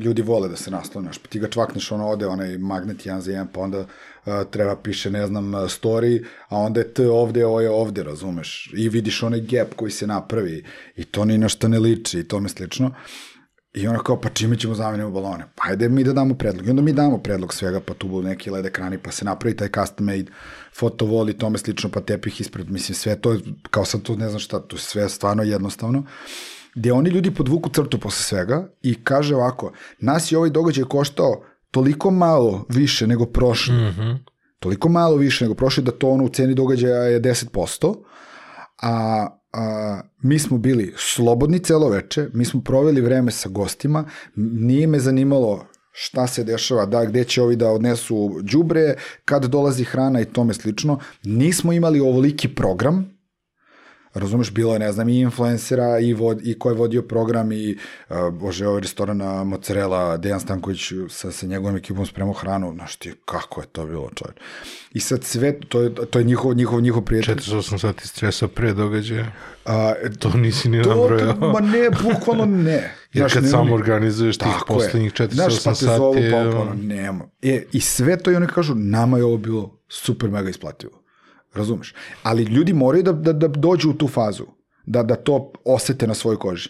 ljudi vole da se naslonaš, pa ti ga čvakneš, ono ode, onaj magnet jedan za jedan, pa onda uh, treba piše, ne znam, uh, story, a onda je T ovde, ovo je ovde, razumeš, i vidiš onaj gap koji se napravi, i to ni na šta ne liči, i tome slično, I ona kao, pa čime ćemo zamenimo balone? Pa ajde mi da damo predlog. I onda mi damo predlog svega, pa tu budu neki LED ekrani, pa se napravi taj custom made fotovol i tome slično, pa tepih ispred. Mislim, sve to, je, kao sad tu ne znam šta, to je sve stvarno jednostavno. Gde oni ljudi podvuku crtu posle svega i kaže ovako, nas je ovaj događaj koštao toliko malo više nego prošli, mm -hmm. toliko malo više nego prošli da to ono u ceni događaja je 10%, a, a mi smo bili slobodni celo veče, mi smo proveli vreme sa gostima, nije me zanimalo šta se dešava, da gde će ovi da odnesu đubre, kad dolazi hrana i tome slično. Nismo imali ovoliki program, razumeš, bilo je, ne znam, i influencera i, vod, i ko je vodio program i, uh, bože, ovaj restoran na Mozzarella, Dejan Stanković sa, sa njegovom ekipom spremao hranu, znaš ti, kako je to bilo, čovječ. I sad sve, to je, to je njihov, njihov, njihov prijatelj. 408 sati stresa pre događaja. A, To nisi ni nabrojao. to, ma ne, bukvalno ne. [LAUGHS] Jer Znaš, kad ne, sam organizuješ tih poslednjih 408 Znaš, pa te sati, zovu, pa, pa, nema. E, I sve to i oni kažu, nama je ovo bilo super mega isplativo. Razumeš? Ali ljudi moraju da, da, da dođu u tu fazu, da, da to osete na svojoj koži.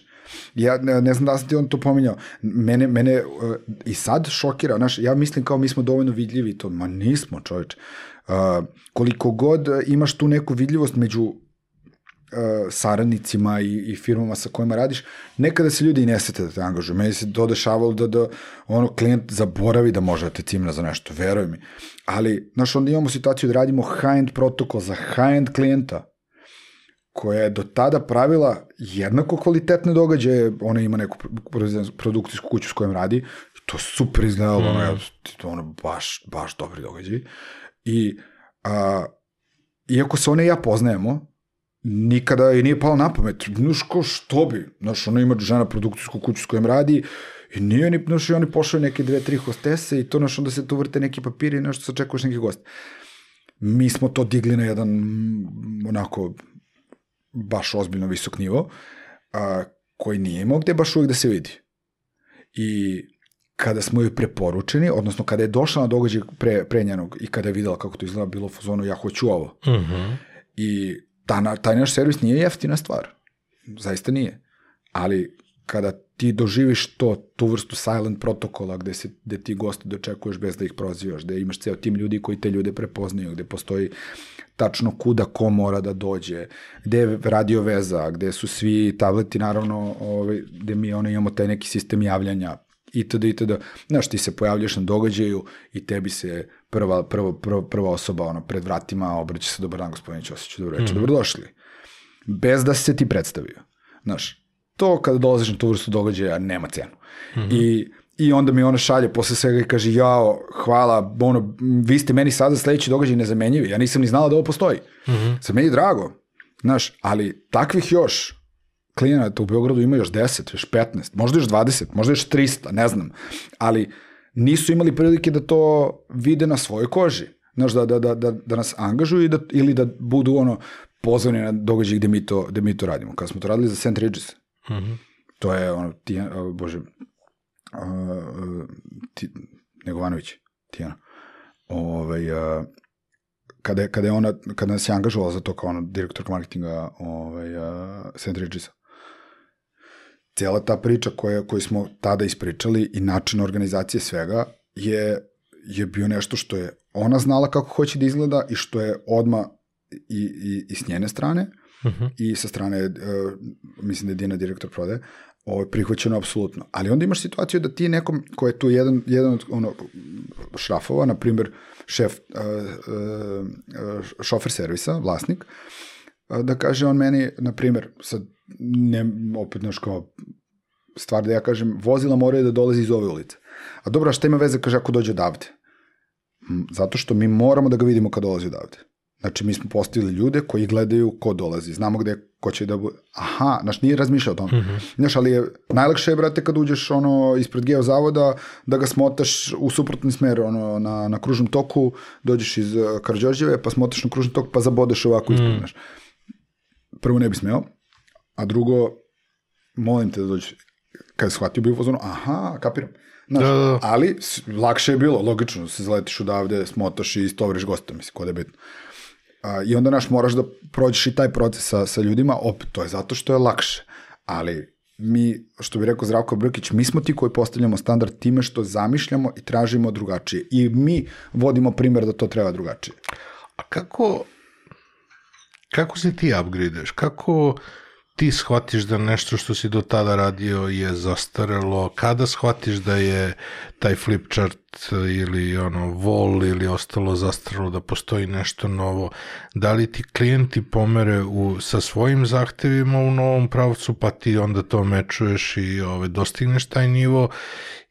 Ja ne, ne znam da sam ti on to pominjao. Mene, mene uh, i sad šokira, znaš, ja mislim kao mi smo dovoljno vidljivi to, ma nismo čoveč. Uh, koliko god imaš tu neku vidljivost među saradnicima i, i firmama sa kojima radiš, nekada se ljudi i ne sete da te angažuju. Meni se to dešavalo da, da ono, klijent zaboravi da može da te cimna za nešto, veruj mi. Ali, znaš, onda imamo situaciju da radimo high-end protokol za high-end klijenta, koja je do tada pravila jednako kvalitetne događaje, ona ima neku pro- produkcijsku kuću s kojom radi, to super izgledalo, mm. ono, ja, to ono, baš, baš dobri događaj. I, a, iako se one i ja poznajemo, nikada i nije palo na pamet. Znaš, ko što bi? Znaš, ona ima žena produkcijsku kuću s kojom radi i nije ni, znaš, i oni pošle neke dve, tri hostese i to, znaš, onda se tu vrte neki papiri i nešto, sačekuješ neki gost. Mi smo to digli na jedan, onako, baš ozbiljno visok nivo, a, koji nije imao gde baš uvijek da se vidi. I kada smo joj preporučeni, odnosno kada je došla na događaj pre, pre njenog i kada je videla kako to izgleda, bilo u fazonu, ja hoću ovo. Mhm. I ta, taj naš servis nije jeftina stvar. Zaista nije. Ali kada ti doživiš to, tu vrstu silent protokola gde, se, gde ti goste dočekuješ bez da ih prozivaš, gde imaš ceo tim ljudi koji te ljude prepoznaju, gde postoji tačno kuda ko mora da dođe, gde je radio veza, gde su svi tableti, naravno, ovaj, gde mi ono, imamo taj neki sistem javljanja, itd. itd. Znaš, ti se pojavljaš na događaju i tebi se prva, prva, prva, prva osoba ono, pred vratima obraća se dobar dan gospodine Ćosiću, dobro večer, mm. dobrodošli. Bez da se ti predstavio. Znaš, to kada dolaziš na tu vrstu događaja nema cenu. Mm -hmm. I, I onda mi ona šalje posle svega i kaže, jao, hvala, ono, vi ste meni sada sledeći događaj nezamenjivi, ja nisam ni znala da ovo postoji. Mm -hmm. Sad meni je drago, znaš, ali takvih još klijenata u Beogradu ima još 10, još 15, možda još 20, možda još 300, ne znam, ali nisu imali prilike da to vide na svojoj koži. Znaš, da, da, da, da, da nas angažuju i da, ili da budu ono pozvani na događaj gde mi to, gde mi to radimo. Kad smo to radili za St. Regis, Mm -hmm. to je ono, Tijana, uh, bože, uh, ti, Negovanović, Tijana, ovaj, uh, kada je, kada je ona, kada nas je angažovala za to kao ono, direktorka marketinga ovaj, uh, St. Regisa, cijela ta priča koja, koju smo tada ispričali i način organizacije svega je, je bio nešto što je ona znala kako hoće da izgleda i što je odma i, i, i s njene strane uh -huh. i sa strane, uh, mislim da je Dina direktor prode, ovo je prihvaćeno apsolutno. Ali onda imaš situaciju da ti nekom, ko je tu jedan, jedan od ono, šrafova, na primjer šef, uh, uh, šofer servisa, vlasnik, uh, da kaže on meni, na primjer, sad, ne, opet naš kao stvar da ja kažem, vozila moraju da dolazi iz ove ulice. A dobro, a šta ima veze, kaže, ako dođe odavde? Zato što mi moramo da ga vidimo kad dolazi odavde. Znači, mi smo postavili ljude koji gledaju ko dolazi. Znamo gde ko će da bude. Aha, znaš, nije razmišljao o tome. Mm -hmm. Znaš, ali je, najlakše je, brate, kad uđeš ono, ispred geozavoda, da ga smotaš u suprotni smer, ono, na, na kružnom toku, dođeš iz uh, Karđorđeve, pa smotaš na kružnom toku, pa zabodeš ovako mm. ispred, znaš. Prvo ne bi smeo, a drugo, molim te da dođeš, kad shvatio bi u fazonu, aha, kapiram. Znaš, da, da, da. ali lakše je bilo, logično, se zaletiš odavde, smotaš i istovriš gosta, mislim, kod je bitno. A, I onda, naš, moraš da prođeš i taj proces sa, sa ljudima, opet, to je zato što je lakše. Ali mi, što bi rekao Zdravko Brkić, mi smo ti koji postavljamo standard time što zamišljamo i tražimo drugačije. I mi vodimo primer da to treba drugačije. A kako, kako se ti upgradeš? Kako ti shvatiš da nešto što si do tada radio je zastarelo, kada shvatiš da je taj flipchart ili ono vol ili ostalo zastarelo, da postoji nešto novo, da li ti klijenti pomere u, sa svojim zahtevima u novom pravcu, pa ti onda to mečuješ i ove, dostigneš taj nivo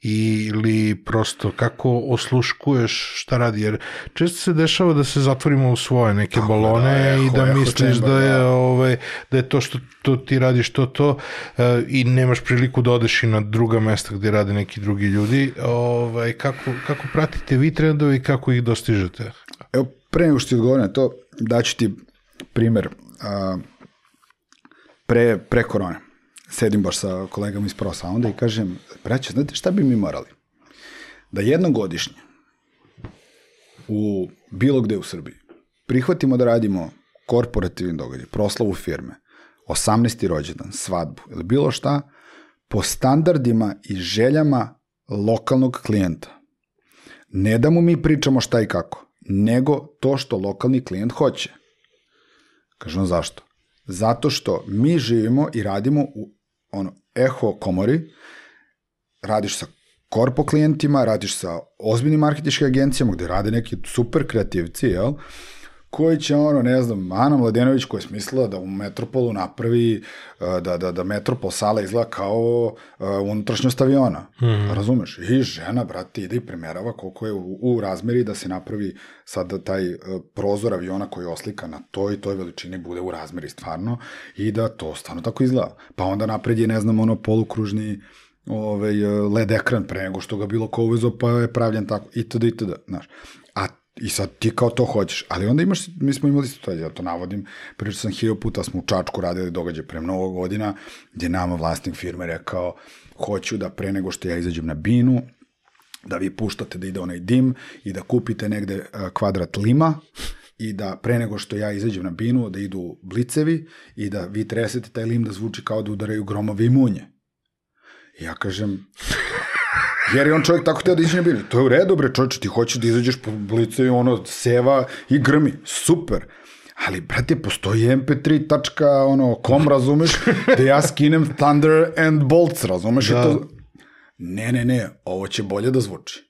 ili prosto kako osluškuješ šta radi, jer često se dešava da se zatvorimo u svoje neke Tako balone da, je, i da misliš da je, da. ovaj, da je to što to ti radiš to to uh, i nemaš priliku da odeš i na druga mesta gde rade neki drugi ljudi. Ovaj, kako, kako pratite vi trendove i kako ih dostižete? Evo, pre nego što ti odgovorim na to, daću ti primer. Uh, pre, pre korone sedim baš sa kolegama iz Pro Sounda i kažem, braće, znate šta bi mi morali? Da jednogodišnje u bilo gde u Srbiji prihvatimo da radimo korporativni događaj, proslavu firme, 18. rođendan, svadbu ili bilo šta, po standardima i željama lokalnog klijenta. Ne da mu mi pričamo šta i kako, nego to što lokalni klijent hoće. Kažem zašto? Zato što mi živimo i radimo u ono, eho komori, radiš sa korpo klijentima, radiš sa ozbiljnim marketičkim agencijama gde rade neki super kreativci, jel? Koji će ono, ne znam, Ana Mladenović koja je smislila da u Metropolu napravi, uh, da, da, da Metropol sala izgleda kao uh, unutrašnjost aviona. Mm -hmm. Razumeš? I žena, brate, ide i premerava koliko je u, u razmeri da se napravi sad taj uh, prozor aviona koji je oslika na toj toj veličini bude u razmeri stvarno i da to stvarno tako izgleda. Pa onda napred je, ne znam, ono polukružni ovaj, LED ekran pre nego što ga bilo ko uvezo, pa je pravljen tako, itd., itd., znaš. I sad ti kao to hoćeš, ali onda imaš, mi smo imali situacije, ja to navodim, pričao sam hiljada puta, smo u Čačku radili događaj pre mnogo godina, gdje nama vlasnik firme rekao, hoću da pre nego što ja izađem na binu, da vi puštate da ide onaj dim i da kupite negde kvadrat lima i da pre nego što ja izađem na binu, da idu blicevi i da vi tresete taj lim da zvuči kao da udaraju gromove i munje. I ja kažem, Jer je on čovjek tako teo da izađe na binu. To je u redu, bre, čovječe, ti hoćeš da izađeš po blicu i ono, seva i grmi. Super. Ali, brate, postoji mp3 tačka, ono, kom, razumeš, da ja skinem Thunder and Bolts, razumeš? Da. I to... Ne, ne, ne, ovo će bolje da zvuči.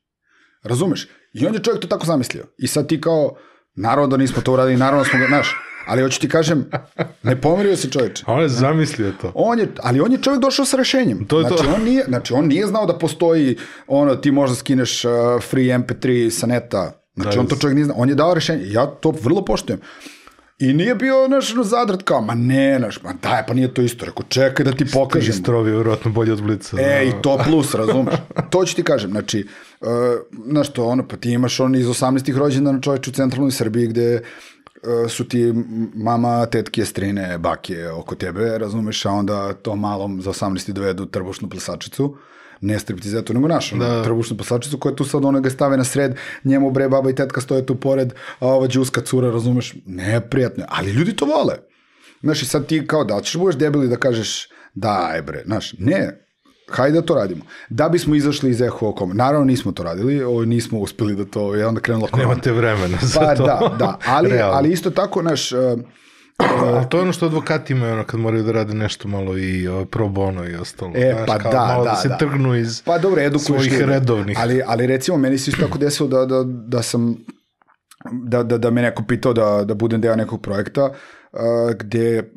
Razumeš? I on je čovjek to tako zamislio. I sad ti kao, naravno da nismo to uradili, naravno da smo ga, znaš, Ali hoću ti kažem, ne pomerio se čovječe. On je zamislio to. On je, ali on je čovjek došao sa rešenjem. To je znači, to. On nije, znači, on nije znao da postoji, ono, ti možda skineš uh, free MP3 sa neta. Znači, da, on to čovjek nije znao. On je dao rešenje. Ja to vrlo poštujem. I nije bio naš zadrat kao, ma ne, naš, ma daj, pa nije to isto. Rekao, čekaj da ti pokažem. Strovi, vjerojatno bolje od blica. E, i to plus, razumeš. [LAUGHS] to ću ti kažem, znači, uh, znaš to, ono, pa ti imaš on iz 18. rođendana čoveč u centralnoj Srbiji gde E, su ti mama, tetke, strine, bake oko tebe, razumeš, a onda to malom za 18. dovedu trbušnu plesačicu, ne striptizetu, nego našu, da. trbušnu plesačicu koja tu sad ona ga stave na sred, njemu bre baba i tetka stoje tu pored, a ova džuska cura, razumeš, neprijatno, ali ljudi to vole. Znaš, i sad ti kao da ćeš da budeš debili da kažeš daj bre, znaš, ne, hajde da to radimo. Da bismo izašli iz eho okoma. Naravno nismo to radili, ovo nismo uspeli da to, je onda krenula korona. Nemate vremena za Pa to. da, da, ali, [LAUGHS] ali isto tako, naš, uh, Ali to je ono što advokati imaju, ono, kad moraju da rade nešto malo i o, pro bono i ostalo. E, Znaš, pa kao da, malo da, se da. trgnu iz Pa dobro, edukuješ svojih ljude. redovnih. Ali, ali recimo, meni se isto tako desilo da, da, da sam, da, da, da me neko pitao da, da budem deo nekog projekta uh, gde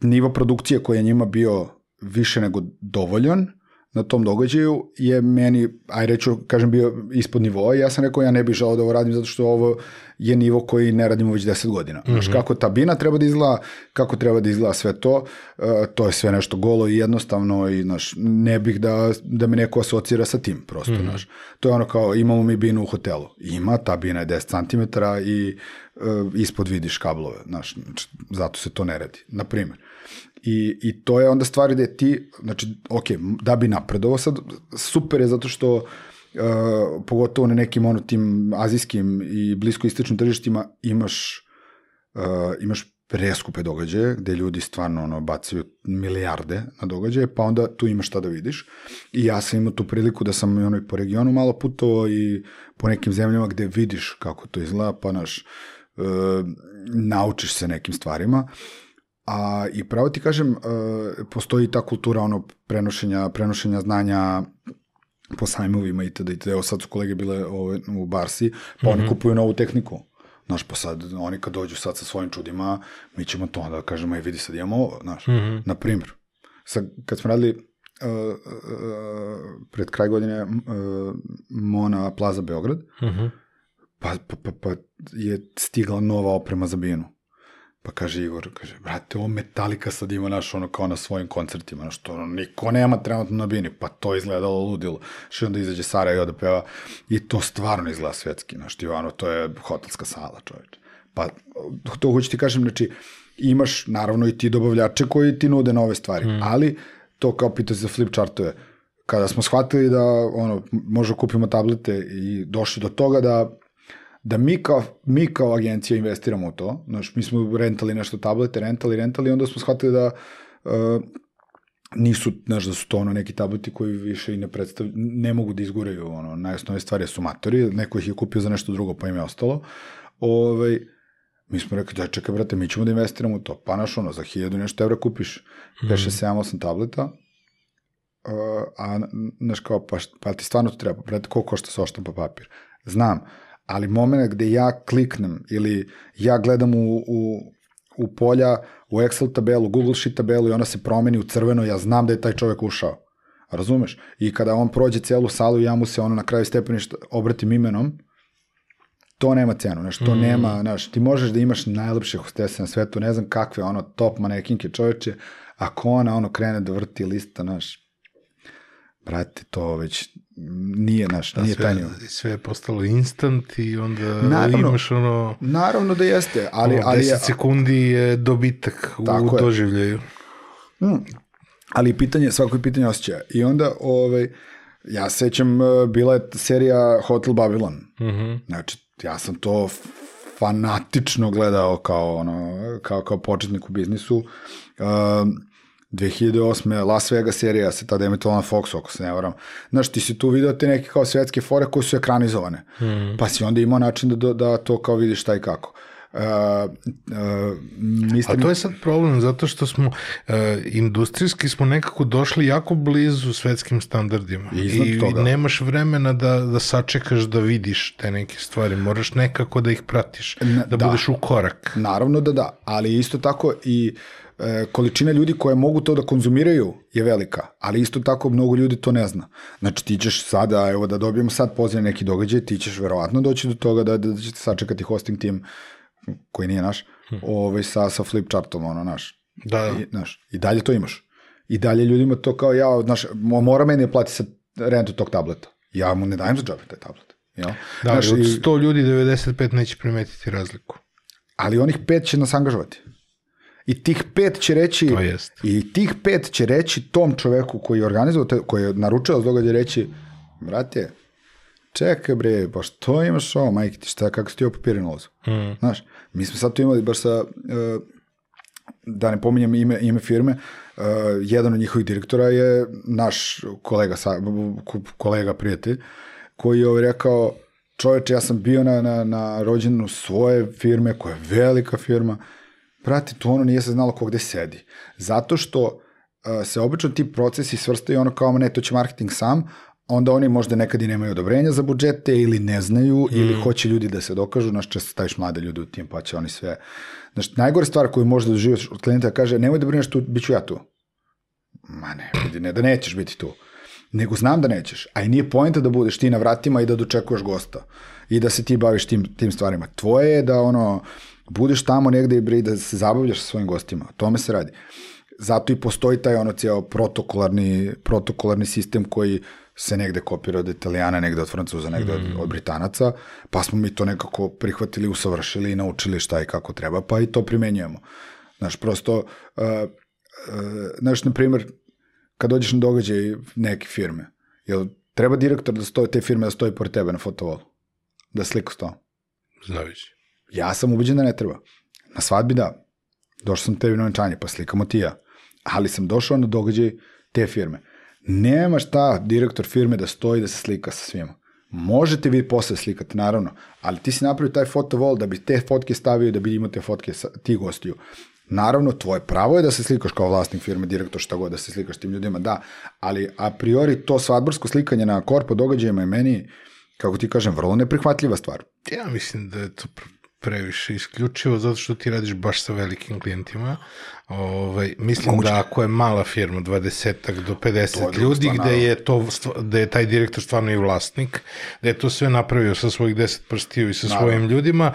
nivo produkcije koji je njima bio više nego dovoljan na tom događaju je meni, aj reću, kažem, bio ispod nivoa i ja sam rekao ja ne bih želao da ovo radim zato što ovo je nivo koji ne radimo već 10 godina. Mm -hmm. Znaš, kako ta bina treba da izgleda, kako treba da izgleda sve to, uh, to je sve nešto golo i jednostavno i znaš, ne bih da, da me neko asocira sa tim prosto, mm -hmm. znaš. To je ono kao, imamo mi binu u hotelu. Ima, ta bina je 10 cm i uh, ispod vidiš kablove, znaš, znači, zato se to ne radi, na primjer. I, I to je onda stvar gde ti, znači, ok, da bi napredovao sad, super je zato što uh, pogotovo na nekim ono tim azijskim i bliskoistočnim tržištima imaš uh, imaš preskupe događaje gde ljudi stvarno ono bacaju milijarde na događaje, pa onda tu imaš šta da vidiš. I ja sam imao tu priliku da sam ono i po regionu malo putovao i po nekim zemljama gde vidiš kako to izgleda, pa naš uh, naučiš se nekim stvarima. A i pravo ti kažem, uh, postoji ta kultura ono prenošenja, prenošenja znanja po sajmovima itd. itd. Evo sad su kolege bile ove, u Barsi, pa oni kupuju novu tehniku. Znaš, pa sad, oni kad dođu sad sa svojim čudima, mi ćemo to onda da kažemo, ej vidi sad imamo ovo, znaš, na primjer. Sad, kad smo radili uh, uh, pred kraj godine uh, Mona Plaza Beograd, pa, pa, pa, pa je stigla nova oprema za binu. Pa kaže Igor, kaže, brate, ovo Metallica sad ima naš ono kao na svojim koncertima, znaš, to ono, niko nema trenutno na bini, pa to izgledalo ludilo. Što onda izađe Sara i ode peva i to stvarno izgleda svetski, znaš, ti ono, to je hotelska sala, čoveč. Pa, to hoću ti kažem, znači, imaš naravno i ti dobavljače koji ti nude nove stvari, mm. ali to kao pitao za flip chartove, kada smo shvatili da ono, možda kupimo tablete i došli do toga da da mi kao, mi kao agencija investiramo u to, znaš, mi smo rentali nešto tablete, rentali, rentali, onda smo shvatili da uh, nisu, znaš, da su to ono neki tableti koji više i ne predstav, ne mogu da izguraju, ono, najosnovne stvari su matori, neko ih je kupio za nešto drugo, pa im je ostalo. Ovaj, mi smo rekli, da čekaj, brate, mi ćemo da investiramo u to. Pa naš, ono, za hiljadu nešto evra kupiš 5, 6, 7, 8 tableta, uh, a, znaš, kao, pa, pa ti stvarno to treba, brate, koliko košta se oštampa papir? Znam, ali moment gde ja kliknem ili ja gledam u, u, u polja, u Excel tabelu, Google Sheet tabelu i ona se promeni u crveno, ja znam da je taj čovek ušao. Razumeš? I kada on prođe celu salu, ja mu se ono na kraju stepeništa obratim imenom, to nema cenu, znaš, to mm. nema, znaš, ti možeš da imaš najlepše hostese na svetu, ne znam kakve, ono, top manekinke čoveče, ako ona, ono, krene da vrti lista, znaš, brate, to već nije, naš, nije sve, taj nivo. Sve je postalo instant i onda Naravno. imaš ono... Naravno da jeste, ali... ali 10 sekundi je dobitak u je. doživljaju. Mm, ali pitanje, svako je pitanje osjećaja. I onda, ovaj, ja sećam, eh, bila je serija Hotel Babylon. Mm -hmm. Znači, ja sam to fanatično gledao kao, ono, kao, kao početnik u biznisu. Um, 2008. Las Vegas serija se tada emitovala na Foxu, ako se ne varam. Znaš, ti si tu video te neke kao svetske fore koje su ekranizovane. Mm. Pa si onda imao način da, da to kao vidiš šta i kako. Uh, uh, mislim... A to je sad problem, zato što smo uh, industrijski smo nekako došli jako blizu svetskim standardima. Iznad I toga. nemaš vremena da, da sačekaš da vidiš te neke stvari. Moraš nekako da ih pratiš, da, da. budeš u korak. Naravno da da, ali isto tako i e, količina ljudi koje mogu to da konzumiraju je velika, ali isto tako mnogo ljudi to ne zna. Znači ti ćeš sada, evo da dobijemo sad poziv na neki događaj, ti ćeš verovatno doći do toga da, da ćete sačekati hosting tim koji nije naš, ovaj, sa, sa flip chartom, ono, naš. Da, da. I, znaš, I dalje to imaš. I dalje ljudima to kao ja, znaš, mo- mora meni da plati sad rentu tog tableta. Ja mu ne dajem za džabe taj tablet. Jel? Da, Znaš, od i- 100 ljudi 95 neće primetiti razliku. ali onih pet će nas angažovati. I tih pet će reći, To jest. i tih pet će reći tom čoveku koji je organizovao, koji je naručao za događaj reći, brate, čekaj bre, pa što imaš ovo, majke ti, šta, kako si ti ovo papiri na uzu? Mm. Znaš, mi smo sad tu imali baš sa, uh, da ne pominjem ime, ime firme, uh, jedan od njihovih direktora je naš kolega, sa, kolega prijatelj, koji je ovaj rekao, čoveče, ja sam bio na, na, na rođenu svoje firme, koja je velika firma, brate, to ono nije se znalo ko gde sedi. Zato što uh, se obično ti procesi svrstaju ono kao, ne, to će marketing sam, onda oni možda nekad i nemaju odobrenja za budžete ili ne znaju mm. ili hoće ljudi da se dokažu, znaš, često staviš mlade ljude u tim, pa će oni sve... Znaš, najgore stvar koju možda doživaš od klijenta kaže, nemoj da brineš tu, bit ću ja tu. Ma ne, vidi, ne da nećeš biti tu. Nego znam da nećeš, a i nije pojenta da budeš ti na vratima i da dočekuješ gosta i da se ti baviš tim, tim stvarima. Tvoje je da ono, budeš tamo negde i da se zabavljaš sa svojim gostima. O tome se radi. Zato i postoji taj ono cijel protokolarni, protokolarni sistem koji se negde kopira od italijana, negde od francuza, negde mm. od, od britanaca, pa smo mi to nekako prihvatili, usavršili i naučili šta i kako treba, pa i to primenjujemo. Znaš, prosto, uh, uh, znaš, na primjer, kad dođeš na događaj neke firme, jel treba direktor da stoji te firme da stoji pored tebe na fotovolu? Da slika sto? Zavisi. Ja sam ubeđen da ne treba. Na svadbi da. Došao sam tebi na venčanje, pa slikamo ti ja. Ali sam došao na događaj te firme Nema šta direktor firme da stoji da se slika sa svima. Možete vi posle slikati, naravno, ali ti si napravio taj fotovol da bi te fotke stavio da bi imao te fotke sa ti gostiju. Naravno, tvoje pravo je da se slikaš kao vlasnik firme, direktor, šta god, da se slikaš tim ljudima, da, ali a priori to svadborsko slikanje na korpo događajima je meni, kako ti kažem, vrlo neprihvatljiva stvar. Ja mislim da je to previše isključivo zato što ti radiš baš sa velikim klijentima. Ovaj, mislim Moguće. da ako je mala firma, 20 do 50 ljudi, gde je, to, gde je taj direktor stvarno i vlasnik, da je to sve napravio sa svojih 10 prstiju i sa Naravno. svojim ljudima,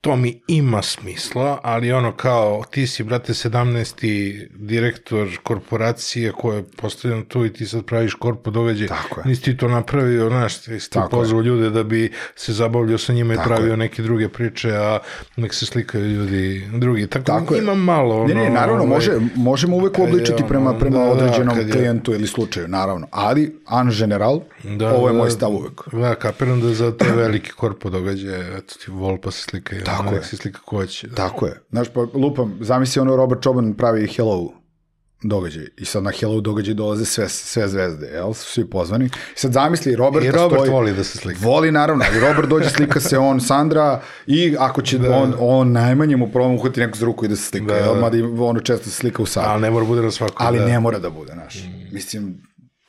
to mi ima smisla, ali ono kao ti si, brate, 17. direktor korporacije koja je postavljena tu i ti sad praviš korpo događaj. Tako je. Nisi ti to napravio, znaš, ti si pozvao ljude da bi se zabavljao sa njima Tako i pravio je. neke druge priče, a nek se slikaju ljudi drugi. Tako, Tako ima je. malo ono... Ne, ne, naravno, ovaj, može, možemo uvek uobličiti prema, prema da, određenom da, klijentu ili slučaju, naravno. Ali, an general, da, ovo je moj stav uvek. Da, kapiram da za te veliki korpo događaje, eto ti vol pa se slikaju Tako je. se slika ko hoće. Da. Tako je. Znaš, pa lupam, zamisli ono Robert Čoban pravi Hello događaj. I sad na Hello događaj dolaze sve, sve zvezde, jel? Su svi pozvani. I sad zamisli Robert I Robert stoji, voli da se slika. Voli, naravno. Ali Robert dođe, slika se on, Sandra, i ako će da. on, on najmanje mu problem uhvati neku za ruku i da se slika. Da, jel? Mada ono često se slika u sadu. Ali ne mora bude na svakom. Ali da. ne mora da bude, znaš. Mm. Mislim,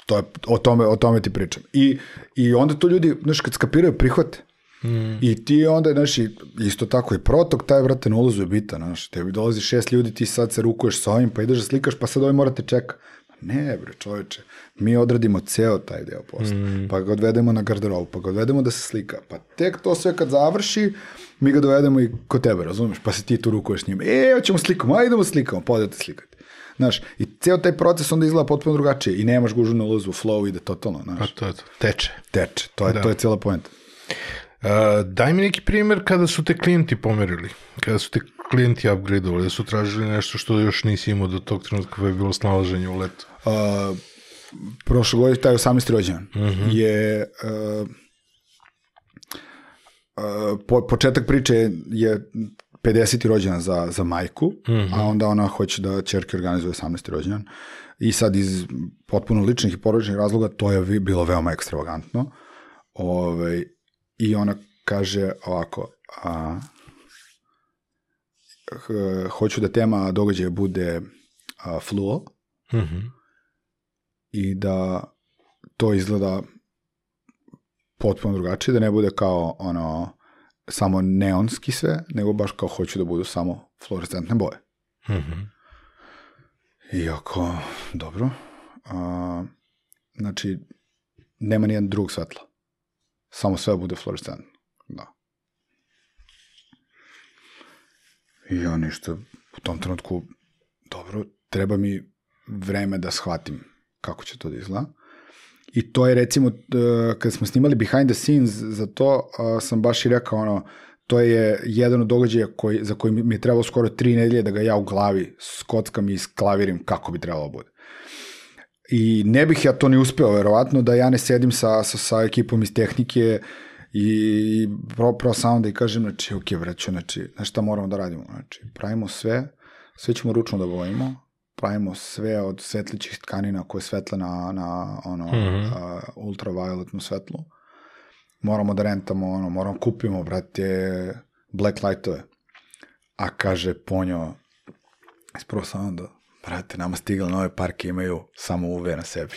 to je, o, tome, o tome ti pričam. I, I onda to ljudi, znaš, kad skapiraju, prihvate. Mm. I ti onda, znaš, isto tako i protok, taj, vrate, na ulazu je bitan, znaš, tebi dolazi šest ljudi, ti sad se rukuješ sa ovim, pa ideš da slikaš, pa sad ovaj morate čeka. Ne, bre, čoveče, mi odradimo ceo taj deo posla, mm. pa ga odvedemo na garderobu, pa ga odvedemo da se slika, pa tek to sve kad završi, mi ga dovedemo i kod tebe, razumeš, pa se ti tu rukuješ s njim, e, hoćemo slikamo, ajde idemo slikamo, pa odete slikati. Znaš, i ceo taj proces onda izgleda potpuno drugačije i nemaš gužu na ulazu, flow ide totalno, znaš. Pa to je to, teče. Teče, to je, da. to je cijela poenta. Uh, daj mi neki primjer kada su te klijenti pomerili, kada su te klijenti upgradeovali, da su tražili nešto što još nisi imao do tog trenutka kada je bilo snalaženje u letu. Uh, prošle godine, taj 18. rođendan, uh mhm. -huh. je uh, uh, po, početak priče je 50. rođendan za, za majku, uh -huh. a mhm. onda ona hoće da čerke organizuje 18. rođendan. I sad iz potpuno ličnih i porodičnih razloga to je bilo veoma ekstravagantno. Ove, ovaj, I ona kaže ovako, a, hoću da tema događaja bude a, fluo mm -hmm. i da to izgleda potpuno drugačije, da ne bude kao ono samo neonski sve, nego baš kao hoću da budu samo fluorescentne boje. Mm -hmm. I ako, dobro, a, znači, nema nijedan drug svetla. Samo sve bude fluorescentno. Da. I ja ništa, u tom trenutku, dobro, treba mi vreme da shvatim kako će to da izgleda. I to je recimo, e, kad smo snimali behind the scenes za to, sam baš i rekao ono, to je jedan od događaja koji, za koji mi je trebalo skoro tri nedelje da ga ja u glavi skockam i sklavirim kako bi trebalo da bude. I ne bih ja to ni uspeo, verovatno, da ja ne sedim sa, sa, sa ekipom iz tehnike i pro, pro samo da i kažem, znači, ok, vreću, znači, znaš šta moramo da radimo? Znači, pravimo sve sve ćemo ručno da bojimo, pravimo sve od svetlićih tkanina koje svetle na, na ono, mm -hmm. uh, ultravioletnu svetlu. Moramo da rentamo, ono, moramo kupimo, brate, black lightove. A kaže Ponjo, ispravo sam da, brate, nama stigle nove parke imaju samo UV na sebi.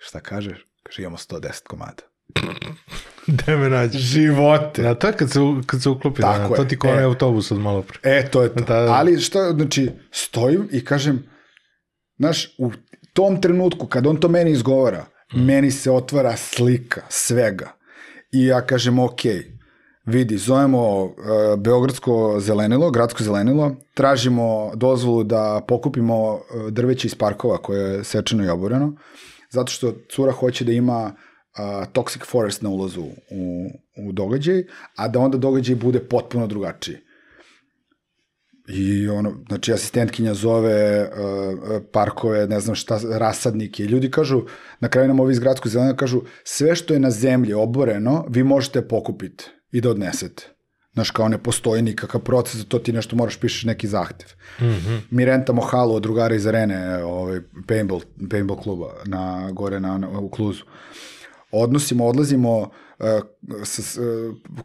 Šta kažeš? Kaže, imamo 110 komada. [LAUGHS] Gde me nađeš? Živote. Da, to je kad se, kad se uklopi, Tako da, to ti kone E. autobus od malo pre. E, to je to. Da, da. Ali šta, znači, stojim i kažem, znaš, u tom trenutku, kad on to meni izgovara, Mm. meni se otvara slika svega. I ja kažem, ok, vidi, zovemo uh, Beogradsko zelenilo, gradsko zelenilo, tražimo dozvolu da pokupimo uh, drveće iz parkova koje je sečeno i oboreno, zato što cura hoće da ima uh, toxic forest na ulazu u, u događaj, a da onda događaj bude potpuno drugačiji. I ono, znači asistentkinja zove uh, parkove, ne znam šta, rasadnike. Ljudi kažu, na kraju nam ovi iz gradskog zelena kažu, sve što je na zemlji oboreno, vi možete pokupiti i da odnesete. Znaš, kao ne postoji nikakav proces, to ti nešto moraš pišeš neki zahtev. Mm -hmm. Mi rentamo halu od drugara iz arene, ovaj, paintball, paintball kluba, na, gore na, na, u Kluzu. Odnosimo, odlazimo uh, sa, s, uh,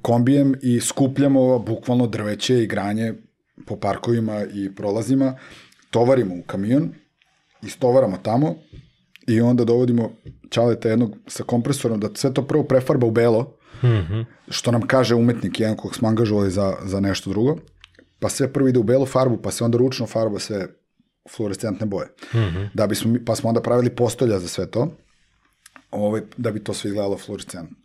kombijem i skupljamo bukvalno drveće i granje po parkovima i prolazima, tovarimo u kamion, istovaramo tamo i onda dovodimo čaleta jednog sa kompresorom da sve to prvo prefarba u belo, mm -hmm. što nam kaže umetnik jedan kog smo angažovali za, za nešto drugo, pa sve prvo ide u belu farbu, pa se onda ručno farba sve fluorescentne boje. Mm -hmm. da bismo, pa smo onda pravili postolja za sve to, ovaj, da bi to sve izgledalo fluorescentno.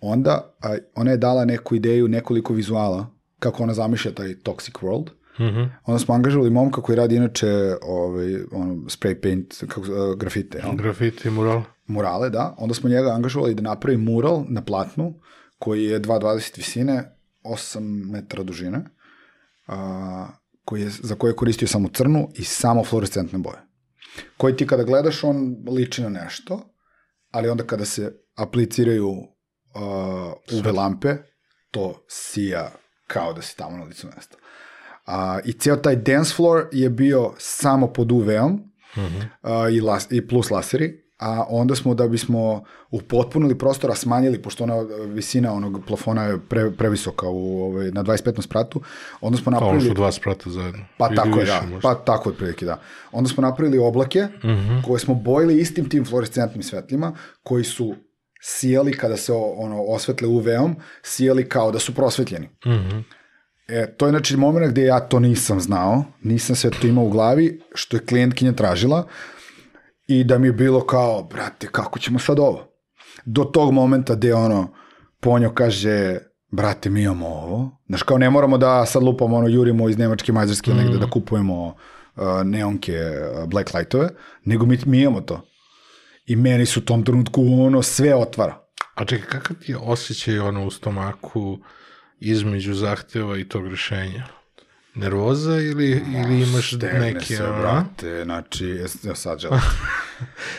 Onda a, ona je dala neku ideju, nekoliko vizuala, kako ona zamišlja taj toxic world. Mm -hmm. Onda smo angažovali momka koji radi inače ovaj, ono, spray paint, kako, uh, grafite. jel? Grafiti, mural. Murale, da. Onda smo njega angažovali da napravi mural na platnu, koji je 2,20 visine, 8 metara dužine, a, koji je, za koje je koristio samo crnu i samo fluorescentne boje. Koji ti kada gledaš, on liči na nešto, ali onda kada se apliciraju uh, UV lampe, to sija kao da si tamo na licu mesta. A, I ceo taj dance floor je bio samo pod UV-om mm -hmm. a, i, las, i plus laseri, a onda smo da bismo upotpunili prostora smanjili, pošto ona visina onog plafona je pre, previsoka u, ovaj, na 25. spratu, onda smo ono napravili... su dva sprata zajedno. Pa Ili tako je, više da. možda. Pa tako otprilike, da. Onda smo napravili oblake mm -hmm. koje smo bojili istim tim fluorescentnim svetlima koji su sijali kada se ono osvetle UV-om, sijali kao da su prosvetljeni. Mm -hmm. E, to je znači moment gde ja to nisam znao, nisam sve to imao u glavi, što je klijentkinja tražila i da mi je bilo kao, brate, kako ćemo sad ovo? Do tog momenta gde ono, Ponjo kaže, brate, mi imamo ovo. Znaš, kao ne moramo da sad lupamo, ono, jurimo iz Nemačke, Mađarske, mm. negde da kupujemo uh, neonke, uh, black lightove, nego mi, mi imamo to. I meni su u tom trenutku ono sve otvara. A čekaj, kakav ti je osjećaj ono u stomaku između zahteva i tog rešenja? Nervoza ili, ili imaš neki... se, ono, brate, znači, ja sad želim. [LAUGHS]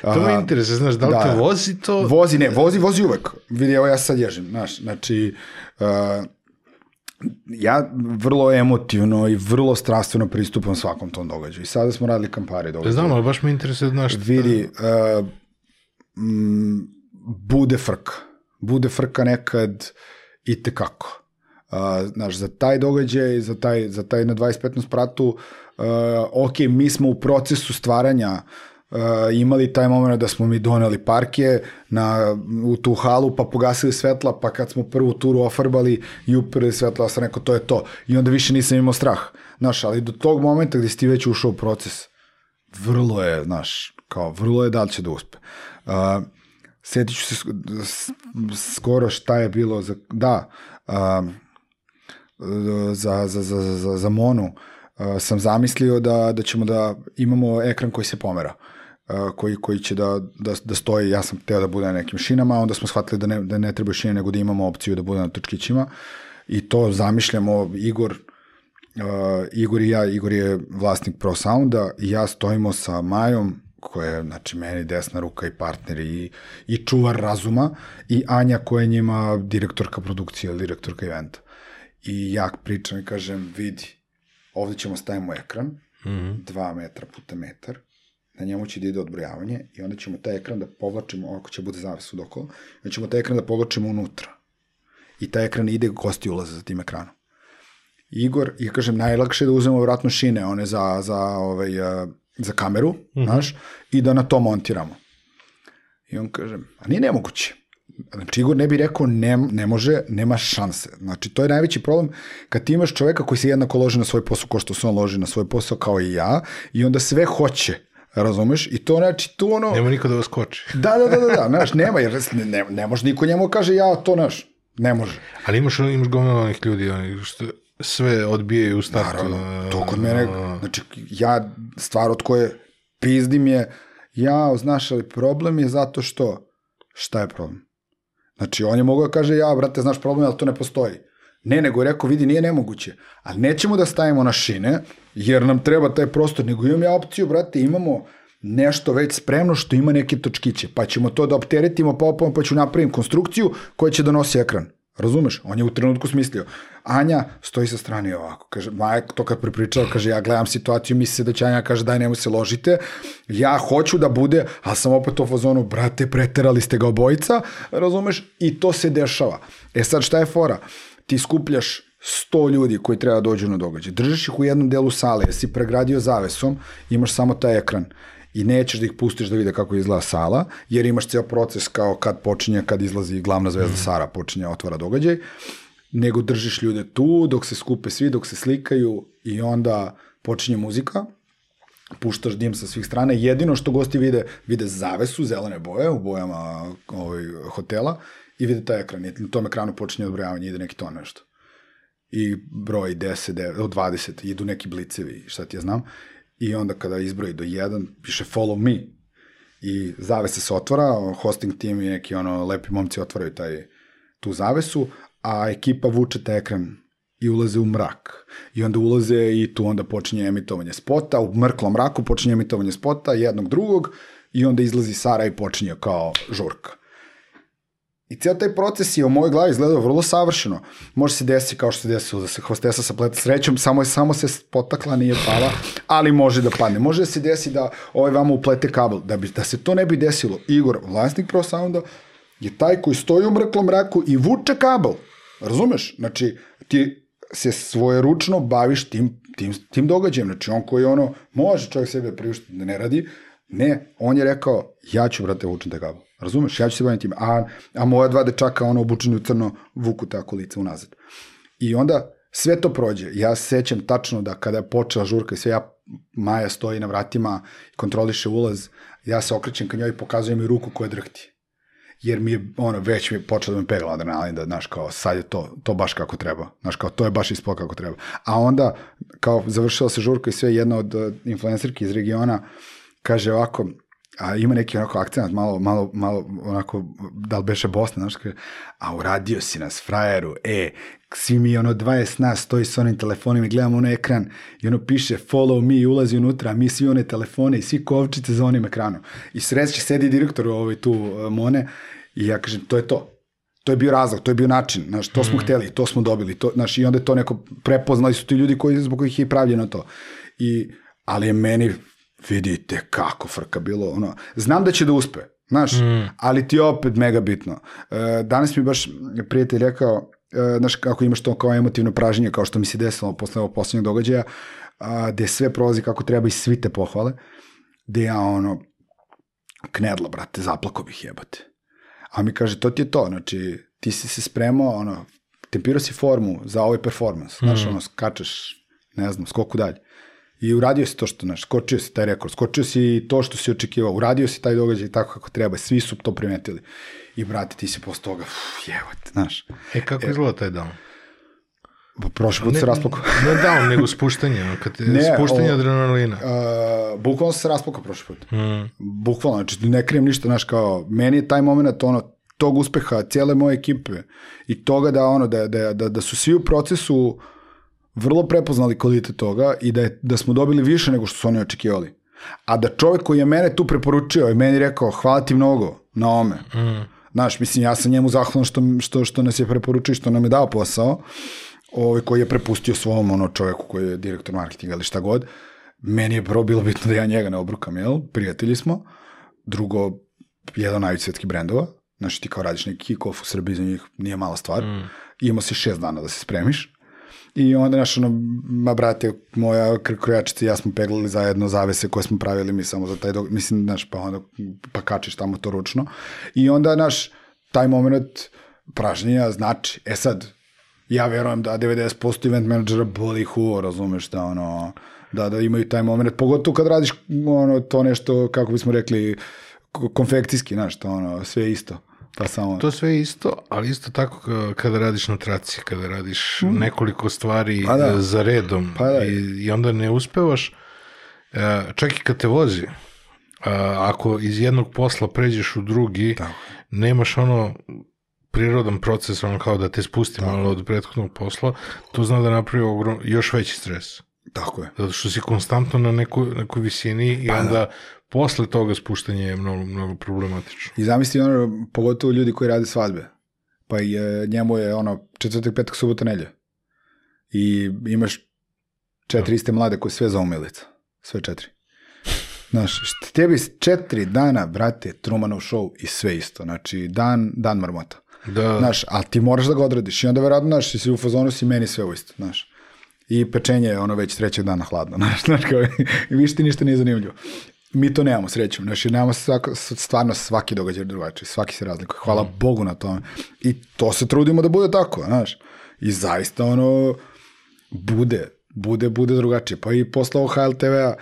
To me interesuje, znaš, da li da. te vozi to? Vozi, ne, vozi, vozi uvek. Vidi, evo ja sad ježim, znaš, znači, uh, ja vrlo emotivno i vrlo strastveno pristupam svakom tom događaju. I sada smo radili kampare Ne događaja. znam, ali baš me interesuje, znaš, Vidi, uh, m, bude frka. Bude frka nekad i tekako. Uh, znaš, za taj događaj, za taj, za taj na 25. spratu, uh, ok, mi smo u procesu stvaranja uh, imali taj moment da smo mi doneli parke na, u tu halu, pa pogasili svetla, pa kad smo prvu turu ofarbali i uprili svetla, ja sam rekao, to je to. I onda više nisam imao strah. Znaš, ali do tog momenta gde si ti već ušao u proces, vrlo je, znaš, kao, vrlo je da li će da uspe. Uh, sjetit ću se skoro šta je bilo za, da, um, za, za, za, za, za Monu uh, sam zamislio da, da ćemo da imamo ekran koji se pomera uh, koji, koji će da, da, da stoji, ja sam teo da bude na nekim šinama, onda smo shvatili da ne, da ne treba šine, nego da imamo opciju da bude na točkićima i to zamišljamo, Igor uh, Igor i ja, Igor je vlasnik Pro Sounda i ja stojimo sa Majom koja je, znači, meni desna ruka i partner i, i čuvar razuma i Anja koja je njima direktorka produkcije ili direktorka eventa. I ja pričam i kažem, vidi, ovde ćemo stavimo ekran Mhm. 2 metra puta metar, na njemu će da ide odbrojavanje i onda ćemo taj ekran da povlačimo, ako će bude zaves od okolo, onda ćemo taj ekran da povlačimo unutra. I taj ekran ide, gosti ulaze za tim ekranom. Igor, ja kažem, najlakše je da uzmemo vratno šine, one za, za, ovaj, a, za kameru, mm -hmm. znaš, i da na to montiramo. I on kaže, a nije nemoguće. Znači, Igor ne bi rekao ne, ne može, nema šanse. Znači, to je najveći problem kad ti imaš čoveka koji se jednako loži na svoj posao kao što se on loži na svoj posao kao i ja i onda sve hoće, razumeš? I to znači, tu ono... Nema niko da vas koči. [LAUGHS] Da, da, da, da, da, znaš, nema, jer ne, ne, ne može niko njemu kaže ja to, znaš, ne može. Ali imaš, imaš gomilu onih ljudi, oni što sve odbijaju u startu. Naravno, to kod mene, znači, ja, stvar od koje pizdim je, ja, znaš, ali problem je zato što, šta je problem? Znači, on je mogao da kaže, ja, brate, znaš problem, ali to ne postoji. Ne, nego je rekao, vidi, nije nemoguće. Ali nećemo da stavimo na šine, jer nam treba taj prostor, nego imam ja opciju, brate, imamo nešto već spremno što ima neke točkiće, pa ćemo to da opteretimo popom, pa ću napravim konstrukciju koja će da nosi ekran. Razumeš? On je u trenutku smislio. Anja stoji sa strane ovako. Kaže, Maja to kad pripričala, kaže, ja gledam situaciju, misli se da će Anja, kaže, daj, nemo se ložite. Ja hoću da bude, ali sam opet u fazonu, brate, preterali ste ga obojica, razumeš? I to se dešava. E sad, šta je fora? Ti skupljaš 100 ljudi koji treba da dođu na događaj. Držiš ih u jednom delu sale, jesi pregradio zavesom, imaš samo taj ekran i nećeš da ih pustiš da vide kako izgleda sala, jer imaš ceo proces kao kad počinje, kad izlazi glavna zvezda Sara, počinje, otvara događaj, nego držiš ljude tu dok se skupe svi, dok se slikaju i onda počinje muzika, puštaš dim sa svih strana, jedino što gosti vide, vide zavesu zelene boje u bojama ovaj, hotela i vide taj ekran. I na tom ekranu počinje odbrojavanje, ide neki to nešto. I broj 10, 9, od 20, idu neki blicevi, šta ti ja znam. I onda kada izbroji do 1, piše follow me. I zavesa se otvara, hosting team i neki ono lepi momci otvaraju taj, tu zavesu, a ekipa vuče taj ekran i ulaze u mrak. I onda ulaze i tu onda počinje emitovanje spota, u mrklom mraku počinje emitovanje spota, jednog drugog, i onda izlazi Sara i počinje kao žurka. I ceo taj proces je u mojoj glavi izgledao vrlo savršeno. Može se desiti kao što se desilo da se hostesa sapleta srećom, samo je samo se potakla, nije pala, ali može da padne. Može da se desi da ovaj vama uplete kabel. Da, bi, da se to ne bi desilo, Igor, vlasnik Pro Sounda, je taj koji stoji u mrklom mraku i vuče kabel. Razumeš? Znači, ti se svoje ručno baviš tim, tim, tim događajem. Znači, on koji ono, može čovjek sebe priuštiti da ne radi, ne, on je rekao, ja ću, brate, vučem te. Razumeš? Ja ću se baviti time. A, a moja dva dečaka, ono, obučeni u crno, vuku tako lice unazad. I onda sve to prođe. Ja se sećam tačno da kada je počela žurka i sve, ja, Maja stoji na vratima i kontroliše ulaz, ja se okrećem ka njoj i pokazujem mi ruku koja drhti. Jer mi je, ono, već mi je počelo da me pegla adrenalin, da, znaš, kao, sad je to, to baš kako treba. Znaš, kao, to je baš ispod kako treba. A onda, kao, završila se žurka i sve, jedna od uh, influencerki iz regiona kaže ovako, a ima neki onako akcent, malo, malo, malo onako, da li beše Bosna, znaš, kaže, a uradio si nas, frajeru, e, svi mi ono 20 nas stoji sa onim telefonima i gledamo onaj ekran i ono piše follow me i ulazi unutra, a mi svi one telefone i svi kovčice za onim ekranom. I sreće sedi direktor ovaj tu uh, Mone i ja kažem, to je to. To je bio razlog, to je bio način, znaš, to smo mm. hteli, to smo dobili, to, znaš, i onda je to neko prepoznali su ti ljudi koji, zbog kojih je pravljeno to. I, ali je meni vidite kako frka bilo, ono, znam da će da uspe, znaš, mm. ali ti je opet mega bitno. E, danas mi baš prijatelj rekao, e, znaš, kako imaš to kao emotivno praženje, kao što mi se desilo posle ovog poslednjeg događaja, a, gde sve prolazi kako treba i svi te pohvale, gde ja, ono, knedla, brate, zaplako bih jebate. A mi kaže, to ti je to, znači, ti si se spremao, ono, tempirao si formu za ovaj performans, mm. znaš, ono, skačeš, ne znam, skoku dalje. I uradio si to što, znaš, skočio si taj rekord, skočio si to što si očekivao, uradio si taj događaj tako kako treba, svi su to primetili. I, brate, ti si posle toga, jevate, znaš. E, kako e, izgleda taj dan? Prošli put ne, se raspokao. ne down, nego spuštanje, kad te, ne, spuštanje o, adrenalina. Uh, bukvalno se raspokao prošli put. Mm. Bukvalno, znači ne krijem ništa, znaš, kao, meni je taj moment, ono, tog uspeha cijele moje ekipe i toga da, ono, da, da, da, da su svi u procesu uh, vrlo prepoznali kvalitet toga i da, je, da smo dobili više nego što su oni očekivali. A da čovjek koji je mene tu preporučio i meni rekao hvala ti mnogo na ome. Mm. Znaš, mislim, ja sam njemu zahvalan što, što, što nas je preporučio i što nam je dao posao, ovaj, koji je prepustio svom ono, čovjeku koji je direktor marketinga ili šta god. meni je prvo bilo bitno da ja njega ne obrukam, jel? Prijatelji smo. Drugo, jedan od najvećih svetskih brendova. Znači ti kao radiš neki kick-off u Srbiji za njih nije mala stvar. Mm. Imao si šest dana da se spremiš. I onda, znaš, ono, ma brate, moja krojačica i ja smo peglali zajedno zavese koje smo pravili mi samo za taj dog... Mislim, znaš, pa onda pa kačiš tamo to ručno. I onda, znaš, taj moment pražnjenja znači, e sad, ja verujem da 90% event menadžera boli huo, razumeš, da ono, da, da imaju taj moment, pogotovo kad radiš ono, to nešto, kako bismo rekli, konfekcijski, znaš, to ono, sve isto. Pa samo... To sve isto, ali isto tako kada radiš na traci, kada radiš mm. nekoliko stvari pa da. za redom pa da. i, i onda ne uspevaš, e, čak i kad te vozi, ako iz jednog posla pređeš u drugi, da. nemaš ono prirodan proces, ono kao da te spusti malo od prethodnog posla, to zna da napravi ogrom, još veći stres. Tako je. Zato što si konstantno na neku, nekoj visini i pa onda da. Posle toga spuštanje je mnogo, mnogo problematično. I zamisli ono, pogotovo ljudi koji rade svadbe. Pa i e, njemu je ono četvrtak, petak, subota, nelje. I imaš četiri da. iste mlade koje sve zaumilica. Sve četiri. Znaš, tebi četiri dana, brate, Trumanov show i sve isto. Znači, dan, dan marmota. Da. Znaš, ali ti moraš da ga odradiš. I onda verovatno, znaš, si u fazonu si meni sve u isto, znaš. I pečenje je ono već trećeg dana hladno, [LAUGHS] znaš, znaš, kao, i više ti ništa nije zanimljivo. Mi to nemamo, srećom. Znači, nemamo svako, stvarno svaki događaj drugačiji, svaki se razlikuje. Hvala mm. Bogu na tome. I to se trudimo da bude tako, znaš. I zaista, ono, bude, bude, bude drugačije. Pa i posle ovog HLTV-a,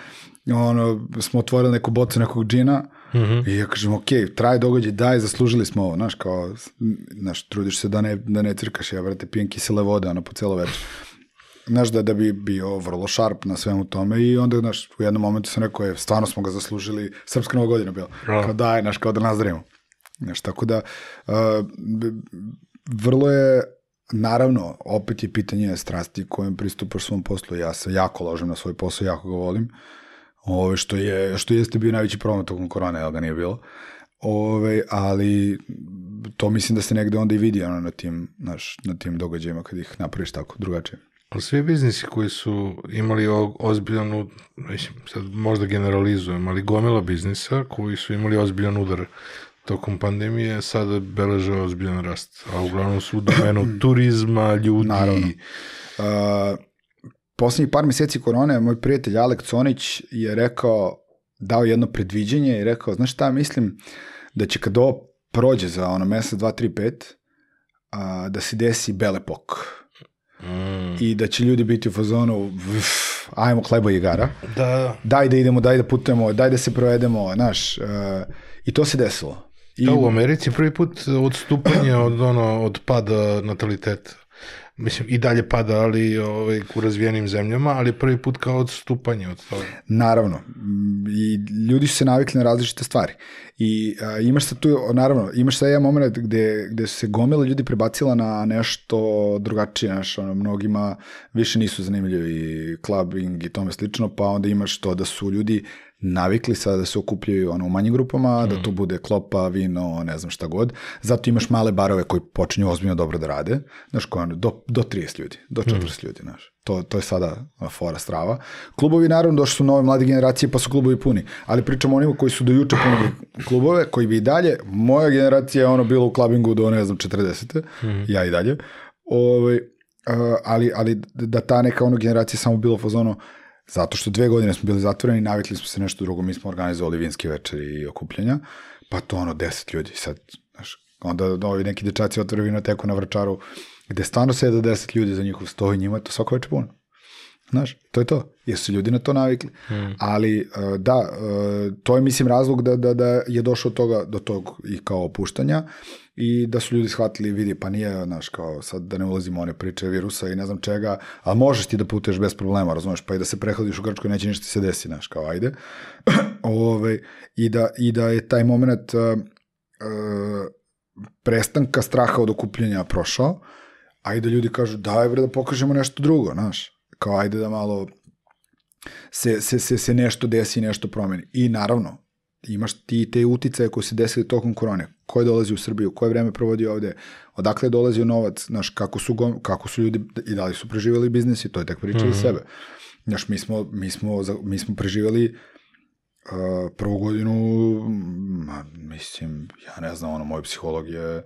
ono, smo otvorili neku bocu nekog džina, Mm -hmm. I ja kažem, ok, traj događaj, daj, zaslužili smo ovo, znaš, kao, znaš, trudiš se da ne, da ne crkaš, ja, vrate, pijem kisele vode, ono, po celo večer. Znaš, da, da bi bio vrlo šarp na svemu tome i onda, znaš, u jednom momentu sam rekao, je, stvarno smo ga zaslužili, srpska nova godina bila, ja. kao daj, znaš, kao da nazdravimo. Znaš, tako da, uh, vrlo je, naravno, opet je pitanje strasti kojem pristupaš svom poslu, ja se jako ložem na svoj posao, jako ga volim, Ove, što, je, što jeste bio najveći problem tokom korone, jel ga nije bilo. Ove, ali to mislim da se negde onda i vidi ono, na, tim, naš, na tim događajima kad ih napraviš tako drugačije. Ali svi biznisi koji su imali ozbiljanu, mislim, sad možda generalizujem, ali gomila biznisa koji su imali ozbiljan udar tokom pandemije, sada beleže ozbiljan rast. A uglavnom su u domenu [CLEARS THROAT] turizma, ljudi. Naravno. Uh, poslednjih par meseci korone, moj prijatelj Alek Conić je rekao, dao jedno predviđenje i rekao, znaš šta, mislim da će kad ovo prođe za ono mesec, dva, tri, pet, a, da se desi belepok. Mm. I da će ljudi biti u fazonu, uf, ajmo kleba i igara. Da. Daj da idemo, daj da putujemo, daj da se provedemo, znaš. Uh, I to se desilo. I... Da, u Americi prvi put odstupanje od, ono, od pada nataliteta mislim, i dalje pada, ali ovaj, u razvijenim zemljama, ali prvi put kao odstupanje od toga. Naravno. I ljudi su se navikli na različite stvari. I a, imaš sad tu, naravno, imaš sad jedan moment gde, gde se gomila ljudi prebacila na nešto drugačije, znaš, ono, mnogima više nisu zanimljivi clubbing i tome slično, pa onda imaš to da su ljudi navikli sada da se okupljaju ono, u manjim grupama, mm. da tu bude klopa, vino, ne znam šta god. Zato imaš male barove koji počinju ozbiljno dobro da rade, znaš, koje, ono, do, do 30 ljudi, do 40 mm. ljudi, znaš. To, to je sada fora strava. Klubovi, naravno, došli su nove mlade generacije, pa su klubovi puni. Ali pričamo o onima koji su do juče punili klubove, koji bi i dalje, moja generacija je ono bilo u klubingu do, ne znam, 40. Mm. Ja i dalje. Ove, ovaj, ali, ali da ta neka ono generacija samo bilo fazono, Zato što dve godine smo bili zatvoreni, navikli smo se nešto drugo, mi smo organizovali vinske večeri i okupljenja, pa to ono deset ljudi sad, znaš, onda ovi neki dečaci otvore vinoteku na Vrčaru, gde stvarno sede deset ljudi za njihov sto i njima je to svako večer puno. Znaš, to je to. Jer su ljudi na to navikli. Hmm. Ali, e, da, e, to je, mislim, razlog da, da, da je došlo toga, do tog i kao opuštanja i da su ljudi shvatili, vidi, pa nije, znaš, kao sad da ne ulazimo one priče virusa i ne znam čega, ali možeš ti da putuješ bez problema, razumeš, pa i da se prehladiš u Grčkoj, neće ništa se desi, znaš, kao ajde. [CLEARS THROAT] Ove, i, da, I da je taj moment uh, uh, prestanka straha od okupljenja prošao, a i da ljudi kažu, daj bre da pokažemo nešto drugo, znaš, kao ajde da malo se, se, se, se nešto desi, nešto promeni. I naravno, imaš ti te uticaje koje se desili tokom korone. Ko je dolazi u Srbiju, koje vreme provodi ovde, odakle je dolazio novac, znaš, kako su, go, kako su ljudi i da li su preživjeli biznis i to je tek priča mm -hmm. sebe. Znaš, mi smo, mi smo, mi smo preživjeli uh, prvu godinu, ma, mislim, ja ne znam, ono, moj psiholog je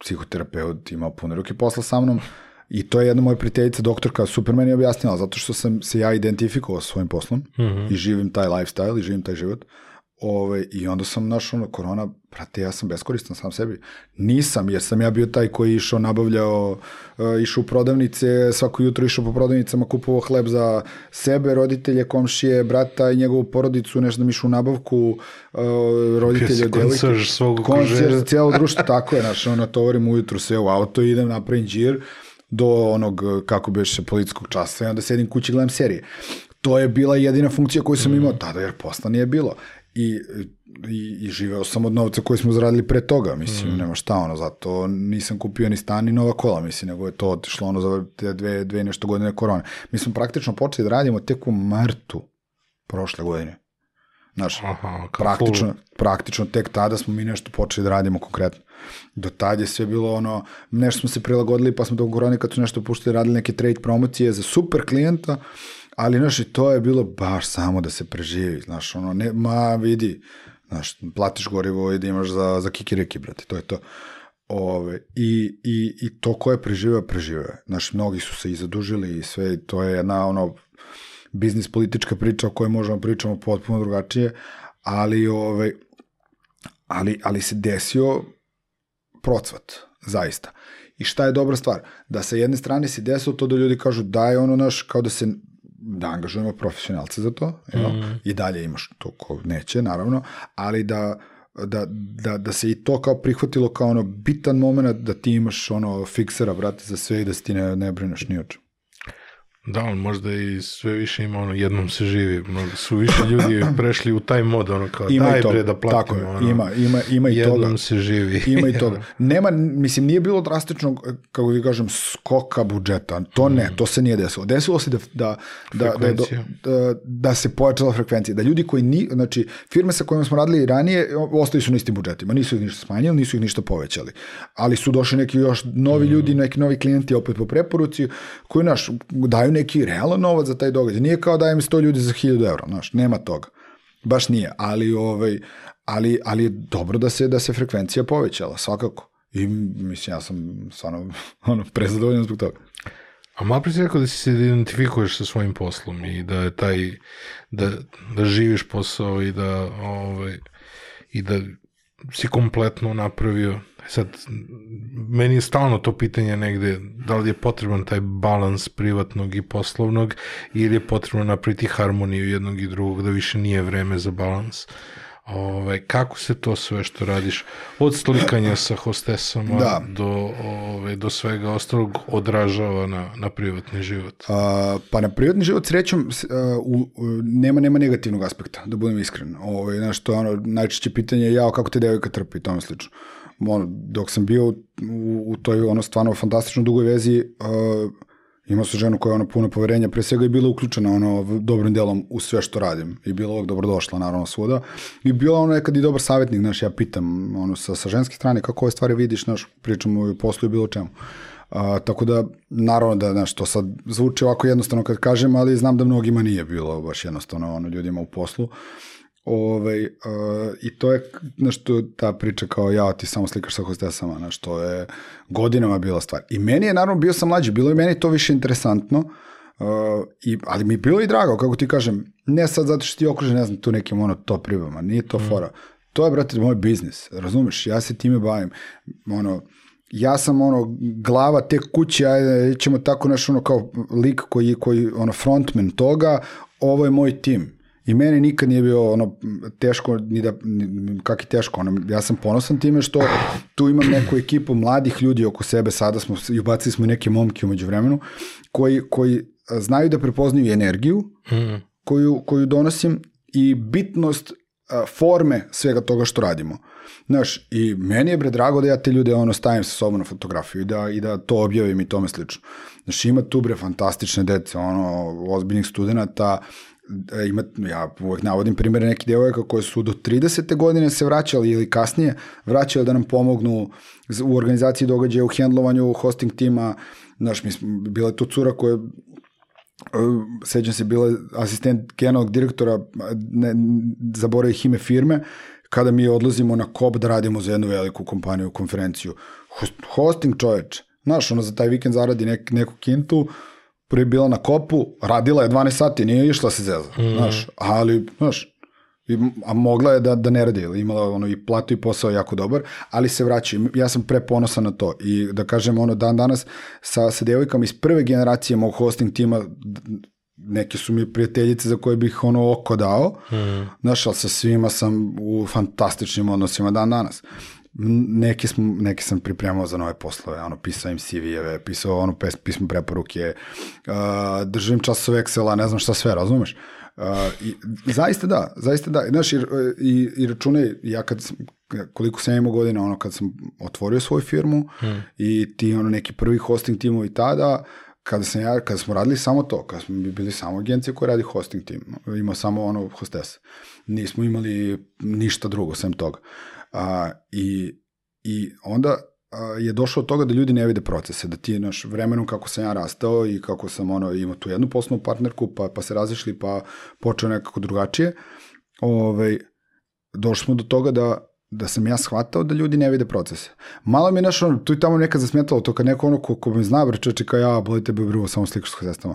psihoterapeut, imao puno ruke posla sa mnom i to je jedna moja prijateljica, doktorka, super meni je objasnila, zato što sam se ja identifikovao sa svojim poslom Mm -hmm. i živim taj lifestyle i živim taj život. Ove, I onda sam našao ono, korona, brate, ja sam beskoristan sam sebi. Nisam, jer sam ja bio taj koji išao, nabavljao, uh, išao u prodavnice, svako jutro išao po prodavnicama, kupovao hleb za sebe, roditelje, komšije, brata i njegovu porodicu, nešto da mi išao u nabavku, uh, roditelje, Koncierž okruženja. za cijelo [LAUGHS] društvo, tako je, znaš, ono, tovarim ujutru sve u auto idem napravim džir do onog, kako beše, policijskog časa i onda sedim kući i gledam serije. To je bila jedina funkcija koju sam imao tada, jer posla nije bilo. I, i, i živeo sam od novca koji smo zaradili pre toga, mislim, nema šta ono, zato nisam kupio ni stan ni nova kola, mislim, nego je to otišlo ono za te dve, dve nešto godine korone. Mi smo praktično počeli da radimo tek u martu prošle godine. Znaš, Aha, praktično, full. praktično tek tada smo mi nešto počeli da radimo konkretno. Do tad je sve bilo ono, nešto smo se prilagodili pa smo do korone kad su nešto puštili radili neke trade promocije za super klijenta, ali znaš i to je bilo baš samo da se preživi, znaš, ono, ne, ma vidi, znaš, platiš gorivo i da imaš za, za kikiriki, brate, to je to. Ove, i, i, I to ko je preživeo, preživeo je. Znaš, mnogi su se i zadužili i sve, to je jedna ono, biznis politička priča o kojoj možemo pričamo potpuno drugačije, ali ovaj ali ali se desio procvat zaista. I šta je dobra stvar? Da sa jedne strane se desilo to da ljudi kažu da je ono naš, kao da se da angažujemo profesionalce za to, jel? Mhm. i dalje imaš to ko neće, naravno, ali da, da, da, da se i to kao prihvatilo kao ono bitan moment da ti imaš ono fiksera, brate, za sve i da se ti ne, ne brineš ni o čemu. Da, on možda i sve više ima ono, jednom se živi, mnogo su više ljudi [CLEARS THROAT] prešli u taj mod, ono kao, Ima daj bre da platimo, tako je, ono, ima, ima, ima i jednom toga. se živi. [LAUGHS] Ima i [LAUGHS] toga. Nema, mislim, nije bilo drastičnog, kako ti kažem, skoka budžeta. To ne, to se nije desilo. Desilo se da, da, da, da, da, da se pojačala frekvencija. Da ljudi koji ni, znači, firme sa kojima smo radili ranije, ostali su na istim budžetima. Nisu ih ništa smanjili, nisu ih ništa povećali. Ali su došli neki još novi ljudi, neki novi klijenti opet po preporuci, koji, naš, daju neki realan novac za taj događaj. Nije kao dajem 100 ljudi za 1000 evra, znaš, nema toga. Baš nije, ali ovaj ali ali je dobro da se da se frekvencija povećala svakako. I mislim ja sam stvarno [LAUGHS] ono prezadovoljan zbog toga. A malo si rekao da si se identifikuješ sa svojim poslom i da je taj, da, da živiš posao i da, ovaj, i da si kompletno napravio. Sad, meni je stalno to pitanje negde, da li je potreban taj balans privatnog i poslovnog ili je potrebno napraviti harmoniju jednog i drugog, da više nije vreme za balans. Ove, kako se to sve što radiš od slikanja sa hostesama Da. do, ove, do svega ostalog odražava na, na privatni život? A, pa na privatni život srećom a, u, u, nema nema negativnog aspekta, da budem iskren. Ovaj znaš to je ono najčešće pitanje jao kako te devojka trpi tome slično. Ono, dok sam bio u, u toj ono stvarno fantastično dugoj vezi, a, imao sam ženu koja je ono puno poverenja, pre svega je bila uključena ono dobrim delom u sve što radim i bila uvek dobrodošla naravno svuda i bila ono nekad i dobar savjetnik, znaš, ja pitam ono sa, sa ženske strane kako ove stvari vidiš, znaš, pričamo o poslu i bilo čemu. A, tako da, naravno da, znaš, to sad zvuči ovako jednostavno kad kažem, ali znam da mnogima nije bilo baš jednostavno ono, ljudima u poslu. Ove, I to je nešto, ta priča kao ja, ti samo slikaš sa hostesama, znaš, to je godinama bila stvar. I meni je, naravno, bio sam mlađi, bilo je meni to više interesantno, uh, i, ali mi je bilo i drago, kako ti kažem, ne sad zato što ti okružen, ne znam, tu nekim ono top ribama, nije to fora. To je, brate, moj biznis, razumeš, ja se time bavim, ono, ja sam ono glava te kuće, ajde ćemo tako naš ono kao lik koji, koji ono frontman toga, ovo je moj tim. I meni nikad nije bilo ono teško ni da ni, kak je teško, ono, ja sam ponosan time što tu imam neku ekipu mladih ljudi oko sebe, sada smo i ubacili smo i neke momke umeđu vremenu koji koji znaju da prepoznaju energiju Mm. koju, koju donosim i bitnost a, forme svega toga što radimo. Znaš, i meni je bre drago da ja te ljude ono stavim sa sobom na fotografiju i da, i da to objavim i tome slično. Znaš, ima tu bre fantastične dece, ono, ozbiljnih studenta, ima, ja uvek navodim primere nekih devojaka koje su do 30. godine se vraćali ili kasnije vraćali da nam pomognu u organizaciji događaja, u hendlovanju hosting tima, znaš, mi smo, bila je tu cura koja sećam se, bila asistent generalnog direktora, ne, zaboravih ime firme, kada mi odlazimo na KOP da radimo za jednu veliku kompaniju, konferenciju. Host- Hosting čoveč, znaš, ona za taj vikend zaradi nek, neku kintu, prvi bila na kopu, radila je 12 sati, nije išla se zeza, mm. znaš, ali, znaš, I, a mogla je da, da ne radi, imala ono i platu i posao jako dobar, ali se vraća. Ja sam preponosan na to i da kažem ono dan danas sa, sa devojkama iz prve generacije mog hosting tima neke su mi prijateljice za koje bih ono oko dao, mm. znaš, ali sa svima sam u fantastičnim odnosima dan danas. Neke, smo, neke sam pripremao za nove poslove, ono, pisao im CV-eve, pisao ono pes, pismo preporuke, uh, držim časove Excela, ne znam šta sve, razumeš? Uh, i, zaista da, zaista da. Znaš, i, i, i računaj, ja kad sam, koliko sam imao godina, ono, kad sam otvorio svoju firmu hmm. i ti, ono, neki prvi hosting timovi tada, kada sam ja, kada smo radili samo to, kada smo bili samo agencije koja radi hosting tim, imao samo ono hostesa. Nismo imali ništa drugo sem toga. A, i, I onda a, je došlo od toga da ljudi ne vide procese, da ti naš vremenom kako sam ja rastao i kako sam ono imao tu jednu poslovnu partnerku, pa, pa se razišli, pa počeo nekako drugačije, ovaj, došli smo do toga da da sam ja shvatao da ljudi ne vide procese. Malo mi je naš ono, tu i tamo nekad zasmetalo to kad neko ono ko, ko me zna, bre čoče, kao ja, boli tebe bre, samo slikaš s sestama.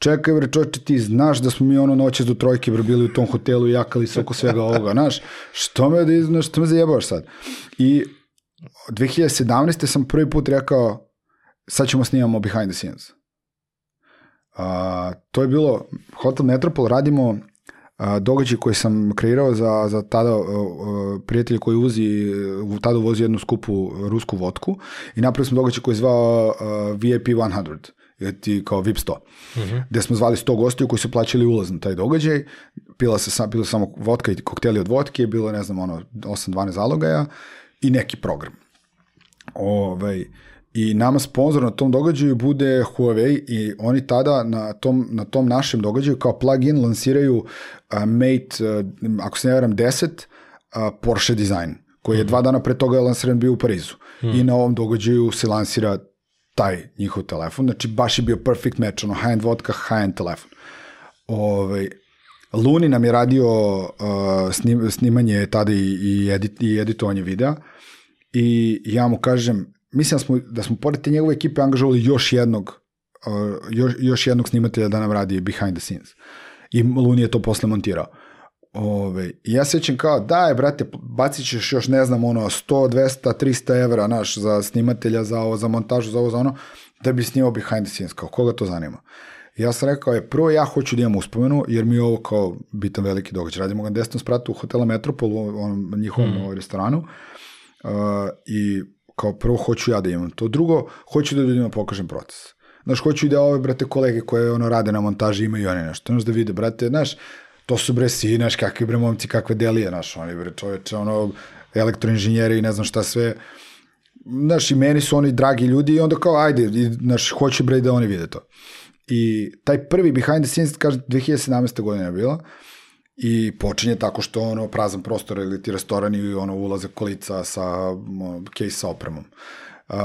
Čekaj bre čoče, ti znaš da smo mi ono noće do trojke bre bili u tom hotelu i jakali se oko svega ovoga, znaš, što me, da, što me zajebavaš sad? I 2017. sam prvi put rekao, sad ćemo snimamo behind the scenes. A, to je bilo, Hotel Metropol radimo događaj koji sam kreirao za, za tada prijatelj koji uzi, tada vozi jednu skupu rusku vodku i napravili smo događaj koji je zvao VIP 100 ti kao VIP 100, uh -huh. gde smo zvali 100 gostiju koji su plaćali ulaz na taj događaj, pila se sam, pila samo vodka i kokteli od vodke, bilo ne znam, ono, 8-12 zalogaja i neki program. Ovaj, I nama sponsor na tom događaju bude Huawei i oni tada na tom, na tom našem događaju kao plugin lansiraju uh, Mate, uh, ako se ne veram, 10 uh, Porsche design, koji je mm. dva dana pre toga lansiran bio u Parizu. Mm. I na ovom događaju se lansira taj njihov telefon, znači baš je bio perfect match, ono high-end vodka, high-end telefon. Ove, ovaj, Luni nam je radio uh, snim, snimanje tada i, i, edit, i editovanje videa i ja mu kažem, mislim da smo, da smo pored te njegove ekipe angažovali još jednog uh, još, još jednog snimatelja da nam radi behind the scenes. I Luni je to posle montirao. Ove, ja sećam kao, daj, brate, bacit ćeš još, ne znam, ono, 100, 200, 300 evra, naš, za snimatelja, za ovo, za montažu, za ovo, za ono, da bi snimao behind the scenes, kao, koga to zanima? ja sam rekao, je, prvo ja hoću da imam uspomenu, jer mi je ovo kao bitan veliki događaj. Radimo ga desnom spratu u hotela Metropol, u onom njihovom mm. restoranu, uh, i kao prvo hoću ja da imam to. Drugo, hoću da ljudima pokažem proces. Znaš, hoću i da ove, brate, kolege koje ono rade na montaži imaju oni nešto. Znaš, da vide, brate, znaš, to su bre si, znaš, kakvi bre momci, kakve delije, znaš, oni bre čoveče, ono, elektroinženjeri i ne znam šta sve. Znaš, i meni su oni dragi ljudi i onda kao, ajde, i, znaš, hoću bre da oni vide to. I taj prvi behind the scenes, kaže, 2017. godina je bila, i počinje tako što ono prazan prostor ili ti restoran i ono ulaze kolica sa ono, case sa opremom. Uh,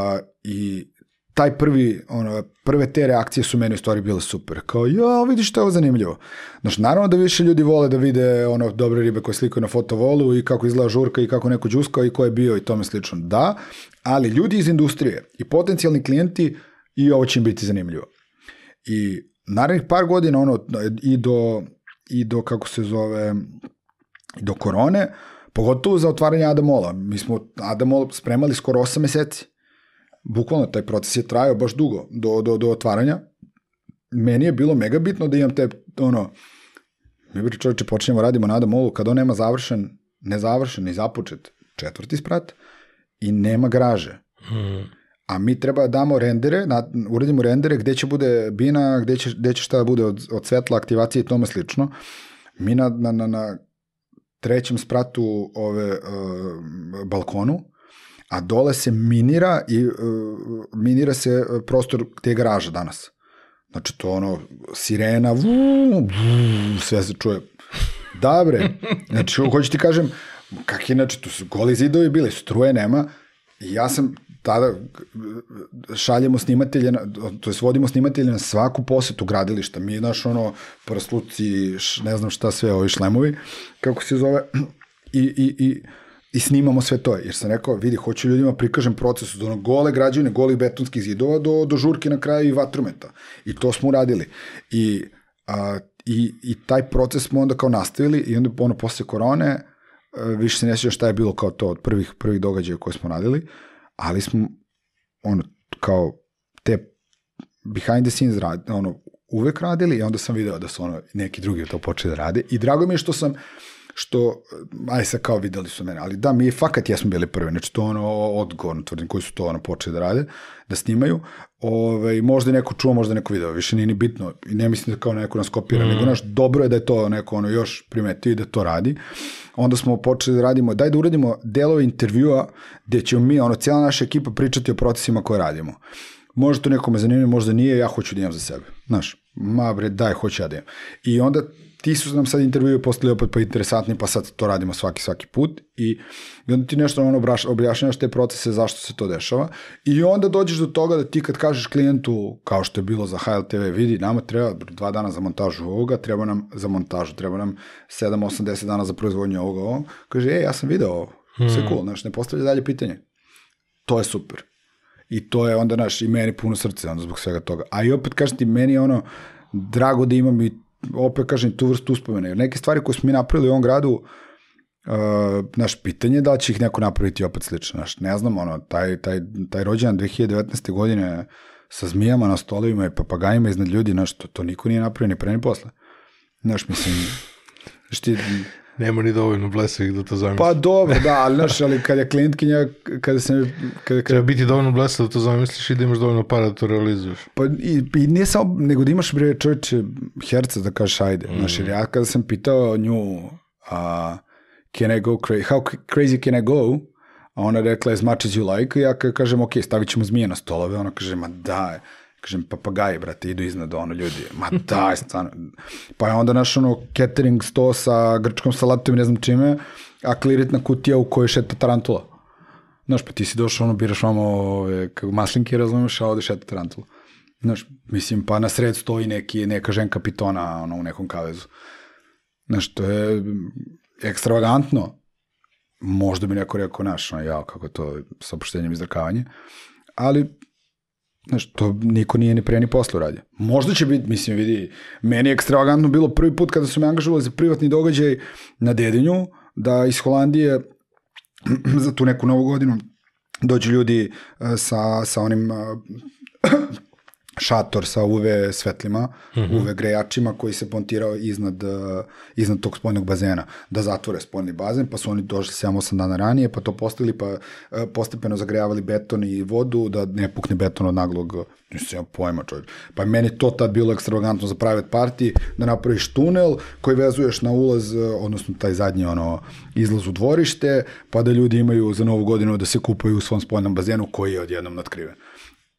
I taj prvi, ono, prve te reakcije su meni u stvari bile super. Kao, ja, vidiš što je ovo zanimljivo. Znači, naravno da više ljudi vole da vide ono dobre ribe koje slikaju na fotovolu i kako izgleda žurka i kako neko džuskao i ko je bio i tome slično. Da, ali ljudi iz industrije i potencijalni klijenti i ovo će im biti zanimljivo. I narednih par godina ono, i do i do, kako se zove, do korone, pogotovo za otvaranje Adamola. Mi smo Adamol spremali skoro 8 meseci. Bukvalno, taj proces je trajao baš dugo, do, do, do otvaranja. Meni je bilo mega bitno da imam te, ono, mi bi čovječe počinjemo radimo na Adamolu, kad on nema završen, nezavršen, ni započet četvrti sprat i nema graže. Hmm a mi treba da damo rendere, na, uradimo rendere gde će bude bina, gde će, gde će šta da bude od, od svetla, aktivacije i tome slično. Mi na, na, na, na trećem spratu ove uh, balkonu, a dole se minira i uh, minira se prostor gde je garaža danas. Znači to ono, sirena, vu, vu, sve se čuje. Da bre, znači hoću ti kažem, kak je, znači, tu su goli zidovi bili, struje nema, i ja sam tada šaljemo snimatelje, to jest vodimo snimatelje na svaku posetu gradilišta. Mi, naš ono, prsluci, ne znam šta sve, ovi šlemovi, kako se zove, i, i, i, i snimamo sve to. Jer sam rekao, vidi, hoću ljudima prikažem proces od ono gole građevine, golih betonskih zidova do, do žurke na kraju i vatrometa. I to smo uradili. I, a, i, i taj proces smo onda kao nastavili i onda ono posle korone, e, više se ne sjeća šta je bilo kao to od prvih, prvih događaja koje smo radili, ali smo ono, kao te behind the scenes rad, ono, uvek radili i onda sam video da su ono, neki drugi to počeli da rade i drago mi je što sam što, aj sad kao videli su mene, ali da, mi je fakat jesmo bili prvi, znači to ono odgovorno tvrdim koji su to ono počeli da rade, da snimaju, Ove, možda je neko čuo, možda je neko video, više nije ni bitno i ne mislim da kao neko nas kopira, mm. nego naš, dobro je da je to neko ono još primetio i da to radi. Onda smo počeli da radimo, daj da uradimo delove intervjua gde ćemo mi, ono, cijela naša ekipa pričati o procesima koje radimo. Možda to nekome zanimljivo, možda nije, ja hoću da imam za sebe. Znaš, ma bre, daj, hoću ja da imam. I onda ti su nam sad intervjue postali opet pa interesantni, pa sad to radimo svaki, svaki put i, i onda ti nešto ono objašnjavaš te procese zašto se to dešava i onda dođeš do toga da ti kad kažeš klijentu, kao što je bilo za HLTV, vidi, nama treba dva dana za montažu ovoga, treba nam za montažu, treba nam 7, 8, 10 dana za proizvodnju ovoga, ovoga. kaže, ej, ja sam video ovo, sve hmm. cool, znaš, ne postavlja dalje pitanje. To je super. I to je onda, naš, i meni puno srce, onda zbog svega toga. A i opet, kažem ti, meni je ono, drago da imam i opet kažem tu vrstu uspomene. Jer neke stvari koje smo mi napravili u ovom gradu, uh, naš pitanje je da će ih neko napraviti opet slično. Naš, ne znam, ono, taj, taj, taj rođendan 2019. godine sa zmijama na stolovima i papagajima iznad ljudi, naš, to, to niko nije napravio ni pre ni posle. Znaš, mislim, [LAUGHS] šti, Nema ni dovoljno blesavih da to zamisli. Pa dobro, da, ali znaš, ali kad je klijentkinja, kada se... Kada, kada... Treba biti dovoljno blesav da to zamisliš i da imaš dovoljno para da to realizuješ. Pa i, i nije samo, nego da imaš bre čovječe herca da kažeš ajde. Mm. Znaš, jer ja kada sam pitao nju, a, can I go crazy, how crazy can I go, a ona rekla as much as you like, ja kažem, ok, stavit ćemo zmije na stolove, ona kaže, ma da, kažem, papagaji, brate, idu iznad ono ljudi, ma daj, stvarno. Pa je onda naš ono catering sto sa grčkom salatom i ne znam čime, a kliritna kutija u kojoj šeta tarantula. Znaš, pa ti si došao, ono, biraš vamo ove, maslinke, razumeš, a ovde šeta tarantula. Znaš, mislim, pa na sred stoji neki, neka ženka pitona, ono, u nekom kavezu. Znaš, to je ekstravagantno. Možda bi neko rekao, naš, ono, ja, kako to, sa opuštenjem izdrkavanje. Ali, Znaš, to niko nije ni pre ni posle uradio. Možda će biti, mislim, vidi, meni je ekstravagantno bilo prvi put kada su me angažovali za privatni događaj na Dedinju, da iz Holandije [CLEARS THROAT] za tu neku novu godinu dođu ljudi eh, sa, sa onim eh, šator sa UV svetlima, mm -hmm. UV grejačima koji se montirao iznad, uh, iznad tog spoljnog bazena, da zatvore spoljni bazen, pa su oni došli 7-8 dana ranije, pa to postavili, pa uh, postepeno zagrejavali beton i vodu, da ne pukne beton od naglog, nisam ja pojma čovjek. Pa meni to tad bilo ekstravagantno za private party, da napraviš tunel koji vezuješ na ulaz, uh, odnosno taj zadnji ono, izlaz u dvorište, pa da ljudi imaju za novu godinu da se kupaju u svom spoljnom bazenu koji je odjednom natkriven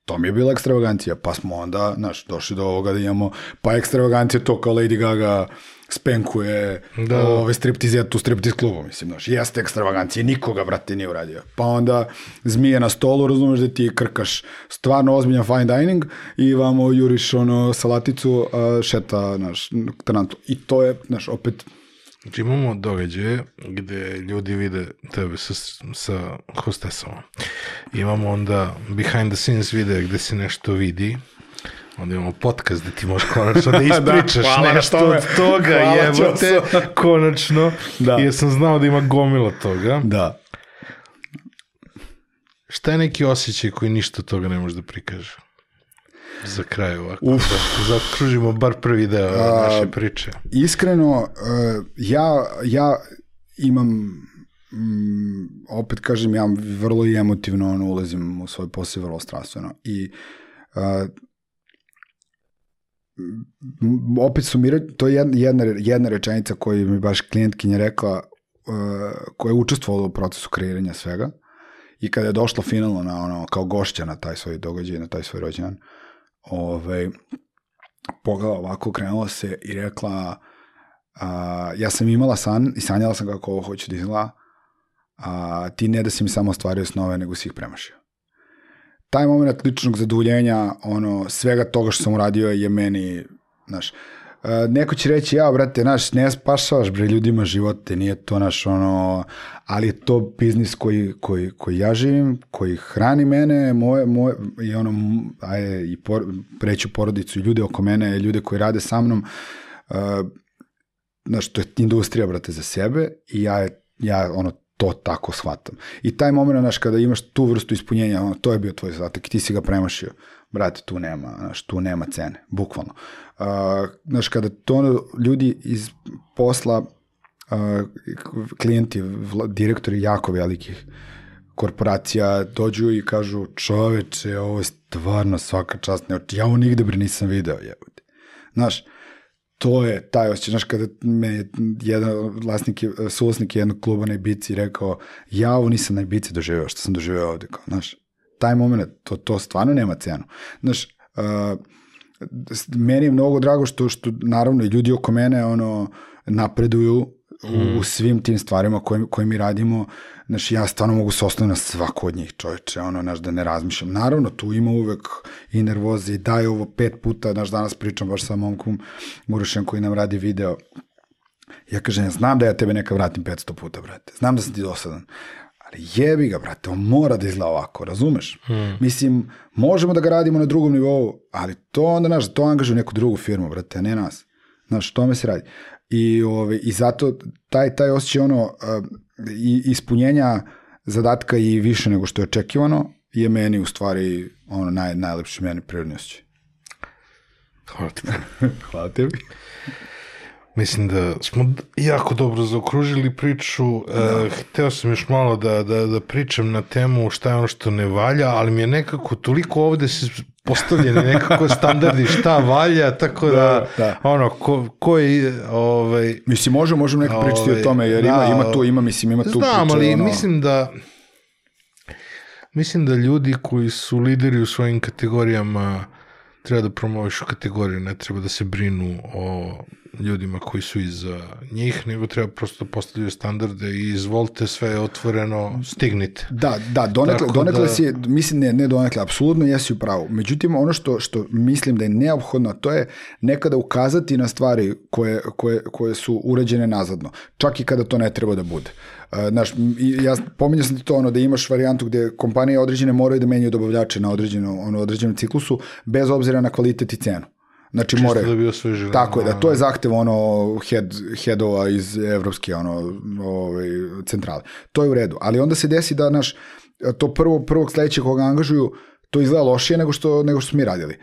to mi je bila ekstravagancija, pa smo onda, znaš, došli do ovoga da imamo, pa ekstravagancija to kao Lady Gaga spenkuje da. ove striptizetu u striptiz klubu, mislim, znaš, jeste ekstravagancija, nikoga, brate, nije uradio. Pa onda zmije na stolu, razumeš da ti krkaš stvarno ozbiljan fine dining i vamo juriš ono salaticu, šeta, znaš, tarantu. I to je, znaš, opet Znači imamo događaje gde ljudi vide tebe sa, sa hostesom. Imamo onda behind the scenes videa gde se nešto vidi. Onda imamo podcast gde ti možeš konačno da, [LAUGHS] da ispričaš da, nešto od toga, jebote, konačno. Da. Jer sam znao da ima gomila toga. Da. Šta je neki osjećaj koji ništa toga ne može da prikaže? Za kraj ovako, Uf. da zakružimo bar prvi deo A, naše priče. Iskreno, uh, ja, ja imam mm, opet kažem, ja vrlo i emotivno ono, ulazim u svoj posao vrlo strastveno i uh, opet sumirati, to je jedna, jedna, jedna rečenica koju mi baš klijentkinja rekla uh, koja je učestvovala u procesu kreiranja svega i kada je došla finalno na ono, kao gošća na taj svoj događaj, na taj svoj rođendan, uh, ovaj, pogledala ovako, krenula se i rekla, a, ja sam imala san i sanjala sam kako ovo hoću da izgleda, a ti ne da si mi samo ostvario snove, nego si ih premašio. taj moment ličnog zadovoljenja, ono, svega toga što sam uradio je meni, znaš, neko će reći, ja, brate, naš, ne spašavaš, bre, ljudima živote, nije to naš, ono, ali je to biznis koji, koji, koji ja živim, koji hrani mene, moje, moje, i ono, ajde, i por, preću porodicu, i ljude oko mene, i ljude koji rade sa mnom, uh, znaš, to je industrija, brate, za sebe i ja, ja ono, to tako shvatam. I taj moment, znaš, kada imaš tu vrstu ispunjenja, ono, to je bio tvoj zadatak i ti si ga premašio. Brate, tu nema, znaš, tu nema cene, bukvalno. Uh, znaš, kada to ono, ljudi iz posla, uh, klijenti, vla, direktori jako velikih korporacija dođu i kažu čoveče, ovo je stvarno svaka čast, ne, ja ovo nigde bre nisam video, jebote. Znaš, to je taj osjećaj, znaš, kada me je jedan vlasnik, je- suvlasnik jednog kluba na Ibici rekao, ja ovo nisam na Ibici doživeo, što sam doživeo ovde, kao, znaš, taj moment, to, to stvarno nema cenu. Znaš, uh, meni je mnogo drago što, što naravno i ljudi oko mene ono, napreduju u, u svim tim stvarima koje, koje mi radimo. Znaš, ja stvarno mogu se osnoviti na svaku od njih čoveče, ono, znaš, da ne razmišljam. Naravno, tu ima uvek i nervoze i daj ovo pet puta, znaš, danas pričam baš sa momkom Murušem koji nam radi video. Ja kažem, ja znam da ja tebe neka vratim 500 puta, brate. Znam da sam ti dosadan. Ali jebi ga, brate, on mora da izgleda ovako, razumeš? Hmm. Mislim, možemo da ga radimo na drugom nivou, ali to onda, znaš, to angažuje neku drugu firmu, brate, a ne nas. Znaš, tome se radi. I, ove, i zato taj, taj osjećaj ono, uh, i, ispunjenja zadatka i više nego što je očekivano je meni u stvari ono naj, najlepši meni prirodni osjećaj. Hvala ti. [LAUGHS] Hvala tebi. Mislim da smo jako dobro zaokružili priču. E, hteo sam još malo da, da, da pričam na temu šta je ono što ne valja, ali mi je nekako toliko ovde se postavljeni nekako [LAUGHS] standardi šta valja, tako da, Da, da. ono, ko, ko je, ovaj, Mislim, možemo, možemo neko pričati Ovaj, o tome, jer da, ima, ima tu, ima, mislim, ima tu Znam, priče, ali ono, mislim da mislim da ljudi koji su lideri u svojim kategorijama treba da promovišu kategoriju, ne treba da se brinu o ljudima koji su iza njih, nego treba prosto da postavljaju standarde i izvolite sve je otvoreno, stignite. Da, da, donekle, donekle da- si, mislim, ne, ne donekle, apsolutno jesi u pravu. Međutim, ono što, što mislim da je neophodno, to je nekada ukazati na stvari koje, koje, koje su urađene nazadno, čak i kada to ne treba da bude. Uh, znaš, ja pominjao sam ti to ono da imaš varijantu gde kompanije određene moraju da menjaju dobavljače na određeno, ono, određenom ciklusu, bez obzira na kvalitet i cenu. Znači, Čisto moraju. da bi osvežili. Tako je, da, to je zahtev ono head, headova iz evropske ono, ovaj, centrale. To je u redu, ali onda se desi da naš, to prvo, prvog sledećeg koga angažuju, to izgleda lošije nego što, nego što smo mi radili.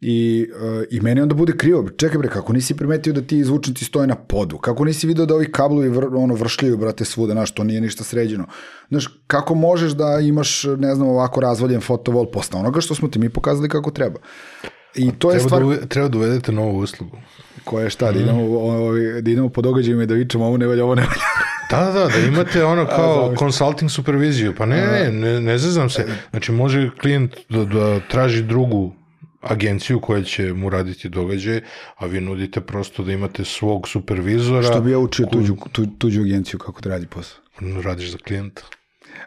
I, uh, I meni onda bude krivo, čekaj bre, kako nisi primetio da ti izvučnici stoje na podu, kako nisi video da ovi kablovi vr, ono, vršljaju, brate, svuda, znaš, to nije ništa sređeno. Znaš, kako možeš da imaš, ne znam, ovako razvaljen fotovol posle onoga što smo ti mi pokazali kako treba. I to je Treba, stvar... da, treba da uvedete novu uslugu. Koje je šta, da idemo, o, o, da idemo po događajima i da vičemo ovo ne valja, ovo ne valja. Da, da, da, da imate ono [LAUGHS] kao consulting superviziju. Pa ne, ne, ne, ne zazam se. Znači, može klijent da, da traži drugu agenciju koja će mu raditi događaj, a vi nudite prosto da imate svog supervizora. Što bi ja učio tuđu, tu, tuđu agenciju kako da radi posao. Radiš za klijenta.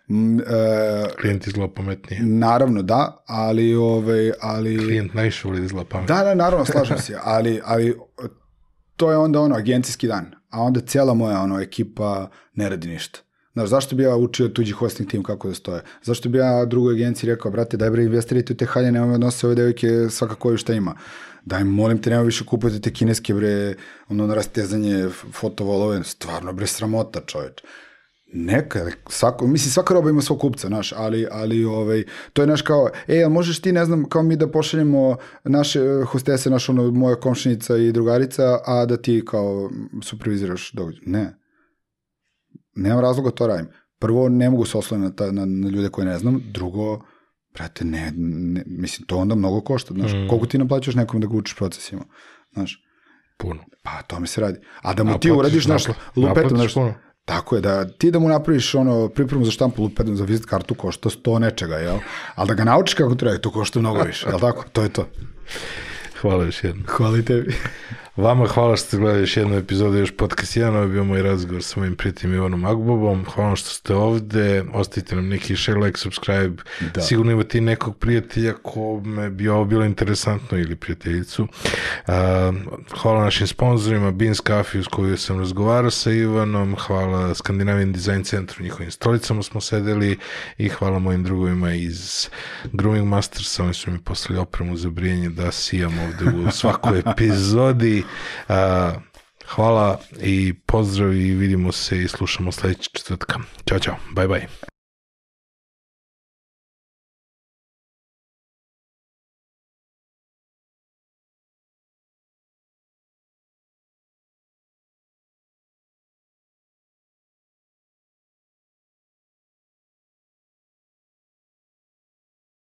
E, Klijent izgleda pametnije. naravno da, ali, ovaj, ali... Klijent najviše voli da izgleda pametnije. Da, da, naravno, slažem se, ali, ali to je onda ono, agencijski dan, a onda cijela moja ono, ekipa ne radi ništa. Znaš, zašto bi ja učio tuđi hosting tim kako da stoje? Zašto bi ja drugoj agenciji rekao, brate, daj bre, investirajte u te halje, nemoj odnose ove devojke svaka koju šta ima. Daj, molim te, nemoj više kupujete te kineske, bre, ono rastezanje, fotovolove, stvarno, bre, sramota, čoveč. Neka, svako, mislim, svaka roba ima svog kupca, znaš, ali, ali ovaj, to je naš kao, e, jel možeš ti, ne znam, kao mi da pošaljemo naše eh, hostese, naš ono, moja komšinica i drugarica, a da ti kao superviziraš događaj. Ne. Nemam razloga da to radim. Prvo, ne mogu se osloniti na, ta- na, na ljude koje ne znam. Drugo, brate, ne, ne, mislim, to onda mnogo košta, znaš, mm. koliko ti naplaćaš nekom da ga učiš procesima, znaš. Puno. Pa, o tome se radi. A da mu ti Naplatiš, uradiš, znaš, napla- lupetom, znaš. Tako je, da ti da mu napraviš ono, pripremu za štampu lupetom za vizit kartu košta 100 nečega, jel? Ali da ga naučiš kako treba, to košta mnogo više, jel tako? To je to. Hvala još jednom. Hvala i tebi. Vama hvala što ste gledali još jednu epizodu još podcast 1, ovo je bio moj razgovor sa mojim prijateljem Ivanom Agbobom, hvala što ste ovde, ostavite nam neki share, like, subscribe, da. sigurno imate i nekog prijatelja kome bi ovo bilo interesantno ili prijateljicu. Uh, hvala našim sponsorima, Beans Coffee s koju sam razgovarao sa Ivanom, hvala Skandinavian Design Centru, njihovim stolicama smo sedeli i hvala mojim drugovima iz Grooming Mastersa, oni su mi poslali opremu za brijanje da sijam ovde u svakoj [LAUGHS] epizodi. Uh, hvala i pozdrav i vidimo se i slušamo sledećeg četvrtka. Ćao, čao. Bye, bye.